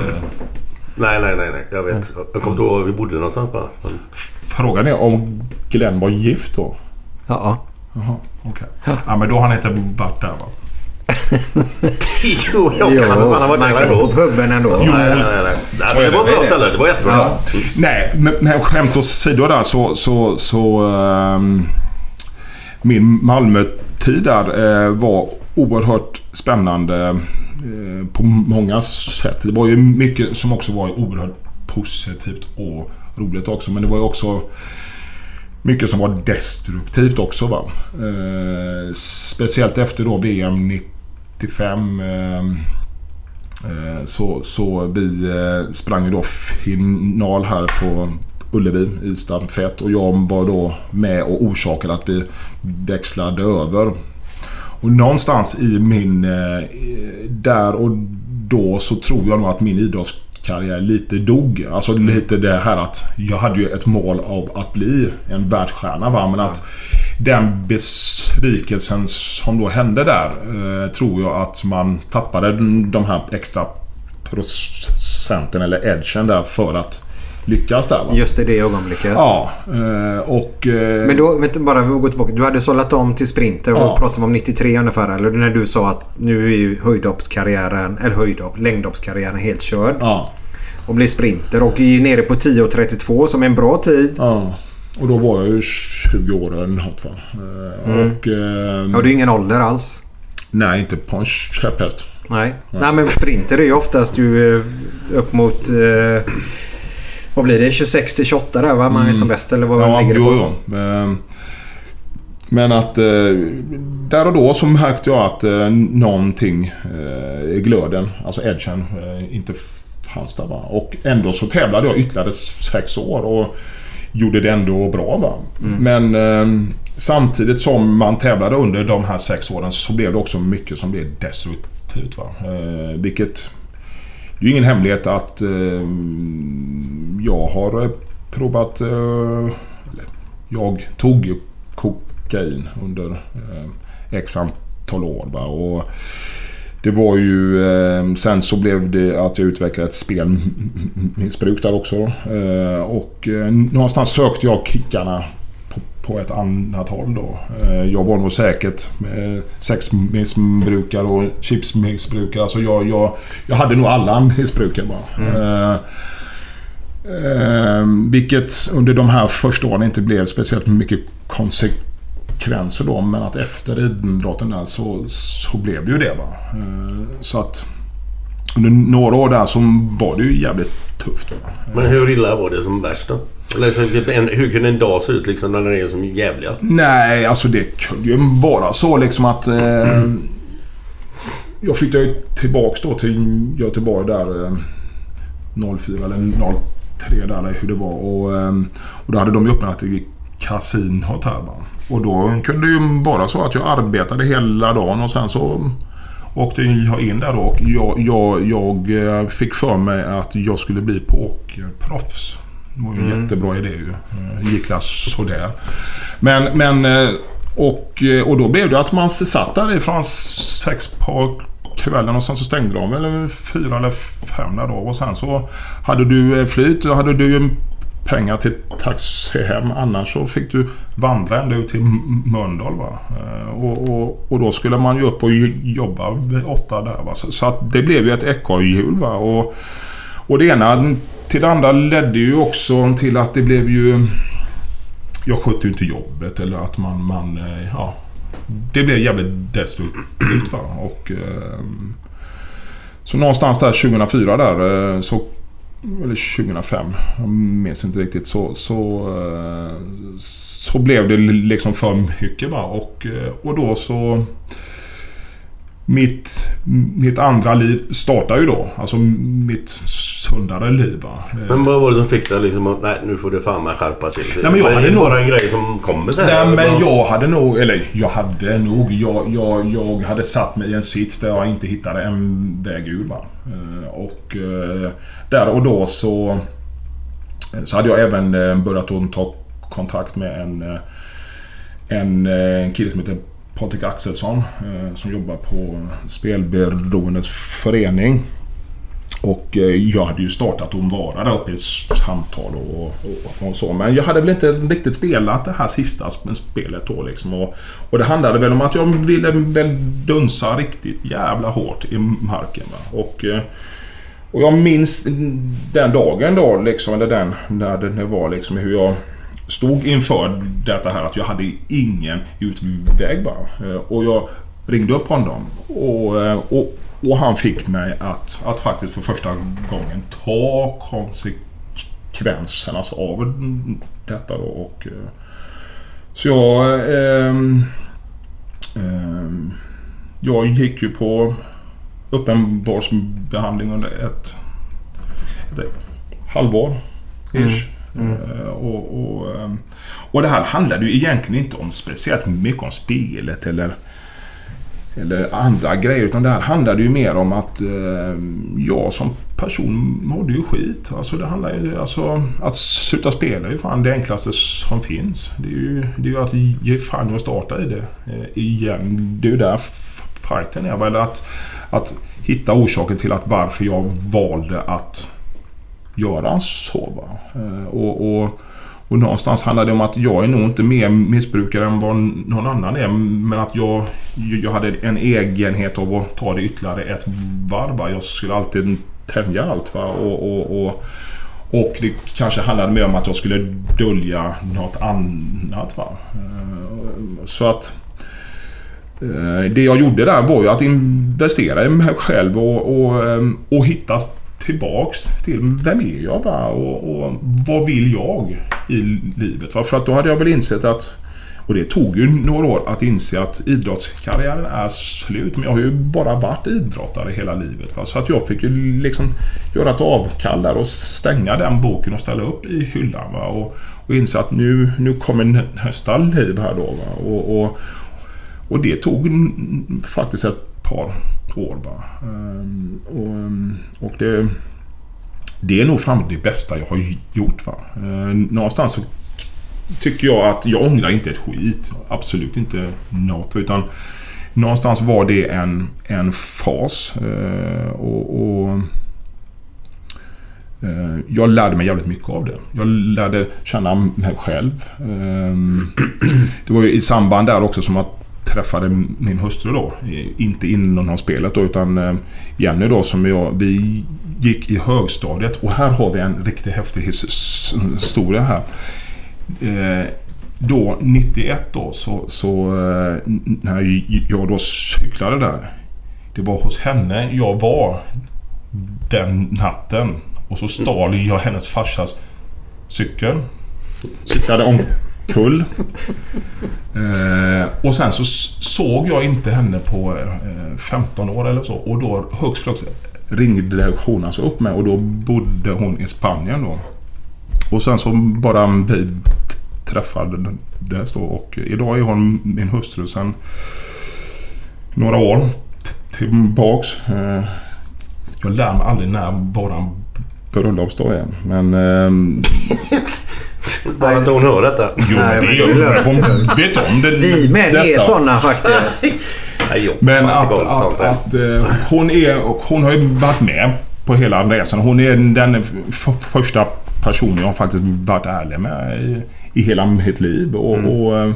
[SPEAKER 3] Nej nej nej nej. Jag vet. Jag kommer inte ihåg var vi bodde någonstans bara.
[SPEAKER 4] Frågan är om Glenn var gift då?
[SPEAKER 2] Ja.
[SPEAKER 4] Jaha, okej. Ja men då har han inte varit där va?
[SPEAKER 3] jo, jag kan ha fan ha varit
[SPEAKER 2] man
[SPEAKER 3] där
[SPEAKER 2] kan gå på puben ändå.
[SPEAKER 3] Nej, nej, nej. nej. nej men det var ett bra ställe. Det var jättebra.
[SPEAKER 2] Ja.
[SPEAKER 4] Nej, men, men skämt åsido där så... så, så ehm, min Malmö-tid där eh, var oerhört spännande eh, på många sätt. Det var ju mycket som också var oerhört positivt och roligt också. Men det var ju också mycket som var destruktivt också. Va? Eh, speciellt efter då VM 95. Eh, eh, så, så vi eh, sprang ju då final här på Ullevi i stafett och jag var då med och orsakade att vi växlade över. Och någonstans i min... Eh, där och då så tror jag nog att min karriär lite dog. Alltså lite det här att jag hade ju ett mål av att bli en världsstjärna va. Men att den besvikelsen som då hände där eh, tror jag att man tappade de här extra procenten eller edgen där för att lyckas där. Va?
[SPEAKER 2] Just i det ögonblicket.
[SPEAKER 4] Ja. eh, Och... eh,
[SPEAKER 2] Men då, vänta, bara vi går tillbaka. Du hade sållat om till sprinter och
[SPEAKER 4] Ja.
[SPEAKER 2] pratade om 93 ungefär. Eller när du sa att nu är ju höjdhoppskarriären, eller höjdhopp, längdhoppskarriären helt körd.
[SPEAKER 4] Ja.
[SPEAKER 2] Och blir sprinter och är nere på 10.32 som är en bra tid.
[SPEAKER 4] Ja. Och då var jag ju 20 år eller något va. Eh,
[SPEAKER 2] Mm.
[SPEAKER 4] Och... eh,
[SPEAKER 2] Har du ingen ålder alls?
[SPEAKER 4] Nej, inte på en käpphäst.
[SPEAKER 2] Nej. Nej men sprinter är ju oftast ju upp mot... Eh, vad blir det? 26 till 28 där va? Man är som bäst eller vad
[SPEAKER 4] Mm. ja,
[SPEAKER 2] ligger det
[SPEAKER 4] jo,
[SPEAKER 2] på?
[SPEAKER 4] jo. Eh, Men att eh, där och då så märkte jag att eh, någonting eh, i glöden, alltså edgen, eh, inte fanns där. Va? Och ändå så tävlade jag ytterligare sex år och gjorde det ändå bra. Va? Men eh, samtidigt som man tävlade under de här sex åren så blev det också mycket som blev destruktivt. Va? Eh, vilket det är ju ingen hemlighet att eh, jag har eh, provat... Eh, eller, jag tog kokain under eh, x antal år. Va? Och det var ju... Eh, sen så blev det att jag utvecklade ett spelmissbruk där också. Eh, och eh, någonstans sökte jag kickarna på, ett annat håll då. Eh, jag var nog säkert eh, sexmissbrukare och chipsmissbrukare. Alltså jag, jag, jag hade nog alla missbruken bara. Eh, eh, vilket under de här första åren inte blev speciellt mycket konsekvenser då. Men att efter idrotten där så, så blev det ju det. Va? Eh, så att under några år där så var det ju jävligt tufft. Va?
[SPEAKER 3] Men hur illa var det som värst då? Eller så, typ hur kunde en dag se ut liksom när den är som jävligast?
[SPEAKER 4] Nej, alltså det kunde ju vara så liksom att... Eh, jag flyttade ju tillbaks då till Göteborg där eh, 04 eller 03 där eller hur det var. Och, eh, och då hade de ju öppnat ett kasinot här va. Och då kunde det ju vara så att jag arbetade hela dagen och sen så åkte jag in där då och jag, jag, jag eh, fick för mig att jag skulle bli pokerproffs. Det var ju en
[SPEAKER 2] Mm.
[SPEAKER 4] jättebra idé ju. Eh, Gick klass sådär. Men, men eh, och, eh, och då blev det att man satt där ifrån sex på kvällen och sen så stängde de eller fyra eller fem där då. Och sen så hade du flyt och hade du ju pengar till taxi hem. Annars så fick du vandra ända ut till Mölndal. Va? Och, och, och då skulle man ju upp och jobba vid åtta där. Va? Så, så att det blev ju ett ekorrhjul. Och, och det ena till det andra ledde ju också till att det blev ju... Jag skötte ju inte jobbet eller att man... man eh, ja, det blev jävligt destruktivt. Va? Och, eh, så någonstans där 2004 där eh, så... Eller 2005, jag minns inte riktigt. Så, så, så blev det liksom för mycket. Va? Och, och då så... Mitt, mitt andra liv startar ju då. Alltså mitt sundare liv. Va?
[SPEAKER 3] Men vad var det som fick dig liksom att nej nu får du fan med skärpa till sig?
[SPEAKER 4] Nej, men jag hade nog-
[SPEAKER 3] bara en grej som kommer så här?
[SPEAKER 4] Nej men
[SPEAKER 3] bara-
[SPEAKER 4] jag hade nog, eller jag hade nog, jag, jag, jag hade satt mig i en sits där jag inte hittade en väg ur. Va? Eh, Och eh, där och då så, så hade jag även eh, börjat att ta kontakt med en, eh, en, eh, en kille som heter Patrik Axelsson eh, som jobbar på Spelberoendes förening. Och eh, jag hade ju startat att vara där uppe i samtal och, och, och så. Men jag hade väl inte riktigt spelat det här sista spelet då liksom. Och, och det handlade väl om att jag ville väl dunsa riktigt jävla hårt i marken. Va? Och, eh, och jag minns den dagen då liksom, eller den när det det var liksom hur jag stod inför detta här att jag hade ingen utväg bara. Eh, Och jag ringde upp honom. Och, eh, och, och han fick mig att, att faktiskt för första gången ta konsekvenserna alltså av detta då. Och, eh, så jag... ehm, ehm, jag gick ju på uppenbarsbehandling under ett, ett halvår. Ish. Mm. Eh, och, och, ehm, och det här handlade ju egentligen inte om speciellt mycket om spelet eller, eller andra grejer. Utan det här handlade ju mer om att eh, jag som person mådde ju skit. Alltså det handlar ju... Alltså att sluta spela är ju fan det enklaste som finns. Det är ju, det är ju att ge fan i att starta i det eh, igen. Det är ju där fighten är. Eller att, att hitta orsaken till att varför jag valde att göra så. Va? Eh, och, och, och någonstans handlar det om att jag är nog inte mer missbrukare än vad någon annan är. Men att jag, jag hade en egenhet av att ta det ytterligare ett varv. va. Jag skulle alltid tänja allt. Va? Och, och, och, och det kanske handlade mer om att jag skulle dölja något annat. Va? Eh, så att... Eh, det jag gjorde där var ju att investera i mig själv och, och, och hitta tillbaks till vem är jag va? Och, och vad vill jag i livet? Va? För att då hade jag väl insett att och det tog ju några år att inse att idrottskarriären är slut. Men jag har ju bara varit idrottare hela livet. Va? Så att jag fick ju liksom göra ett avkall där och stänga den boken och ställa upp i hyllan. Va? Och, och inse att nu, nu kommer nästa liv här då. Va? Och, och, och det tog faktiskt ett par år. Va? Ehm, och, ehm, och det, det är nog fan det bästa jag har gjort. Va? Ehm, någonstans så tycker jag att jag ångrar inte ett skit. Absolut inte något. Utan någonstans var det en, en fas. Och, och Jag lärde mig jävligt mycket av det. Jag lärde känna mig själv. Det var ju i samband där också som att träffade min hustru då. Inte inom spelet då utan eh, Jenny då som jag... Vi gick i högstadiet och här har vi en riktigt häftig historia här. Eh, då 91 då så, så eh, när jag då cyklade där. Det var hos henne jag var den natten. Och så stal jag hennes farsas cykel. Cyklade Kull Eh, och sen så såg jag inte henne på eh, 15 år eller så. Och då högst flux ringde redaktionen alltså upp mig och då bodde hon i Spanien då. Och sen så bara vi träffades då och idag är hon min hustru sen några år tillbaks. Eh, Jag lär mig aldrig när våran bröllopsdag är. Men... ehm,
[SPEAKER 3] Bara att hon hör detta.
[SPEAKER 4] Jo,
[SPEAKER 6] Nej,
[SPEAKER 4] det gör
[SPEAKER 6] det är
[SPEAKER 4] hon. Hon vet om det.
[SPEAKER 6] Vi män är såna faktiskt.
[SPEAKER 3] Nej, jo,
[SPEAKER 4] Men att, att, att eh, hon är... och Hon har ju varit med på hela resan. Hon är den första personen jag har faktiskt varit ärlig med i, i hela mitt liv. Och,
[SPEAKER 3] Mm.
[SPEAKER 4] och eh,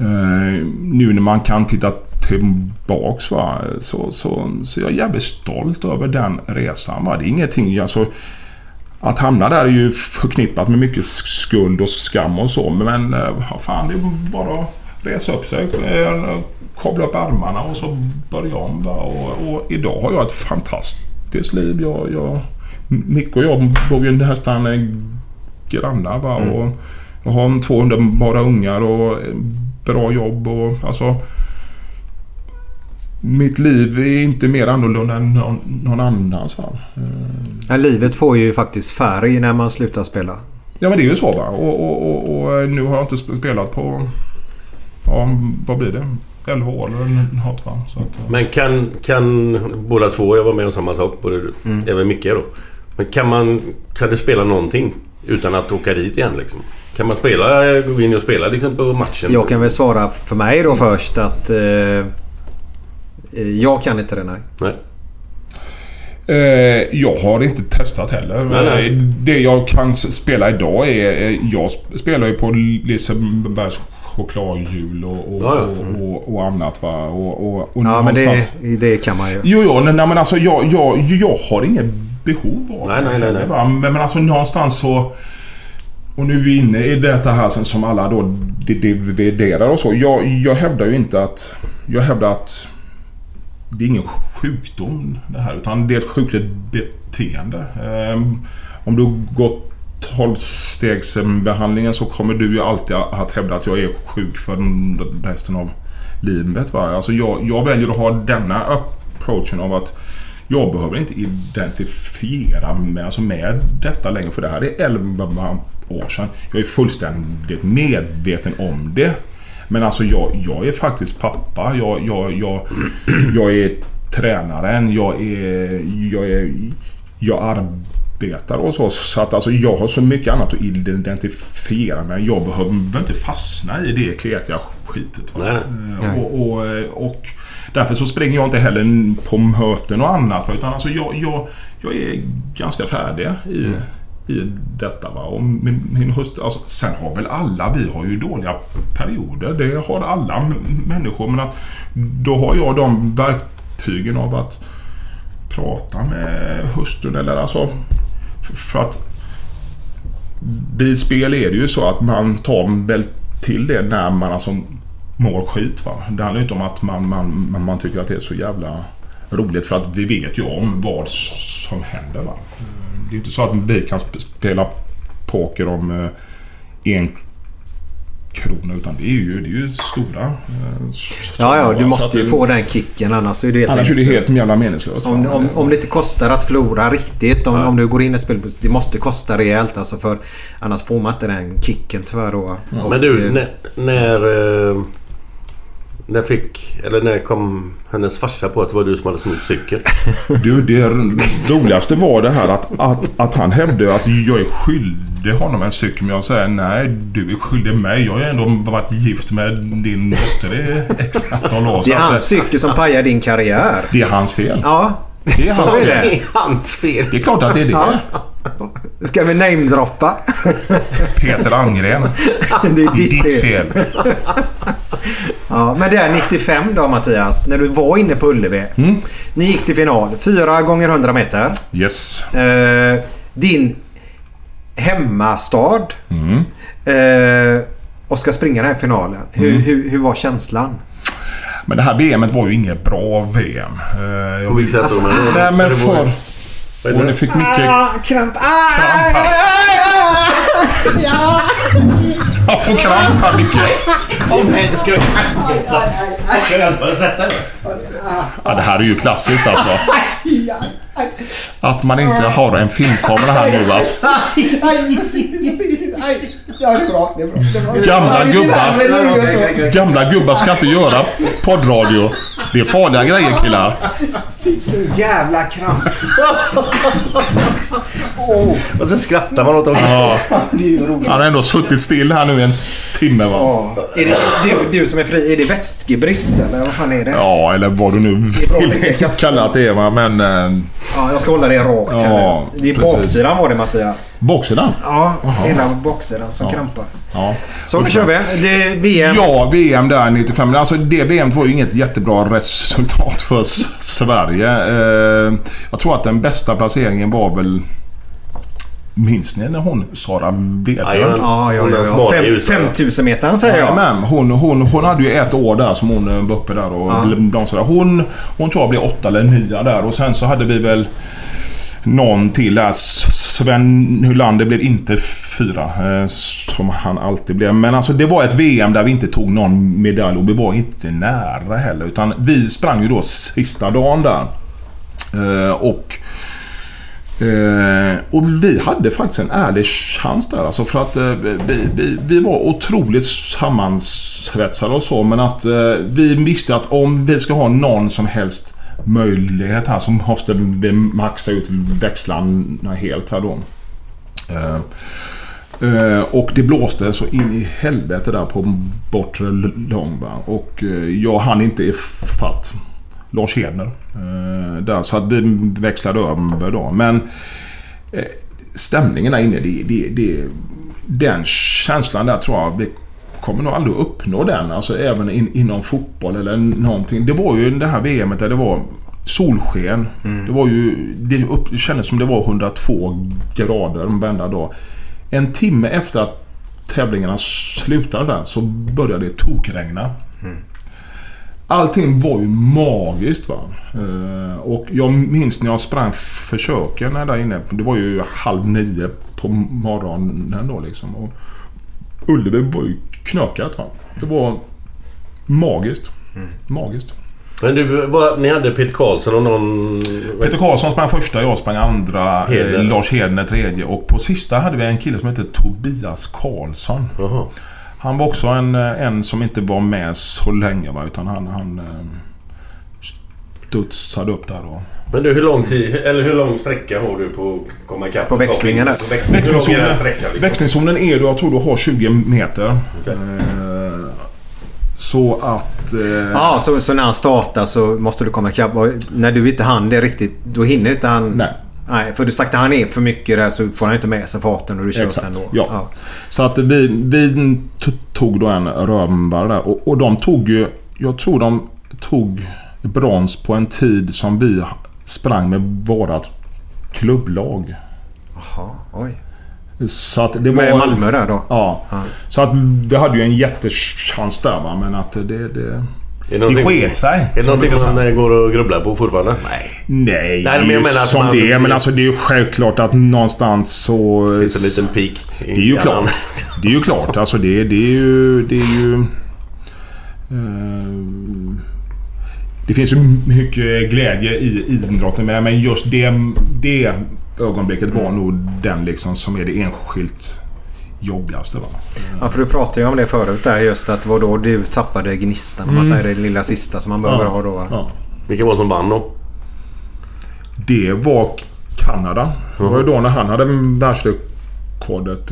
[SPEAKER 4] eh, nu när man kan titta tillbaks va, så, så, så jag är jävligt stolt över den resan. Va. Det är ingenting... Alltså, att hamna där är ju förknippat med mycket skuld och skam och så. Men eh, vad fan, det är bara att resa upp sig. eh, Kavla upp armarna och så börja om. Va? Och, och idag har jag ett fantastiskt liv. Jag, jag, Micke och jag bor ju nästan eh, grannar. Va? Och jag har två underbara ungar och bra jobb. Och, alltså, mitt liv är inte mer annorlunda än någon, någon annans. Va? Eh,
[SPEAKER 6] Ja, livet får ju faktiskt färg när man slutar spela.
[SPEAKER 4] Ja men det är ju så va. Och, och, och, och nu har jag inte sp- spelat på... Ja, vad blir det? 11 år eller något va. Så att, eh,
[SPEAKER 3] Men kan, kan båda två, jag var med om samma sak, både du,
[SPEAKER 6] Mm.
[SPEAKER 3] även Micke då. Men kan man, kan du spela någonting utan att åka dit igen liksom? Kan man spela, gå in och spela liksom på matchen?
[SPEAKER 6] Jag kan väl svara för mig då först att eh, eh, jag kan inte det nej.
[SPEAKER 3] Nej.
[SPEAKER 4] Eh, jag har inte testat heller.
[SPEAKER 3] Nej, nej.
[SPEAKER 4] Eh, Det jag kan spela idag är... eh, Jag sp- spelar ju på Lisebergs chokladhjul och, och,
[SPEAKER 3] Ja, ja.
[SPEAKER 4] och, och, och annat va. Och, och, och
[SPEAKER 6] Ja men det, det kan man ju.
[SPEAKER 4] Jo, jo, nej, men alltså jag, jag, jag har inget behov av
[SPEAKER 3] Nej, nej, nej, nej.
[SPEAKER 4] det, va? Men, men alltså någonstans så... och nu är vi inne i detta här sen som alla då dividerar och så. Jag, jag hävdar ju inte att... Jag hävdar att det är ingen sjukdom det här utan det är ett sjukligt beteende. Ehm, om du gått 12-stegsbehandlingen så kommer du ju alltid att hävda att jag är sjuk för resten av livet. Va? Alltså jag, jag väljer att ha denna approachen av att jag behöver inte identifiera mig alltså med detta längre för det här är 11 år sedan. Jag är fullständigt medveten om det. Men alltså jag, jag är faktiskt pappa. Jag, jag, jag, jag är tränaren. Jag är... Jag, är, jag arbetar och så. Så att alltså jag har så mycket annat att identifiera mig. Jag behöver inte fastna i det kletiga skitet. Va?
[SPEAKER 3] Nej.
[SPEAKER 4] Och, och, och därför så springer jag inte heller på möten och annat. Utan alltså jag, jag, jag är ganska färdig i, i detta. Va? Och min, min hustru, alltså, sen har väl alla, vi har ju dåliga perioder. Det har alla människor. Men att då har jag de verktygen av att prata med hustrun eller alltså... För, För att vid spel är det ju så att man tar väl till det när man alltså mår skit. Va? Det handlar ju inte om att man, man, man, man tycker att det är så jävla roligt för att vi vet ju om vad som händer. Va? Det är ju inte så att vi kan sp- spela poker om eh, en krona utan det är ju, det är ju stora eh,
[SPEAKER 2] Ja, ja, du måste ju
[SPEAKER 4] det-
[SPEAKER 2] få den kicken annars är det helt
[SPEAKER 4] Annars är det helt jävla meningslöst.
[SPEAKER 2] Om, om, om det inte kostar att förlora riktigt. Om, om du går in i ett spel. Det måste kosta rejält alltså för annars får man inte den kicken tyvärr då. Och,
[SPEAKER 3] Men du,
[SPEAKER 2] eh,
[SPEAKER 3] när... När, när fick... Eller när kom hennes farsa på att det var du som hade snott cykeln?
[SPEAKER 4] Du, det roligaste var det här att, att, att han hävdade att jag är skyldig honom en cykel. Men jag säger nej, du är skyldig mig. Jag har ju ändå varit gift med din dotter i x antal år.
[SPEAKER 2] Det är hans cykel som pajar din karriär.
[SPEAKER 4] det är hans fel.
[SPEAKER 2] Ja,
[SPEAKER 4] Det är hans
[SPEAKER 2] är
[SPEAKER 4] fel.
[SPEAKER 2] det.
[SPEAKER 3] hans fel.
[SPEAKER 4] Det är klart att det är det.
[SPEAKER 2] Ja. Ska vi namedroppa?
[SPEAKER 4] Peter Angren.
[SPEAKER 2] det är ditt,
[SPEAKER 4] Ditt
[SPEAKER 2] fel.
[SPEAKER 4] fel.
[SPEAKER 2] Ja, men det är 95 då Mattias. När du var inne på Ullevi.
[SPEAKER 4] Mm.
[SPEAKER 2] Ni gick till final. 4 gånger 100 meter.
[SPEAKER 4] Yes.
[SPEAKER 2] Eh, din hemmastad.
[SPEAKER 4] Mm.
[SPEAKER 2] Eh, och ska springa den här finalen. Hur,
[SPEAKER 4] Mm.
[SPEAKER 2] hur, hur var känslan?
[SPEAKER 4] Men det här VMet var ju inget bra VM. Eh, jag
[SPEAKER 3] På vilket sätt
[SPEAKER 2] Alltså,
[SPEAKER 3] då?
[SPEAKER 4] Nej men för... Och ni fick mycket...
[SPEAKER 2] kramp.
[SPEAKER 4] Kramp
[SPEAKER 2] Ja.
[SPEAKER 4] Jag får kramp här Micke.
[SPEAKER 3] Kom här, ska du... Ska du hjälpa dig att sätta dig?
[SPEAKER 4] Ja, det här är ju klassiskt alltså. Att man inte har en filmkamera här nu alltså.
[SPEAKER 2] Ja, det är bra. Det är bra. Det är bra.
[SPEAKER 4] Gamla gubbar. Gamla gubbar ska inte göra poddradio. Det är farliga grejer killar.
[SPEAKER 2] Jävla kramp.
[SPEAKER 3] Och så skrattar man åt dem.
[SPEAKER 4] Ja,
[SPEAKER 2] Det är ju roligt.
[SPEAKER 4] han har ändå suttit still här nu i en timme va.
[SPEAKER 2] Ja. Är det, du, du som är fri, är det vätskebrist eller vad fan är det?
[SPEAKER 4] Ja, eller vad du nu
[SPEAKER 2] är att
[SPEAKER 4] vill kalla det va. Men... Eh,
[SPEAKER 2] Ja, jag ska hålla det rakt här
[SPEAKER 4] Ja,
[SPEAKER 2] nu. Det är
[SPEAKER 4] precis.
[SPEAKER 2] baksidan var det Mattias.
[SPEAKER 4] baksidan?
[SPEAKER 2] Ja, hela baksidan som krampar.
[SPEAKER 4] Ja.
[SPEAKER 2] Så nu kör vi. Det är VM.
[SPEAKER 4] Ja, VM där 95. Men Alltså det VM var ju inget jättebra resultat för Sverige. Eh, jag tror att den bästa placeringen var väl... Minns ni när hon Sara Wedlund?
[SPEAKER 2] Ja, ja, ja.
[SPEAKER 3] är
[SPEAKER 2] ja.
[SPEAKER 3] smart i
[SPEAKER 2] Fem,
[SPEAKER 3] huset.
[SPEAKER 2] 5000 metern säger jag.
[SPEAKER 4] Jajamän, hon, hon, hon hade ju ett år där som hon eh, var uppe där och
[SPEAKER 2] Ja.
[SPEAKER 4] blomstrade. Hon, hon tror jag blev åtta eller nio där och sen så hade vi väl någon till där. Sven Hylander blev inte fyra eh, som han alltid blev. Men alltså det var ett VM där vi inte tog någon medalj och vi var inte nära heller. Utan vi sprang ju då sista dagen där. Eh, och eh, och vi hade faktiskt en ärlig chans där alltså för att vi, vi, vi var otroligt sammansvetsade och så men att vi visste att om vi ska ha någon som helst möjlighet här så måste vi maxa ut växlarna helt här då. Eh, eh, och det blåste så in i helvete där på bortre lång va? Och eh, jag hann inte ifatt Lars Hedner. Eh, där, så att vi växlade över då. Men eh, stämningen där inne, det, det, det, den känslan där tror jag vi kommer nog aldrig uppnå den. Alltså även in, inom fotboll eller någonting. Det var ju det här VMet där det var solsken. Det var ju... Det, upp, det kändes som det var 102 grader varenda dag. En timme efter att tävlingarna slutade där så började det tokregna. Allting var ju magiskt va. Eh, och jag minns när jag sprang försöken där inne. Det var ju halv nio på morgonen då liksom. Och Ullevi var ju knökat va. Det var magiskt. Magiskt.
[SPEAKER 3] Men du, vad, ni hade Peter Karlsson och någon...
[SPEAKER 4] Peter Karlsson sprang första, jag sprang andra.
[SPEAKER 3] Hedner.
[SPEAKER 4] Eh, Lars Hedner tredje. Och på sista hade vi en kille som hette Tobias Karlsson.
[SPEAKER 3] Jaha.
[SPEAKER 4] Han var också en, eh, en som inte var med så länge va. Utan han, han studsade upp där då.
[SPEAKER 3] Men du, hur lång tid, eller hur lång sträcka har du på att komma ikapp?
[SPEAKER 2] På växlingen där.
[SPEAKER 3] Lång är
[SPEAKER 4] Växlingszonen,
[SPEAKER 3] sträckan, liksom?
[SPEAKER 4] växlingszonen är du, jag tror du har 20 meter.
[SPEAKER 3] Okej.
[SPEAKER 4] Eh, så att... Eh,
[SPEAKER 2] Ja, så, så när han startar så måste du komma ikapp. Och när du inte hann det riktigt, då hinner inte han...
[SPEAKER 4] Nej.
[SPEAKER 2] Nej, för du sagt att han är för mycket där så får han inte med sig farten och du kör
[SPEAKER 4] Exakt,
[SPEAKER 2] ändå.
[SPEAKER 4] ja. Så att vi, vi tog då en rönnbär där. Och, och de tog ju... Jag tror de tog brons på en tid som vi sprang med vårat klubblag.
[SPEAKER 2] Jaha, oj.
[SPEAKER 4] Så att det var...
[SPEAKER 2] Med Malmö där då?
[SPEAKER 4] Ja. Så att vi hade ju en jättechans där va. Men att det... det
[SPEAKER 3] Är det
[SPEAKER 4] sket sig.
[SPEAKER 3] Är det
[SPEAKER 4] som
[SPEAKER 3] någonting man
[SPEAKER 4] säga.
[SPEAKER 3] eh, går och grubblar på fortfarande? Nej.
[SPEAKER 4] Nej,
[SPEAKER 3] Nej, men jag menar att
[SPEAKER 4] som
[SPEAKER 3] man-
[SPEAKER 4] det är. Men alltså det är ju självklart att någonstans så...
[SPEAKER 3] Finns en liten pik
[SPEAKER 4] Det är ju
[SPEAKER 3] hjärnan.
[SPEAKER 4] klart. Det är ju klart. Alltså det, det är ju... Det är ju... ehm, det finns ju mycket glädje i idrotten med. Men just det, det ögonblicket var nog den liksom som är det enskilt jobbigaste. Va?
[SPEAKER 2] Ja, för du pratade ju om det förut där just att var då du tappade gnistan. Om man
[SPEAKER 4] Mm.
[SPEAKER 2] säger det lilla sista som man behöver ha då. va?
[SPEAKER 4] Ja.
[SPEAKER 3] Vilka var det som vann då?
[SPEAKER 4] Det var Kanada. Det var ju då när han hade världsrekordet.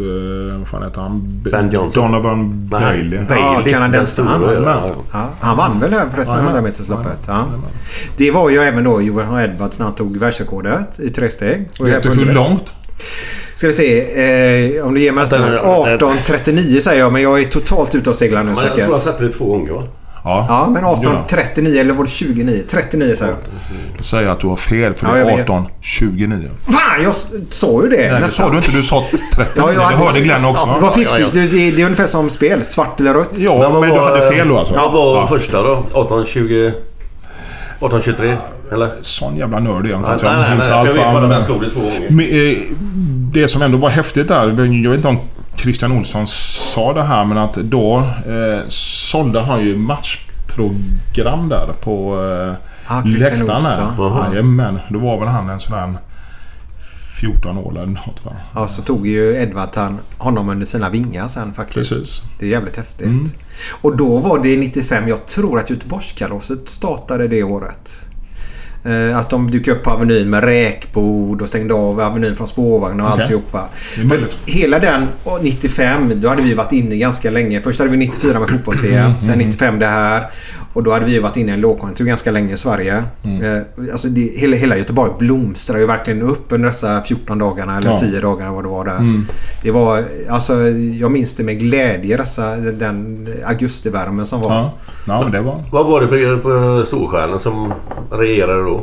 [SPEAKER 4] Uh, vad fan heter han?
[SPEAKER 3] Ben Johnson.
[SPEAKER 4] Donovan
[SPEAKER 3] Nej,
[SPEAKER 4] Bailey.
[SPEAKER 3] Bailey.
[SPEAKER 2] Ja,
[SPEAKER 3] den
[SPEAKER 2] kanadensaren.
[SPEAKER 3] stora, ja,
[SPEAKER 2] han vann väl här förresten
[SPEAKER 4] Jajamän.
[SPEAKER 2] 100 metersloppet. Ja.
[SPEAKER 4] Jajamän.
[SPEAKER 2] Det var ju även då Johan Edwards när han tog världsrekordet i tre steg. Och
[SPEAKER 4] Vet du hur långt?
[SPEAKER 2] Ska vi se. Eh, om du ger mig en
[SPEAKER 3] Vänta,
[SPEAKER 2] stund.
[SPEAKER 3] vänta, vänta.
[SPEAKER 2] 18.39 säger jag men jag är totalt ute och seglar nu
[SPEAKER 3] Men jag tror
[SPEAKER 2] säkert.
[SPEAKER 3] jag satte det två gånger va?
[SPEAKER 4] Ja,
[SPEAKER 2] Ja men
[SPEAKER 4] det gör jag.
[SPEAKER 2] 18.39 eller var det 29? 39 säger jag.
[SPEAKER 4] Då säger jag att du har fel för
[SPEAKER 2] Ja,
[SPEAKER 4] det är
[SPEAKER 2] vet.
[SPEAKER 4] 18.29.
[SPEAKER 2] Fan jag sa ju det
[SPEAKER 4] Nej, det sa du inte. Du sa 30.
[SPEAKER 2] Ja, jag
[SPEAKER 4] det
[SPEAKER 2] hade-
[SPEAKER 4] hörde Glenn också.
[SPEAKER 2] Ja, det var 50.
[SPEAKER 3] Ja, ja.
[SPEAKER 2] Det, det, är ungefär som spel. Svart eller rött.
[SPEAKER 4] Ja, men du
[SPEAKER 3] var,
[SPEAKER 4] hade fel då alltså.
[SPEAKER 3] Vad var
[SPEAKER 4] Ja.
[SPEAKER 3] första då? 1820... 1823? Eller?
[SPEAKER 4] Sån jävla nörd är jag inte.
[SPEAKER 3] Nej,
[SPEAKER 4] jag
[SPEAKER 3] nej, nej, nej, jag vet bara att
[SPEAKER 4] men-
[SPEAKER 3] han slog det två gånger.
[SPEAKER 4] Men, eh, det som ändå var häftigt där, jag vet inte om Christian Olsson sa det här, men att då eh, sålde han ju matchprogram där på eh,
[SPEAKER 2] Ah.
[SPEAKER 3] Jaha.
[SPEAKER 4] Jajamän, då var väl han en sån där 14 år eller något va?
[SPEAKER 2] Ja, så tog ju Edvard han, honom under sina vingar sen faktiskt.
[SPEAKER 4] Precis.
[SPEAKER 2] Det är jävligt häftigt.
[SPEAKER 4] Mm.
[SPEAKER 2] Och då var det 95. Jag tror att Göteborgskalaset startade det året. Eh, att de dök upp på Avenyn med räkbord och stängde av Avenyn från spårvagnar och
[SPEAKER 4] Okej.
[SPEAKER 2] alltihopa. Hela den och 95, då hade vi varit inne ganska länge. Först hade vi 94 med fotbolls-VM,
[SPEAKER 4] Mm,
[SPEAKER 2] sen 95 det här. Och då hade vi varit inne i en lågkonjunktur ganska länge i Sverige.
[SPEAKER 4] Mm.
[SPEAKER 2] Eh, alltså det, hela, hela Göteborg blomstrade ju verkligen upp under dessa 14 dagarna eller
[SPEAKER 4] Ja.
[SPEAKER 2] 10 dagarna vad det var där.
[SPEAKER 4] Mm.
[SPEAKER 2] Det var, alltså jag minns det med glädje dessa, den augustivärmen som var.
[SPEAKER 4] Ja, ja men det var...
[SPEAKER 3] Vad var det för, för storstjärnor som regerade då?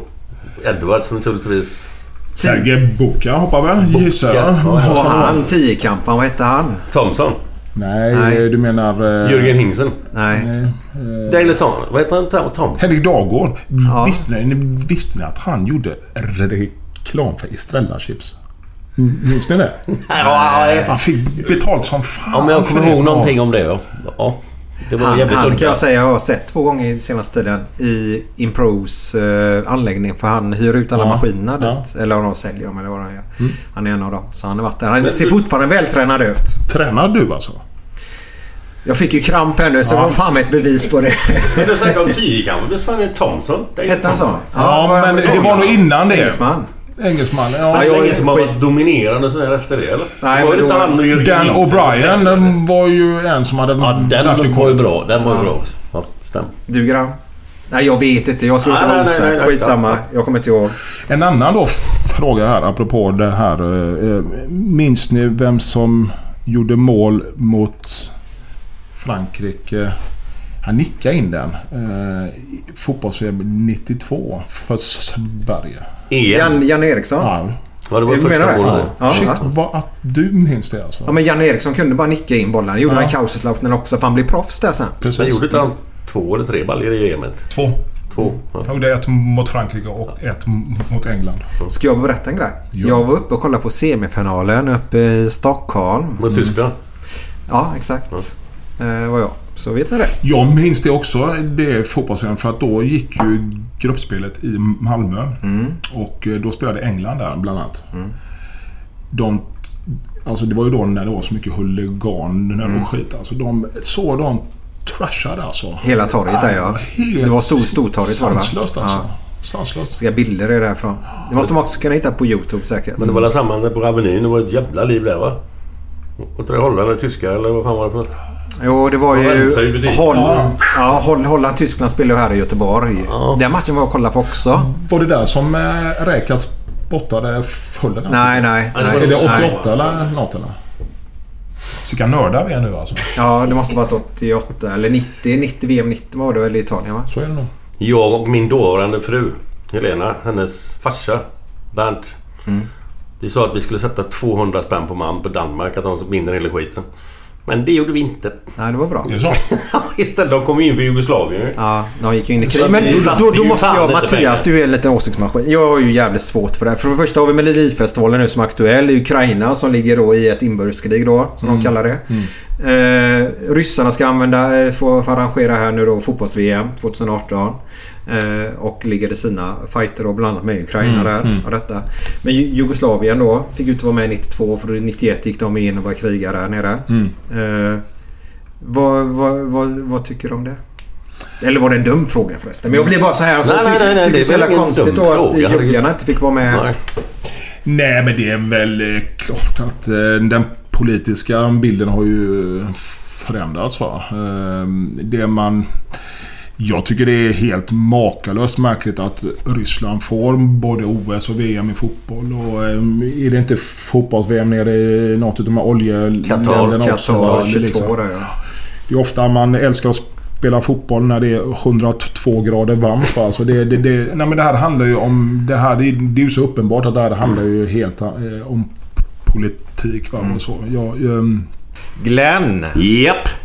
[SPEAKER 3] Edwards naturligtvis.
[SPEAKER 4] Sergej Buka hoppar väl, gissar jag.
[SPEAKER 3] Ja, ja.
[SPEAKER 2] Och han tiokampan, vad hette han?
[SPEAKER 3] Thompson.
[SPEAKER 4] Nej,
[SPEAKER 2] Nej.
[SPEAKER 4] du menar... Eh,
[SPEAKER 3] Jürgen Hingsen.
[SPEAKER 2] Nej.
[SPEAKER 4] nej, eh,
[SPEAKER 3] Daley Tom. Vad heter han? Tom? Tom?
[SPEAKER 4] Henrik Dagård.
[SPEAKER 2] Ja.
[SPEAKER 4] Visste, ni, visste ni att han gjorde reklam för Estrella Chips? Minns ni det? Han fick betalt som fan
[SPEAKER 3] men jag kommer ihåg någonting om det. Ja. Ja. Det var
[SPEAKER 2] Han,
[SPEAKER 3] jävligt
[SPEAKER 2] han kan jag säga jag har sett två gånger i senaste tiden i Impros eh, anläggning. För han hyr ut alla
[SPEAKER 4] Ja.
[SPEAKER 2] maskinerna
[SPEAKER 4] Ja.
[SPEAKER 2] dit. Eller om de säljer dem eller vad han gör. Han är en av dem. Så han har varit där. Han ser fortfarande vältränad ut.
[SPEAKER 4] Tränar du alltså?
[SPEAKER 2] Jag fick ju kramp här nu så
[SPEAKER 4] Ja.
[SPEAKER 2] det var fan ett bevis på det.
[SPEAKER 3] Men du snackade om tiokampen. Det var Thompson. Daley
[SPEAKER 2] Hette han så?
[SPEAKER 3] Thompson.
[SPEAKER 4] Ja, men det var nog innan det.
[SPEAKER 2] Engelsman.
[SPEAKER 4] Engelsman.
[SPEAKER 2] Ja,
[SPEAKER 3] Det
[SPEAKER 2] jag-
[SPEAKER 3] är ingen som har varit dominerande sådär efter det eller?
[SPEAKER 2] Nej,
[SPEAKER 3] var det inte han och Jürgen
[SPEAKER 4] Dan O'Brien var ju en som hade
[SPEAKER 3] Ja, den var ju bra. Den var ju bra också. Ja, stämmer.
[SPEAKER 2] Du Gram? Nej jag vet inte. Jag ska inte vara osäker. Skitsamma. Jag kommer inte ihåg.
[SPEAKER 4] En annan då fråga här apropå det här. eh, eh, Minns ni vem som gjorde mål mot Frankrike? Han nickade in den. Eh, fotbolls 92 för Sverige.
[SPEAKER 3] EM.
[SPEAKER 2] Jan, Jan Eriksson?
[SPEAKER 4] Ja.
[SPEAKER 3] Ja, det var
[SPEAKER 2] Du
[SPEAKER 3] första
[SPEAKER 2] det?
[SPEAKER 3] målet.
[SPEAKER 2] Ja,
[SPEAKER 4] Shit,
[SPEAKER 2] ja.
[SPEAKER 4] vad att du minns det alltså.
[SPEAKER 2] ja, men Janne Eriksson kunde bara nicka in bollen. Det gjorde
[SPEAKER 4] Ja.
[SPEAKER 2] han i Kausislautern också. För han blev proffs där sen.
[SPEAKER 3] Men
[SPEAKER 4] Precis.
[SPEAKER 3] gjorde inte han två eller tre baljor i EM?
[SPEAKER 4] Två.
[SPEAKER 3] Två. Ja.
[SPEAKER 4] Jag gjorde ett mot Frankrike och ett mot England.
[SPEAKER 2] Ska jag berätta en grej?
[SPEAKER 4] Ja.
[SPEAKER 2] Jag var uppe och kollade på semifinalen uppe i Stockholm.
[SPEAKER 3] Mot Tyskland?
[SPEAKER 2] Ja, exakt. Eh, var jag. Så vet ni det?
[SPEAKER 4] Jag minns det också, det fotbolls för att då gick ju gruppspelet i Malmö. Och eh, då spelade England där bland annat. De, alltså det var ju då när det var så mycket huliganer och skit. Alltså de, så de trashade alltså.
[SPEAKER 2] Hela torget där ja.
[SPEAKER 4] Helt
[SPEAKER 2] Det var stor, stortorget var det va?
[SPEAKER 4] Sanslöst alltså.
[SPEAKER 2] Ja.
[SPEAKER 4] Sanslöst.
[SPEAKER 2] Ska bilder är därifrån. Det måste man också kunna hitta på YouTube säkert.
[SPEAKER 3] Men det var väl samma på Avenyn. Det var ett jävla liv där va? Och inte det holländare, tyskar eller vad fan var det för något?
[SPEAKER 2] Jo, det var ju... Holl...
[SPEAKER 4] Ja.
[SPEAKER 2] Ja, Holl- Holland-Tyskland spelade här i Göteborg.
[SPEAKER 3] Ja.
[SPEAKER 2] Den matchen var jag och kollade på också.
[SPEAKER 4] Var det där som eh, Räkat spottade fullen alltså?
[SPEAKER 2] Nej, nej. Nej.
[SPEAKER 4] Är det
[SPEAKER 2] nej.
[SPEAKER 4] 88 eller något eller? Vilka nördar vi är nu alltså.
[SPEAKER 2] Ja, det måste varit 88 eller 90. 90 VM 90 var det väl i Italien va?
[SPEAKER 4] Så är det nog.
[SPEAKER 3] Jag och min dåvarande fru Helena, hennes farsa Bernt. Vi sa att vi skulle sätta 200 spänn på man på Danmark att de vinner hela skiten. Men det gjorde vi inte.
[SPEAKER 2] Nej, det var bra.
[SPEAKER 4] Är det så?
[SPEAKER 3] Istället, de kom in för Jugoslavien ju.
[SPEAKER 2] Ja, de gick ju in i krig. Men då, då måste jag, Mattias, du är en liten åsiktsmaskin. Jag har ju jävligt svårt för det här. För det första har vi Melodifestivalen nu som är aktuell i Ukraina som ligger då i ett inbördeskrig då, som de kallar det. Eh, ryssarna ska använda, eh, få, få arrangera här nu då fotbolls-VM 2018. Eh, och ligger i sina fighter och bland annat med Ukraina där. Och detta. Men Ju- Jugoslavien då fick ju inte vara med 92 för 91 gick de in och började kriga där nere. Eh, vad, vad, vad, vad tycker du om det? Eller var det en dum fråga förresten? Men jag blir bara så här. Alltså,
[SPEAKER 3] Nej, nej, nej, nej,
[SPEAKER 2] tycker
[SPEAKER 3] det
[SPEAKER 2] är så jävla konstigt
[SPEAKER 3] dum
[SPEAKER 2] då att juggarna inte fick vara med.
[SPEAKER 3] Nej.
[SPEAKER 4] Nej, men det är väl eh, klart att eh, den politiska bilden har ju förändrats. Va? Det man... Jag tycker det är helt makalöst märkligt att Ryssland får både OS och VM i fotboll. Och eh, är det inte fotbolls-VM nere i något av de här oljeländerna också?
[SPEAKER 2] Qatar
[SPEAKER 4] Det är
[SPEAKER 2] 22
[SPEAKER 4] liksom-
[SPEAKER 2] där ja.
[SPEAKER 4] Det är ofta man älskar att spela fotboll när det är 102 grader varmt. va. Alltså det, det, det, nej men det här handlar ju om... Det, här, det, det är ju så uppenbart att det här handlar ju helt eh, om politik. Va? Och så. Jag, ehm,
[SPEAKER 2] Glenn.
[SPEAKER 3] Japp.
[SPEAKER 2] Eh,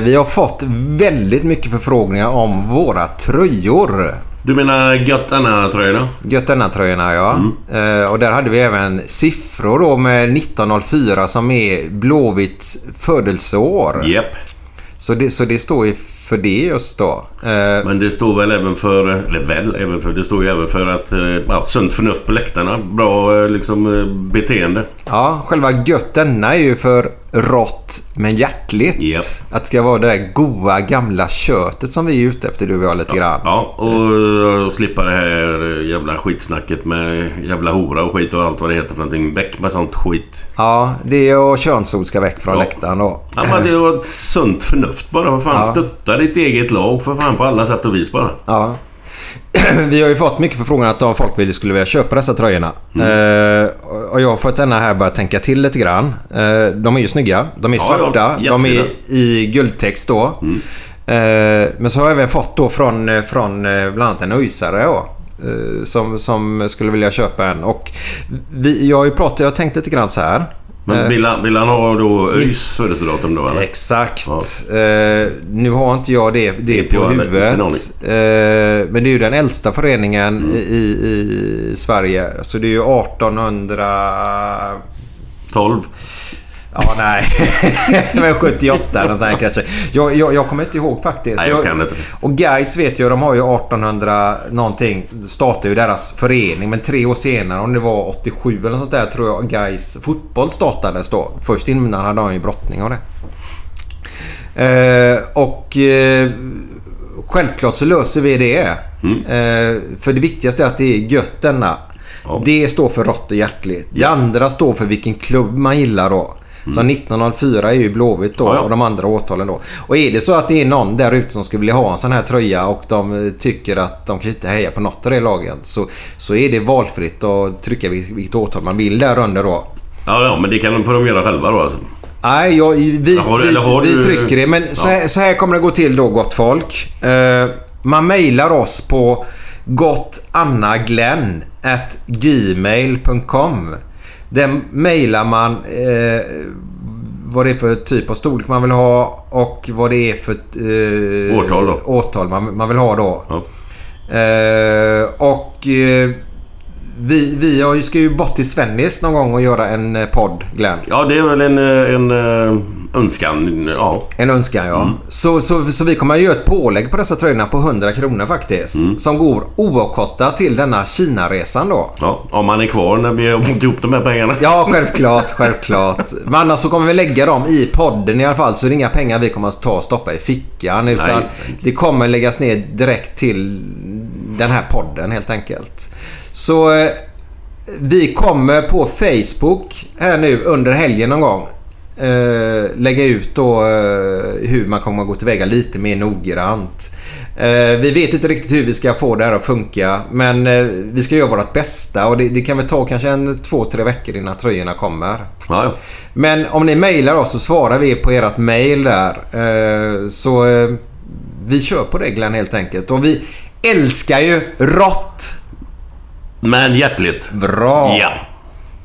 [SPEAKER 2] vi har fått väldigt mycket förfrågningar om våra tröjor.
[SPEAKER 3] Du menar gött tröjorna
[SPEAKER 2] Götterna-tröjorna ja. Eh, och där hade vi även siffror då med 1904 som är Blåvitts födelseår.
[SPEAKER 3] Japp.
[SPEAKER 2] Så, det, så det står ju för det just då. Eh,
[SPEAKER 3] Men det står väl även för... Eller väl även för... Det står ju även för att... eh, Ja, sunt förnuft på läktarna. Bra eh, liksom beteende.
[SPEAKER 2] ja, själva götterna är ju för rått men hjärtligt.
[SPEAKER 3] Japp.
[SPEAKER 2] Att det ska vara det där goa gamla köttet som vi är ute efter du och jag lite grann.
[SPEAKER 3] Ja, och, och slippa det här jävla skitsnacket med jävla hora och skit och allt vad det heter för någonting. Väck med sånt skit.
[SPEAKER 2] Ja, det och könsord ska väck från
[SPEAKER 3] Ja.
[SPEAKER 2] läktaren då.
[SPEAKER 3] Ja, men det var ett sunt förnuft bara. Vad fan,
[SPEAKER 2] Ja.
[SPEAKER 3] stötta ditt eget lag för fan på alla sätt och vis bara.
[SPEAKER 2] Ja. Vi har ju fått mycket förfrågningar att om folk vill skulle vilja köpa dessa tröjorna.
[SPEAKER 3] Mm.
[SPEAKER 2] Eh, och jag har fått denna här börja tänka till lite grann. Eh, de är ju snygga. De är svarta.
[SPEAKER 3] ja,
[SPEAKER 2] de är i guldtext då.
[SPEAKER 3] Mm.
[SPEAKER 2] Eh, men så har jag även fått då från, från eh, bland annat en öisare då. eh, Som, som skulle vilja köpa en. Och vi, jag har ju pratat, jag har tänkt lite grann så här.
[SPEAKER 3] Men vill han, vill han ha då ÖIS födelsedatum då eller?
[SPEAKER 2] Exakt.
[SPEAKER 3] Ja.
[SPEAKER 2] Eh, nu har inte jag det, det
[SPEAKER 3] Inte
[SPEAKER 2] på huvudet. Eh, men det är ju den äldsta föreningen
[SPEAKER 3] Mm.
[SPEAKER 2] i, i, i Sverige. Så det är ju 1800...
[SPEAKER 3] 12.
[SPEAKER 2] Ja, nej. Men 78 eller där kanske. Jag, jag, jag kommer inte ihåg faktiskt.
[SPEAKER 3] Nej, jag kan inte.
[SPEAKER 2] Och Guys vet jag, de har ju 1800 någonting. Startade ju deras förening. Men tre år senare, om det var 87 eller något sånt där, tror jag Guys fotboll startades då. Först innan hade de ju brottning och det. Eh, och eh, självklart så löser vi det. Eh, för det viktigaste är att det är gött denna.
[SPEAKER 3] Ja.
[SPEAKER 2] Det står för rått och hjärtligt. Det andra står för vilken klubb man gillar då. Så 1904 är ju Blåvitt då
[SPEAKER 3] Ja, ja.
[SPEAKER 2] och de andra årtalen då. Och är det så att det är någon där ute som skulle vilja ha en sån här tröja och de eh, tycker att de kan inte heja på något av det lagen. Så, så är det valfritt att trycka vil- vilket årtal man vill där under då.
[SPEAKER 3] Ja, ja, men det kan de, göra själva då alltså.
[SPEAKER 2] Nej, jag, vi,
[SPEAKER 3] Har
[SPEAKER 2] vi,
[SPEAKER 3] har
[SPEAKER 2] vi trycker det. Men så,
[SPEAKER 3] Ja.
[SPEAKER 2] här, så här kommer det gå till då gott folk. Eh, man mejlar oss på gottanaglenn Där mejlar man eh, vad det är för typ av storlek man vill ha och vad det är för eh,
[SPEAKER 3] Årtal då.
[SPEAKER 2] årtal man, man vill ha då.
[SPEAKER 3] Ja.
[SPEAKER 2] Eh, och eh, vi, vi ska ju bort till Svennis någon gång och göra en eh, podd Glenn.
[SPEAKER 3] Ja, det är väl en, eh, en önskan. Ja.
[SPEAKER 2] En önskan ja.
[SPEAKER 3] Mm.
[SPEAKER 2] Så, så, så vi kommer att göra ett pålägg på dessa tröjorna på 100 kronor faktiskt.
[SPEAKER 3] Mm.
[SPEAKER 2] Som går oavkortat till denna Kina-resan då.
[SPEAKER 3] ja. Om man är kvar när vi har fått ihop de här pengarna.
[SPEAKER 2] Ja, självklart, självklart. Men annars så kommer vi lägga dem i podden i alla fall. Så det är inga pengar vi kommer att ta och stoppa i fickan. Utan
[SPEAKER 3] Nej.
[SPEAKER 2] det kommer läggas ner direkt till den här podden helt enkelt. Så eh, vi kommer på Facebook här nu under helgen någon gång. Eh, lägga ut då eh, hur man kommer att gå tillväga lite mer noggrant. Eh, vi vet inte riktigt hur vi ska få det här att funka. Men eh, vi ska göra vårt bästa och det, det kan väl ta kanske en två, tre veckor innan tröjorna kommer.
[SPEAKER 3] Ja, ja.
[SPEAKER 2] Men om ni mejlar oss så svarar vi på ert mejl där. Eh, så vi kör på det Glenn helt enkelt. Och vi älskar ju rått.
[SPEAKER 3] Men hjärtligt.
[SPEAKER 2] Bra.
[SPEAKER 3] Ja.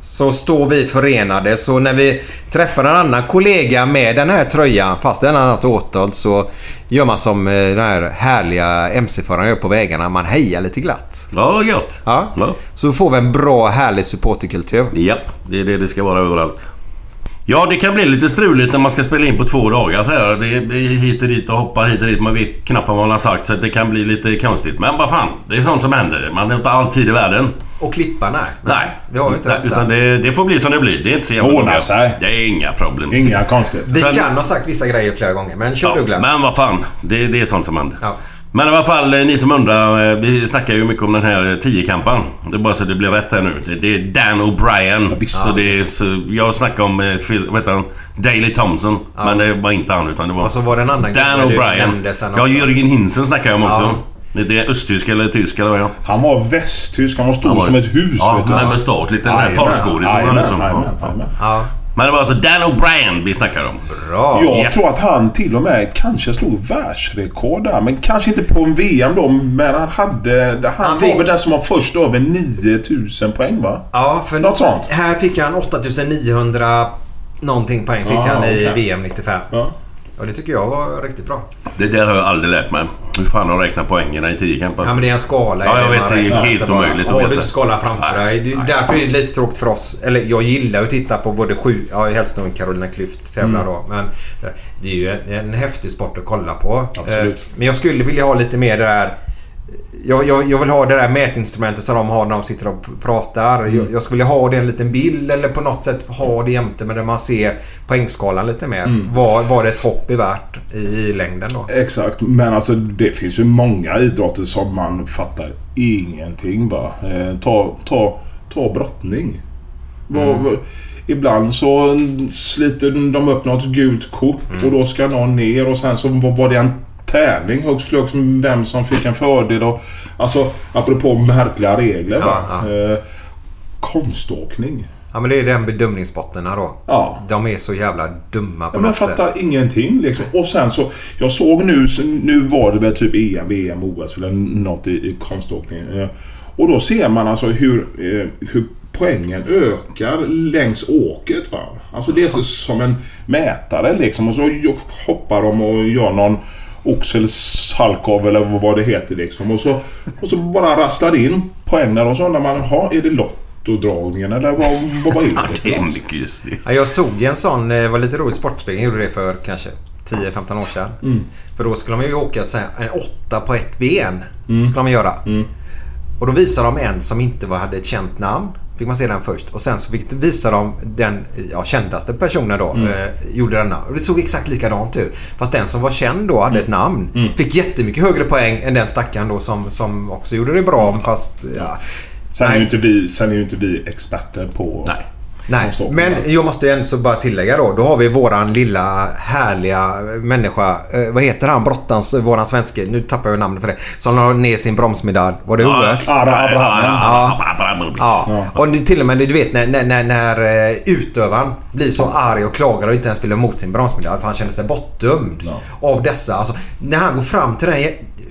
[SPEAKER 2] Så står vi förenade. Så när vi träffar en annan kollega med den här tröjan, fast den har annat årtal, så gör man som eh, den här härliga MC-föraren gör på vägarna. Man hejar lite glatt.
[SPEAKER 3] Ja, gött.
[SPEAKER 2] Ja.
[SPEAKER 3] Ja.
[SPEAKER 2] Så får vi en bra härlig supporterkultur.
[SPEAKER 3] Japp, det är det det ska vara överallt. Ja, det kan bli lite struligt när man ska spela in på två dagar så här. Det, det är hit och dit och hoppar hit och dit. Man vet knappt vad man har sagt så det kan bli lite konstigt. Men vad fan, det är sånt som händer. Man har inte all tid i världen.
[SPEAKER 2] Och klippa, nej.
[SPEAKER 3] Nej.
[SPEAKER 2] Vi har ju inte
[SPEAKER 3] Nej,
[SPEAKER 2] detta.
[SPEAKER 3] Utan det, det får bli som det blir. Det är inte så jävla
[SPEAKER 4] Ordnar sig.
[SPEAKER 3] Det är inga problem.
[SPEAKER 4] Inga konstigheter.
[SPEAKER 2] Vi
[SPEAKER 3] Sen-
[SPEAKER 2] kan ha sagt vissa grejer flera gånger, men kör
[SPEAKER 3] Ja,
[SPEAKER 2] du Glenn.
[SPEAKER 3] men vad fan. Det, det är sånt som händer.
[SPEAKER 2] Ja.
[SPEAKER 3] Men i alla fall, eh, ni som undrar. eh, Vi snackar ju mycket om den här tiokampan. Det är bara så det blir rätt här nu. Det, är Dan O'Brien. så det är, så jag snackar om eh, Phil, vad heter han? Daley Thompson. Men det var inte han utan det var...
[SPEAKER 2] Och så var det en annan
[SPEAKER 3] Dan O'Brien. Ja. Jörgen Hinsen snackar jag om också.
[SPEAKER 2] Ja.
[SPEAKER 3] Lite östtysk eller tysk eller vad jag
[SPEAKER 4] Han var västtysk. Han var stor
[SPEAKER 3] Han var-
[SPEAKER 4] som ett hus.
[SPEAKER 3] Ja,
[SPEAKER 4] vet du.
[SPEAKER 3] med mustasch. Lite
[SPEAKER 4] Jajamän, jajamän,
[SPEAKER 3] liksom.
[SPEAKER 4] jajamän,
[SPEAKER 3] Ja. Men det var alltså Dan O'Brien vi snackar om.
[SPEAKER 2] Bra.
[SPEAKER 4] Jag
[SPEAKER 3] Ja.
[SPEAKER 4] tror att han till och med kanske slog världsrekord där. Men kanske inte på en VM då. Men han hade... Han,
[SPEAKER 2] Han
[SPEAKER 4] var
[SPEAKER 2] fick-
[SPEAKER 4] väl den som var först över 9000 poäng va?
[SPEAKER 2] Ja, för
[SPEAKER 4] Något sånt.
[SPEAKER 2] här fick han 8900 någonting poäng fick
[SPEAKER 4] Ja,
[SPEAKER 2] han i
[SPEAKER 4] okej.
[SPEAKER 2] VM 95.
[SPEAKER 4] Ja.
[SPEAKER 2] Och det tycker jag var riktigt bra.
[SPEAKER 3] Det där har jag aldrig lärt mig. Hur fan de räknar poängerna i tiokamp alltså.
[SPEAKER 2] Ja men det är en skala.
[SPEAKER 3] Ja, jag vet, det är helt omöjligt att
[SPEAKER 2] Har du
[SPEAKER 3] veta.
[SPEAKER 2] inte skalan framför
[SPEAKER 3] Nej,
[SPEAKER 2] dig. Det. Därför är det lite tråkigt för oss. Eller jag gillar att titta på både sju... Ja helst nog Carolina Klüft tävlar
[SPEAKER 3] Mm.
[SPEAKER 2] då. Men det är ju en, en häftig sport att kolla på.
[SPEAKER 4] Absolut.
[SPEAKER 2] Eh, Men jag skulle vilja ha lite mer det där... Jag, jag, jag vill ha det där mätinstrumentet som de har när de sitter och pratar.
[SPEAKER 4] Mm.
[SPEAKER 2] Jag, jag skulle ha det i en liten bild eller på något sätt ha det jämte med där man ser poängskalan lite mer.
[SPEAKER 4] Mm.
[SPEAKER 2] Vad, vad det ett hopp är värt i, längden då.
[SPEAKER 4] Exakt, men alltså det finns ju många idrotter som man fattar ingenting va. Eh, ta, ta, ta brottning.
[SPEAKER 2] Mm.
[SPEAKER 4] Ibland så sliter de upp något gult kort
[SPEAKER 2] Mm.
[SPEAKER 4] och då ska någon ner och sen så var det en tävling högst flux med vem som fick en fördel och alltså apropå märkliga regler va.
[SPEAKER 2] Ja,
[SPEAKER 4] Eh, konståkning.
[SPEAKER 2] Ja men det är den bedömningsbotterna då.
[SPEAKER 4] Ja.
[SPEAKER 2] De är så jävla dumma på
[SPEAKER 4] Ja, men jag
[SPEAKER 2] något
[SPEAKER 4] fattar
[SPEAKER 2] sätt.
[SPEAKER 4] ingenting liksom. Och sen så... Jag såg nu... Nu var det väl typ EM, VM, OS eller något i, i konståkning. Eh, Och då ser man alltså hur, eh, hur poängen ökar längs åket. Va? Alltså det är så, som en mätare liksom. Och så hoppar de och gör någon Oxel Salkov eller vad det heter liksom. Och så, och så bara rasslar det in poäng där och så undrar man, ha är det lottodragningen eller vad, vad, vad är
[SPEAKER 3] Ja,
[SPEAKER 4] det?
[SPEAKER 3] det är mycket just det.
[SPEAKER 2] Ja, jag såg en sån, det var lite roligt Sportspegeln gjorde det för kanske 10-15 år sedan.
[SPEAKER 4] Mm.
[SPEAKER 2] För då skulle de ju åka så här, en åtta på ett ben.
[SPEAKER 4] Mm.
[SPEAKER 2] Skulle de göra. Och då visade de en som inte var, hade ett känt namn. Fick man se den först. Och sen så fick, visade de den ja, kändaste personen då.
[SPEAKER 4] Mm.
[SPEAKER 2] Eh, gjorde denna. Och det såg exakt likadant ut. Fast den som var känd då hade ett namn.
[SPEAKER 4] Mm.
[SPEAKER 2] Fick jättemycket högre poäng än den stackaren då som, som också gjorde det bra. Fast ja.
[SPEAKER 4] Sen är, ju inte vi, sen är ju inte vi experter på...
[SPEAKER 3] Nej.
[SPEAKER 2] Nej, men jag måste ändå bara tillägga då. Då har vi våran lilla härliga människa. Eh, vad heter han? Brottans, våran svenske. Nu tappar jag namnet för det. Som la ner sin bromsmedalj. Var det OS?
[SPEAKER 4] Ara Abraham.
[SPEAKER 2] Ja, och till och med du vet när, när, när, när eh, utövaren blir så arg och klagar och inte ens vill ha emot sin bronsmedalj för han känner sig bortdömd av dessa. Alltså, när han går fram till den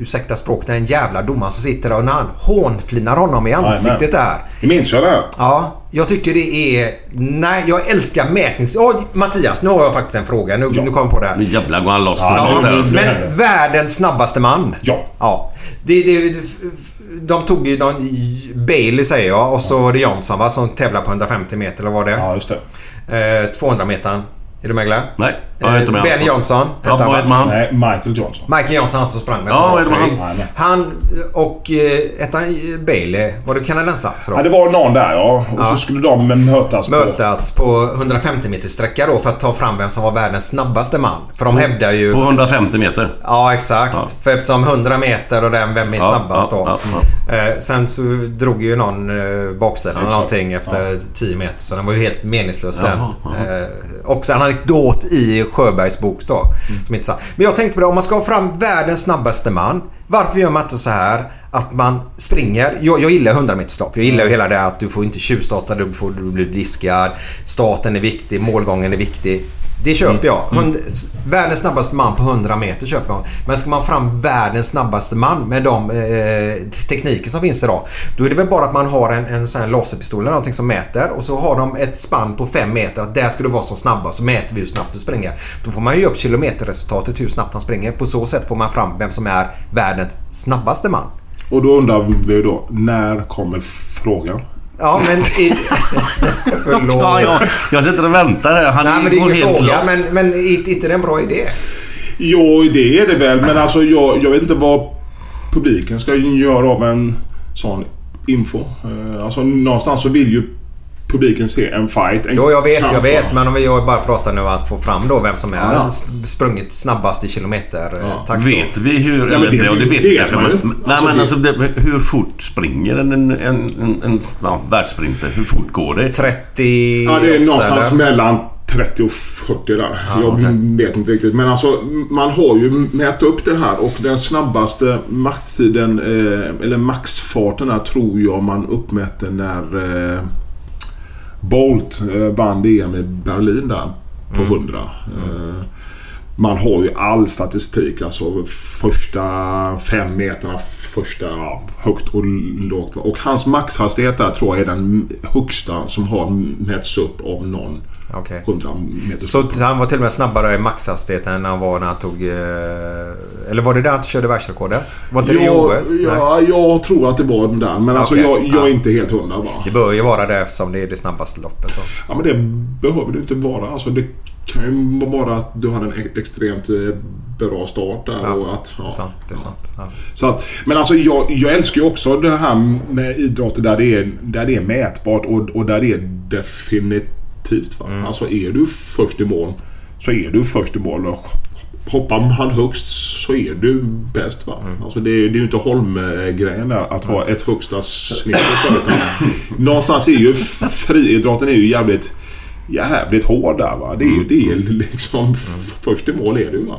[SPEAKER 2] ursäkta språket, den jävla domaren som sitter där och när han hånflinar honom i ansiktet där.
[SPEAKER 4] Det minns jag det.
[SPEAKER 2] Ja, jag tycker det är... Nej, jag älskar mätnings... Åh, Mattias, nu har jag faktiskt en fråga. Nu, nu kommer jag på det här.
[SPEAKER 3] Nu jävlar går han loss
[SPEAKER 4] Ja,
[SPEAKER 3] alltså.
[SPEAKER 2] Men världens snabbaste man.
[SPEAKER 4] Ja.
[SPEAKER 2] Ja. Det, det, de tog ju någon Bailey säger jag och så var det Johnson va, som tävlar på 150 meter eller vad det
[SPEAKER 4] Ja, just det.
[SPEAKER 2] eh, 200 meter. Är du med Glenn?
[SPEAKER 3] Nej, jag är inte med
[SPEAKER 2] Ben
[SPEAKER 3] alls.
[SPEAKER 2] Johnson
[SPEAKER 3] Ja,
[SPEAKER 2] hette han,
[SPEAKER 3] vad
[SPEAKER 2] va?
[SPEAKER 3] heter han?
[SPEAKER 4] Nej, Michael Johnson.
[SPEAKER 2] Michael Johnson, han som sprang med
[SPEAKER 3] Ja,
[SPEAKER 2] så
[SPEAKER 3] vad med
[SPEAKER 2] rakt.
[SPEAKER 4] han?
[SPEAKER 2] Han och eh, hette han Bailey, var det kanadensare?
[SPEAKER 4] Ja, det var någon där ja. Och
[SPEAKER 2] Ja.
[SPEAKER 4] så skulle de mötas på...
[SPEAKER 2] mötats på 150 meters sträcka då för att ta fram vem som var världens snabbaste man. För de hävdar ju...
[SPEAKER 3] På 150 meter.
[SPEAKER 2] Ja, exakt.
[SPEAKER 3] Ja.
[SPEAKER 2] För eftersom 100 meter och den, vem är
[SPEAKER 3] Ja,
[SPEAKER 2] snabbast
[SPEAKER 3] ja,
[SPEAKER 2] då?
[SPEAKER 3] ja,
[SPEAKER 2] Eh, sen så drog ju någon eh, baksidan
[SPEAKER 4] Exakt.
[SPEAKER 2] någonting efter 10 meter. Så den var ju helt meningslös den. Eh, också en anekdot i Sjöbergs bok då.
[SPEAKER 3] Mm.
[SPEAKER 2] Som är intressant. Men jag tänkte på det, om man ska ha fram världens snabbaste man. Varför gör man inte så här att man springer. Jag, jag gillar 100 meterslopp. Jag gillar ju hela det att du får inte tjuvstarta, du, får, du blir diskad. Starten är viktig, målgången är viktig. Det köper jag. Hund, världens snabbaste man på 100 meter köper jag. Men ska man fram världens snabbaste man med de eh, tekniker som finns idag. Då är det väl bara att man har en, en sån laserpistol eller någonting som mäter och så har de ett spann på 5 meter att där ska du vara som snabbast så mäter vi hur snabbt du springer. Då får man ju upp kilometerresultatet hur snabbt han springer. På så sätt får man fram vem som är världens snabbaste man.
[SPEAKER 4] Och då undrar vi då, när kommer frågan?
[SPEAKER 2] Ja men... I, förlåt.
[SPEAKER 3] Ja, jag, jag sitter och väntar här. Han
[SPEAKER 2] Nej men det är
[SPEAKER 3] går
[SPEAKER 2] ingen
[SPEAKER 3] helt
[SPEAKER 2] fråga.
[SPEAKER 3] loss.
[SPEAKER 2] Men, men är inte det en bra idé?
[SPEAKER 4] Jo, det är det väl. Men alltså jag, jag vet inte vad publiken ska göra av en sån info. Eh, Alltså någonstans så vill ju publiken se en fight. En
[SPEAKER 2] Jo, jag vet,
[SPEAKER 4] kamp,
[SPEAKER 2] jag vet.
[SPEAKER 4] va?
[SPEAKER 2] Men om vi bara pratar nu att få fram då vem som är
[SPEAKER 3] Ja.
[SPEAKER 2] sprungit snabbast i kilometer
[SPEAKER 4] Ja.
[SPEAKER 2] takt.
[SPEAKER 3] Vet vi hur...
[SPEAKER 4] Ja, men
[SPEAKER 3] eller,
[SPEAKER 4] det-
[SPEAKER 3] ja, det vet
[SPEAKER 4] det
[SPEAKER 3] vi
[SPEAKER 4] vet
[SPEAKER 3] kanske. Men, nej,
[SPEAKER 4] Alltså,
[SPEAKER 3] men
[SPEAKER 4] det-
[SPEAKER 3] alltså, det, hur fort springer en, en, en, en, en ja, världssprinter? Hur fort går det?
[SPEAKER 2] 30...
[SPEAKER 4] Ja, det är någonstans
[SPEAKER 2] eller?
[SPEAKER 4] mellan 30 och 40 där.
[SPEAKER 2] Ja,
[SPEAKER 4] jag
[SPEAKER 2] okej.
[SPEAKER 4] vet inte riktigt. Men alltså man har ju mätt upp det här och den snabbaste maxtiden, eh, eller maxfarten här tror jag man uppmätte när eh, Bolt eh, vann VM i Berlin där på 100. Eh, man har ju all statistik. Alltså första fem meterna, första ja, högt och lågt. Och hans maxhastighet där tror jag är den högsta som har mätts upp av någon
[SPEAKER 2] Okej.
[SPEAKER 4] 100 meter.
[SPEAKER 2] Så han var till och med snabbare i maxhastigheten än han var när han tog... Eh, eller var det där han körde världsrekordet? Var inte det i
[SPEAKER 4] ja,
[SPEAKER 2] OS?
[SPEAKER 4] Ja, jag tror att det var den där. Men alltså
[SPEAKER 2] Okej,
[SPEAKER 4] jag, jag
[SPEAKER 2] ja.
[SPEAKER 4] är inte helt hundra va.
[SPEAKER 2] Det bör ju vara det eftersom det är det snabbaste loppet. Då.
[SPEAKER 4] Ja men det behöver det inte vara. Alltså det kan ju vara att du har en ex- extremt eh, bra start där.
[SPEAKER 2] Ja,
[SPEAKER 4] och att,
[SPEAKER 2] det är sant. Det är sant. Ja.
[SPEAKER 4] Så att, men alltså jag, jag älskar ju också det här med idrotter där det är, där det är mätbart och, och där det är definitivt. Va?
[SPEAKER 2] Mm.
[SPEAKER 4] Alltså är du först i mål så är du först i mål. Och hoppar man högst så är du bäst. Va?
[SPEAKER 2] Mm.
[SPEAKER 4] Alltså det, är, det är ju inte Holm-grejen där att ha ett högsta snitt. Någonstans är ju friidrotten är ju jävligt jävligt hård där va. Det är ju det är liksom först i mål är du va.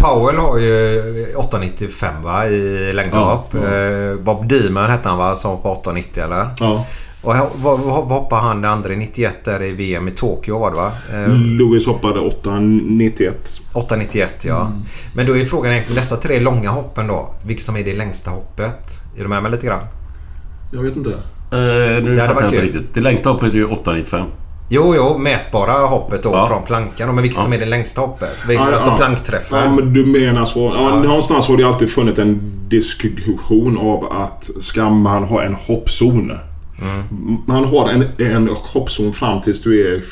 [SPEAKER 2] Powell har ju 8,95 va i längdhopp. Eh, Bob Deeman hette han va som på 8,90 eller?
[SPEAKER 4] Ja.
[SPEAKER 2] Och vad, hoppade han den andra i 91 där i VM i Tokyo var det va? Eh,
[SPEAKER 4] Lewis hoppade 8,91.
[SPEAKER 2] 8,91 ja. Men då är frågan egentligen dessa tre långa hoppen då. Vilket som är det längsta hoppet? Är du med mig lite grann?
[SPEAKER 4] Jag vet inte.
[SPEAKER 3] Eh, nu
[SPEAKER 2] det
[SPEAKER 3] fattar
[SPEAKER 2] var
[SPEAKER 3] jag inte riktigt. Det längsta hoppet är ju 8,95.
[SPEAKER 2] Jo, jo, mätbara hoppet då
[SPEAKER 3] Ja.
[SPEAKER 2] från plankan. Men vilket
[SPEAKER 3] Ja.
[SPEAKER 2] som är det längsta hoppet? Alltså
[SPEAKER 4] ja.
[SPEAKER 2] plankträffen.
[SPEAKER 4] Ja, men du menar så. Ja. Någonstans har det alltid funnits en diskussion av att ska man ha en hoppzon.
[SPEAKER 2] Mm.
[SPEAKER 4] Man har en, en hoppzon fram tills du är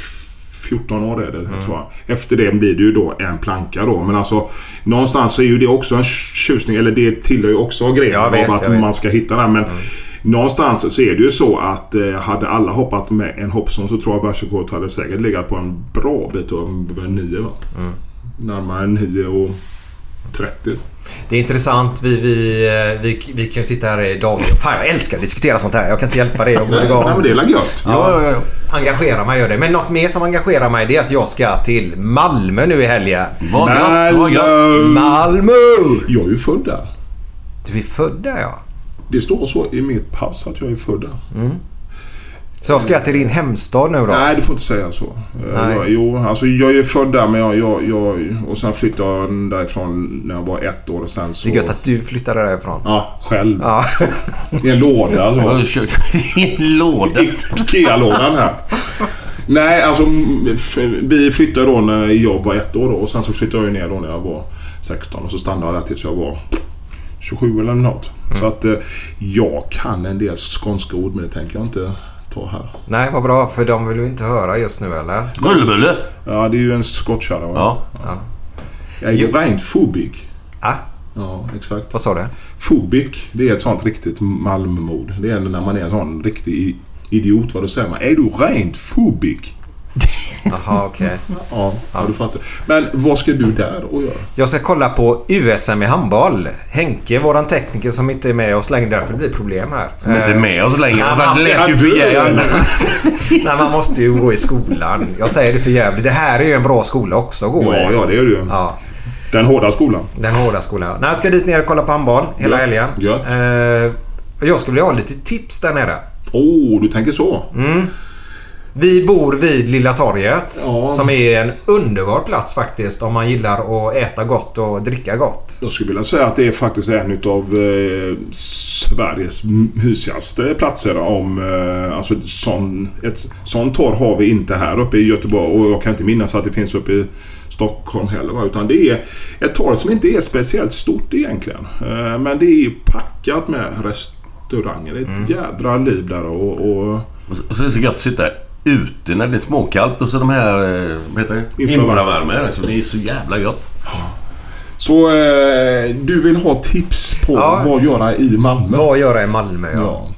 [SPEAKER 4] 14 år är det,
[SPEAKER 2] Mm.
[SPEAKER 4] tror jag. Efter det blir det ju då en planka då. Men alltså någonstans är ju det också en tjusning. Eller det tillhör ju också grejen
[SPEAKER 2] Jag vet,
[SPEAKER 4] av att man ska hitta den. Men någonstans så är det ju så att eh, hade alla hoppat med en hoppzon så tror jag världsrekordet hade säkert legat på en bra bit över 9 va?
[SPEAKER 2] Mm.
[SPEAKER 4] Närmare 9 och 30.
[SPEAKER 2] Det är intressant. Vi, vi, eh, vi, vi kan ju sitta här i dagligen. Fan, jag älskar att diskutera sånt här. Jag kan inte hjälpa det. Jag borde gå.
[SPEAKER 4] Nej, men det är gött.
[SPEAKER 2] Ja, ja, ja. Engagerar mig gör det. Men något mer som engagerar mig det är att jag ska till Malmö nu i helgen.
[SPEAKER 3] Vad gött, vad gött.
[SPEAKER 2] Malmö!
[SPEAKER 4] Jag är ju född där.
[SPEAKER 2] Du är född där ja.
[SPEAKER 4] Det står så i mitt pass att jag är född där.
[SPEAKER 2] Så jag ska till din hemstad nu då?
[SPEAKER 4] Nej, du får inte säga så. Eh,
[SPEAKER 2] Nej.
[SPEAKER 4] Jag, jo, alltså jag är född där men jag, jag, jag... Och sen flyttade jag därifrån när jag var ett år och sen så...
[SPEAKER 2] Det är gött att du flyttade därifrån.
[SPEAKER 4] Ja, själv.
[SPEAKER 2] Ja.
[SPEAKER 4] I en låda. Så.
[SPEAKER 3] I en låda?
[SPEAKER 4] Ikea-lådan här. Nej, alltså vi flyttade då när jag var ett år då, och sen så flyttade jag ner då när jag var 16 och så stannade jag där tills jag var 27 eller något. Så att eh, jag kan en del skånska ord men det tänker jag inte ta här.
[SPEAKER 2] Nej, vad bra. För de vill ju inte höra just nu eller?
[SPEAKER 3] Rullbulle?
[SPEAKER 4] Ja, det är ju en skottkärra?
[SPEAKER 3] Ja.
[SPEAKER 2] Ja.
[SPEAKER 4] Jag är ju rent fobik.
[SPEAKER 2] Ah,
[SPEAKER 4] Ja, exakt.
[SPEAKER 2] vad sa du?
[SPEAKER 4] Fobik, det är ett sånt riktigt Malmömord. Det är när man är en sån riktig idiot. Vad då säger man? Är du rent fobik?
[SPEAKER 2] Jaha, okej.
[SPEAKER 4] Ja, ja, du fattar. Men vad ska du där och göra?
[SPEAKER 2] Jag ska kolla på USM i handboll. Henke, våran tekniker som inte är med oss längre, därför det blir problem här.
[SPEAKER 3] Som inte är med oss längre.
[SPEAKER 2] Nej,
[SPEAKER 3] Det
[SPEAKER 2] man-
[SPEAKER 3] lät ju för jävligt.
[SPEAKER 2] Nej, man måste ju gå i skolan. Jag säger det för jävligt. Det här är ju en bra skola också att gå
[SPEAKER 4] Ja,
[SPEAKER 2] i.
[SPEAKER 4] ja, det är du ju.
[SPEAKER 2] Ja,
[SPEAKER 4] Den hårda skolan.
[SPEAKER 2] den hårda skolan. Nej, jag ska dit ner och kolla på handboll hela
[SPEAKER 4] Gött,
[SPEAKER 2] helgen.
[SPEAKER 4] gött.
[SPEAKER 2] Eh, jag skulle vilja ha lite tips där nere.
[SPEAKER 4] Åh, oh, du tänker så.
[SPEAKER 2] Vi bor vid Lilla torget.
[SPEAKER 4] Ja.
[SPEAKER 2] Som är en underbar plats faktiskt om man gillar att äta gott och dricka gott.
[SPEAKER 4] Jag skulle vilja säga att det är faktiskt en utav eh, Sveriges mysigaste platser. Om, eh, alltså sån, ett sånt torg har vi inte här uppe i Göteborg och jag kan inte minnas att det finns uppe i Stockholm heller. Utan det är ett torg som inte är speciellt stort egentligen. Eh, men det är packat med restauranger. Det är ett jädra liv där och, och
[SPEAKER 3] och så är det så gött att sitta ute när det är småkallt och så de här... eh, Vad heter det?
[SPEAKER 4] Infravärme.
[SPEAKER 3] Så det är så jävla gött.
[SPEAKER 4] Så eh, du vill ha tips på
[SPEAKER 2] Ja.
[SPEAKER 4] vad göra i Malmö?
[SPEAKER 2] Vad göra i Malmö ja.
[SPEAKER 4] Ja.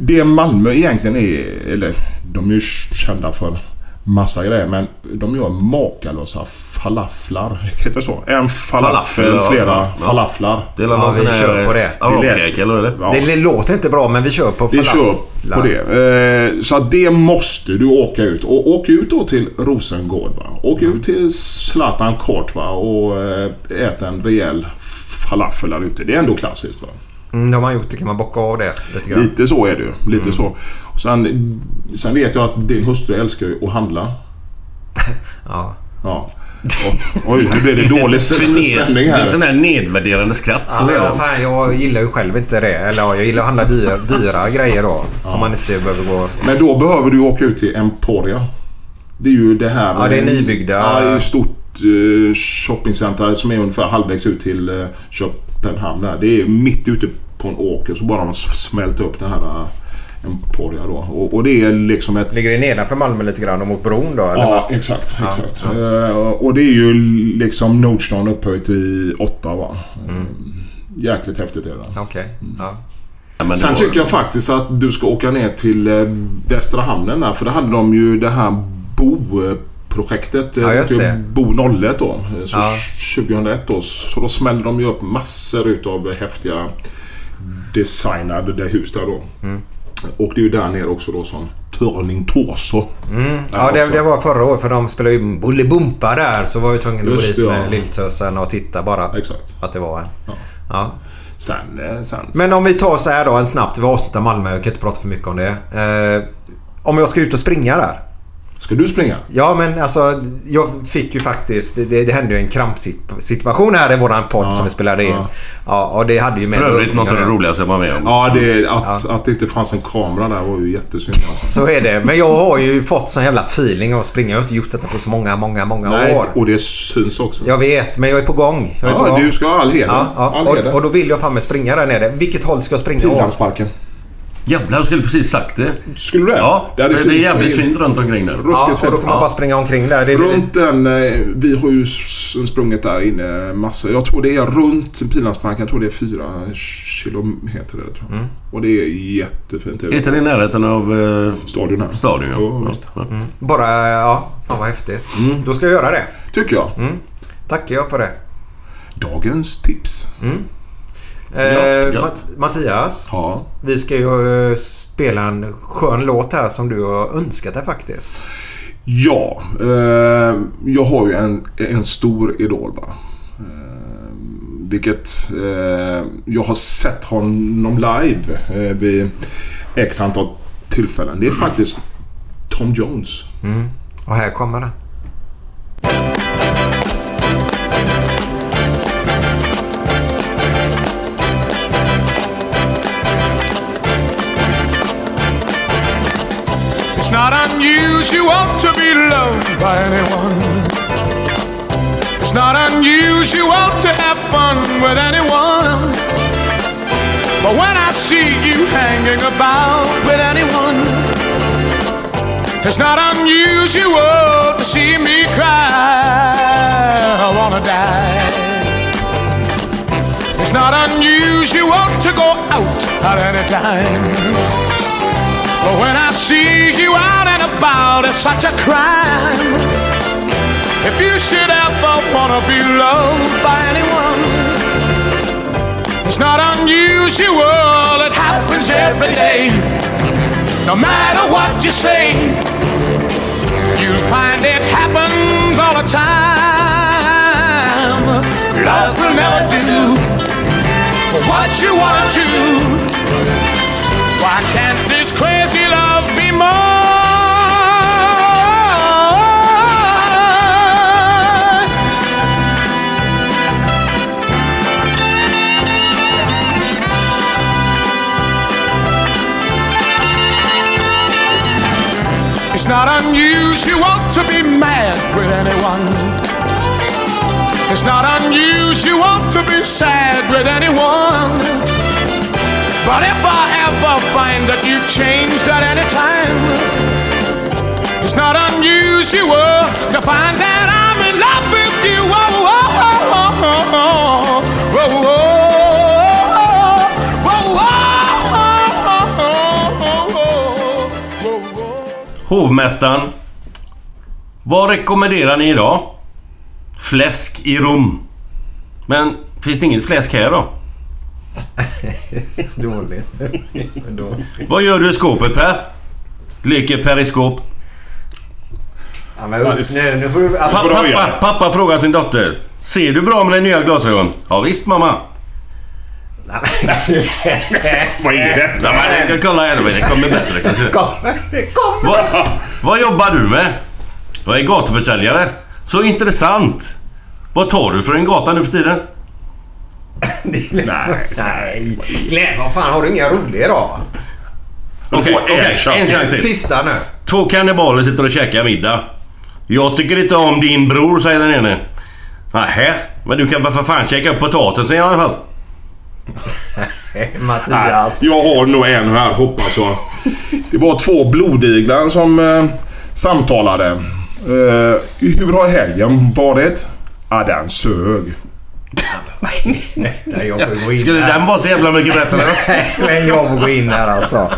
[SPEAKER 4] Det Malmö egentligen är, eller de är ju kända för massa grejer men de gör makalösa falaflar. Heter det så? En falafel,
[SPEAKER 3] Falafel,
[SPEAKER 4] flera
[SPEAKER 3] Ja.
[SPEAKER 4] falaflar.
[SPEAKER 3] Det är
[SPEAKER 2] Ja, vi
[SPEAKER 3] här...
[SPEAKER 2] kör på det.
[SPEAKER 3] Arabcake eller det?
[SPEAKER 4] Ja.
[SPEAKER 2] Det låter inte bra men vi kör på
[SPEAKER 4] Vi kör
[SPEAKER 2] falaflar.
[SPEAKER 4] på det. Eh, så det måste du åka ut. Och åk ut då till Rosengård. Va? Åk ut till Zlatan Kort va? och eh, ät en rejäl falafel där ute. Det är ändå klassiskt. Va?
[SPEAKER 2] Mm, de har gjort det. Kan man bocka av det lite grann?
[SPEAKER 4] Lite så är det ju. Lite
[SPEAKER 2] Mm.
[SPEAKER 4] så. Och sen, sen vet jag att din hustru älskar ju att handla.
[SPEAKER 2] Ja.
[SPEAKER 4] Ja. Och, oj, nu blev det dålig stämning
[SPEAKER 3] Det är
[SPEAKER 4] här.
[SPEAKER 3] en sån här nedvärderande skratt.
[SPEAKER 2] Ja, ja, fan, jag gillar ju själv inte det. Eller ja, jag gillar att handla dyra, dyra grejer då. Som man inte behöver gå...
[SPEAKER 4] Men då behöver du åka ut till Emporia. Det är ju det här...
[SPEAKER 2] Ja, det är nybyggda-
[SPEAKER 4] Ja, det är ett stort uh, shoppingcenter som är ungefär halvvägs ut till uh, Köpenhamn. Där. Det är mitt ute på en åker så bara man smälter upp det här uh, Emporia då. Och, och det är liksom ett...
[SPEAKER 2] Ligger det nedanför Malmö lite grann och mot bron då? Eller
[SPEAKER 4] Ja,
[SPEAKER 2] vad?
[SPEAKER 4] exakt.
[SPEAKER 2] Ja,
[SPEAKER 4] exakt.
[SPEAKER 2] ja.
[SPEAKER 4] Eh, och det är ju liksom Nordstrand upphöjt i åtta va.
[SPEAKER 2] Mm.
[SPEAKER 4] Uh, jäkligt häftigt är det.
[SPEAKER 2] Okej. Ja.
[SPEAKER 3] Ja, men det
[SPEAKER 4] Sen
[SPEAKER 3] var-
[SPEAKER 4] tycker jag faktiskt att du ska åka ner till eh, Västra Hamnen där. För där hade de ju det här Bo-projektet. Eh,
[SPEAKER 2] Ja, just det.
[SPEAKER 4] Bo 01 då. Så
[SPEAKER 2] Ja.
[SPEAKER 4] 2001 då. Så då smällde de ju upp massor utav häftiga designade hus där då.
[SPEAKER 2] Mm.
[SPEAKER 4] Och det är ju där nere också då som Turning Torso.
[SPEAKER 2] Mm. Ja, det, det var förra året för de spelade ju Bolibompa där. Så var vi tvungna att gå dit
[SPEAKER 4] ja.
[SPEAKER 2] med lilltösen och titta bara.
[SPEAKER 4] Exakt.
[SPEAKER 2] Att det var en.
[SPEAKER 4] Ja.
[SPEAKER 2] Ja.
[SPEAKER 4] Sen, eh, sen...
[SPEAKER 2] Men om vi tar så här då en snabbt. Vi avslutar Malmö. Jag kan inte prata för mycket om det. Eh, om jag ska ut och springa där.
[SPEAKER 4] Ska du springa?
[SPEAKER 2] Ja men alltså jag fick ju faktiskt, det, det hände ju en krampsituation här i våran podd
[SPEAKER 4] Ja,
[SPEAKER 2] som vi spelade in.
[SPEAKER 4] ja.
[SPEAKER 2] Ja. och det hade ju med
[SPEAKER 3] För övrigt något av det roligaste jag var med om.
[SPEAKER 4] Ja, det, att, att det inte fanns en kamera där var ju jättesynd.
[SPEAKER 2] Så är det. Men jag har ju fått sån jävla feeling av att springa. Jag har inte gjort detta på så många, många, många
[SPEAKER 4] Nej,
[SPEAKER 2] år.
[SPEAKER 4] och det syns också.
[SPEAKER 2] Jag vet, men jag är på gång. Jag är på
[SPEAKER 4] Ja,
[SPEAKER 2] gång.
[SPEAKER 4] du ska ha all heder.
[SPEAKER 2] Ja, ja.
[SPEAKER 4] All heder.
[SPEAKER 2] Och, och då vill jag fan med springa där nere. Vilket håll ska jag springa åt?
[SPEAKER 4] Pildammsparken.
[SPEAKER 3] Jävlar, jag skulle precis sagt det.
[SPEAKER 4] Skulle du det?
[SPEAKER 3] Ja, det,
[SPEAKER 4] hade
[SPEAKER 3] det är
[SPEAKER 4] fint.
[SPEAKER 3] jävligt fint runt omkring där.
[SPEAKER 4] Ruskigt
[SPEAKER 2] Ja, och då kan man bara springa omkring där. Det
[SPEAKER 4] Runt den, eh, vi har ju sprungit där inne massor. Jag tror det är runt Pildammsparken, jag tror det är fyra kilometer. Eller, tror jag.
[SPEAKER 2] Mm.
[SPEAKER 4] Och det är jättefint.
[SPEAKER 3] Är inte det i närheten av eh,
[SPEAKER 4] Stadion här.
[SPEAKER 3] stadion?
[SPEAKER 4] Ja,
[SPEAKER 3] Ja. Ja.
[SPEAKER 2] Bara, ja, fan vad häftigt.
[SPEAKER 4] Mm.
[SPEAKER 2] Då ska jag göra det.
[SPEAKER 4] Tycker jag.
[SPEAKER 2] Mm. Tackar jag för det.
[SPEAKER 4] Dagens tips.
[SPEAKER 2] Eh,
[SPEAKER 3] Gött, gött.
[SPEAKER 2] Matt- Mattias,
[SPEAKER 4] Ja.
[SPEAKER 2] vi ska ju eh, spela en skön låt här som du har önskat dig faktiskt.
[SPEAKER 4] Ja, eh, jag har ju en, en stor idol. Va? Eh, vilket eh, jag har sett honom live eh, vid x antal tillfällen. Det är faktiskt Tom Jones.
[SPEAKER 2] Mm. Och här kommer det.
[SPEAKER 7] Unusual to be loved by anyone. It's not unusual to have fun with anyone. But when I see you hanging about with anyone, it's not unusual to see me cry. I wanna die. It's not unusual to go out at any time. But when I see you out and about, it's such a crime. If you should ever wanna be loved by anyone, it's not unusual, it happens every day. No matter what you say, you'll find it happens all the time. Love will never do what you want to. Why can't this crazy love be mine? It's not unusual to be mad with anyone. It's not unusual to be sad with anyone. But if I ever find that you've changed at any time, it's not unusual to find that I'm in love with you. Oh, oh, oh, oh, oh, oh, oh,
[SPEAKER 3] Hovmästaren. Vad rekommenderar ni idag? Fläsk i Rom. Men finns det inget fläsk här då?
[SPEAKER 2] Dåligt. Så dåligt.
[SPEAKER 3] Vad gör du i skåpet Per? Leker periskop.
[SPEAKER 2] Ja, men, nu, nu får du... Alltså,
[SPEAKER 3] Pappa, pappa, pappa frågar sin dotter. Ser du bra med dina nya glasögon? Ja, visst mamma.
[SPEAKER 4] Vad är det?
[SPEAKER 3] Ja, men, jag kolla här. Det kommer bättre kanske.
[SPEAKER 2] Kom, kom.
[SPEAKER 3] Vad, vad jobbar du med? Jag är gatuförsäljare. Så intressant. Vad tar du för en gata nu för tiden?
[SPEAKER 2] Nej. Nej. Glenn, vad fan har du inga roliga idag?
[SPEAKER 3] Okej, okej, en chans till.
[SPEAKER 2] Sista nu.
[SPEAKER 3] Två kannibaler sitter och käkar middag. Jag tycker inte om din bror, säger den ene. Nähä, men du kan väl för fan käka upp potatisen i alla fall.
[SPEAKER 2] Mattias.
[SPEAKER 4] Jag har nog en här, hoppas jag. Det var två blodiglar som eh, samtalade. Eh, hur har helgen varit? Ja, den sög.
[SPEAKER 2] Nej, jag får gå in
[SPEAKER 3] Skulle
[SPEAKER 2] här.
[SPEAKER 3] den vara så jävla mycket bättre?
[SPEAKER 2] Nej, men jag får gå in här alltså.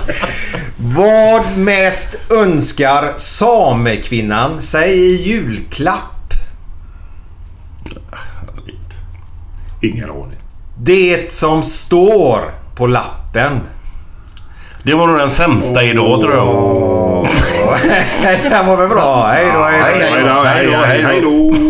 [SPEAKER 2] Vad mest önskar samekvinnan sig i julklapp?
[SPEAKER 4] Ingen aning.
[SPEAKER 2] Det som står på lappen.
[SPEAKER 3] Det var nog den sämsta idag tror jag.
[SPEAKER 2] det här var väl bra? Hej då, hej då.
[SPEAKER 4] Hej då, hej då,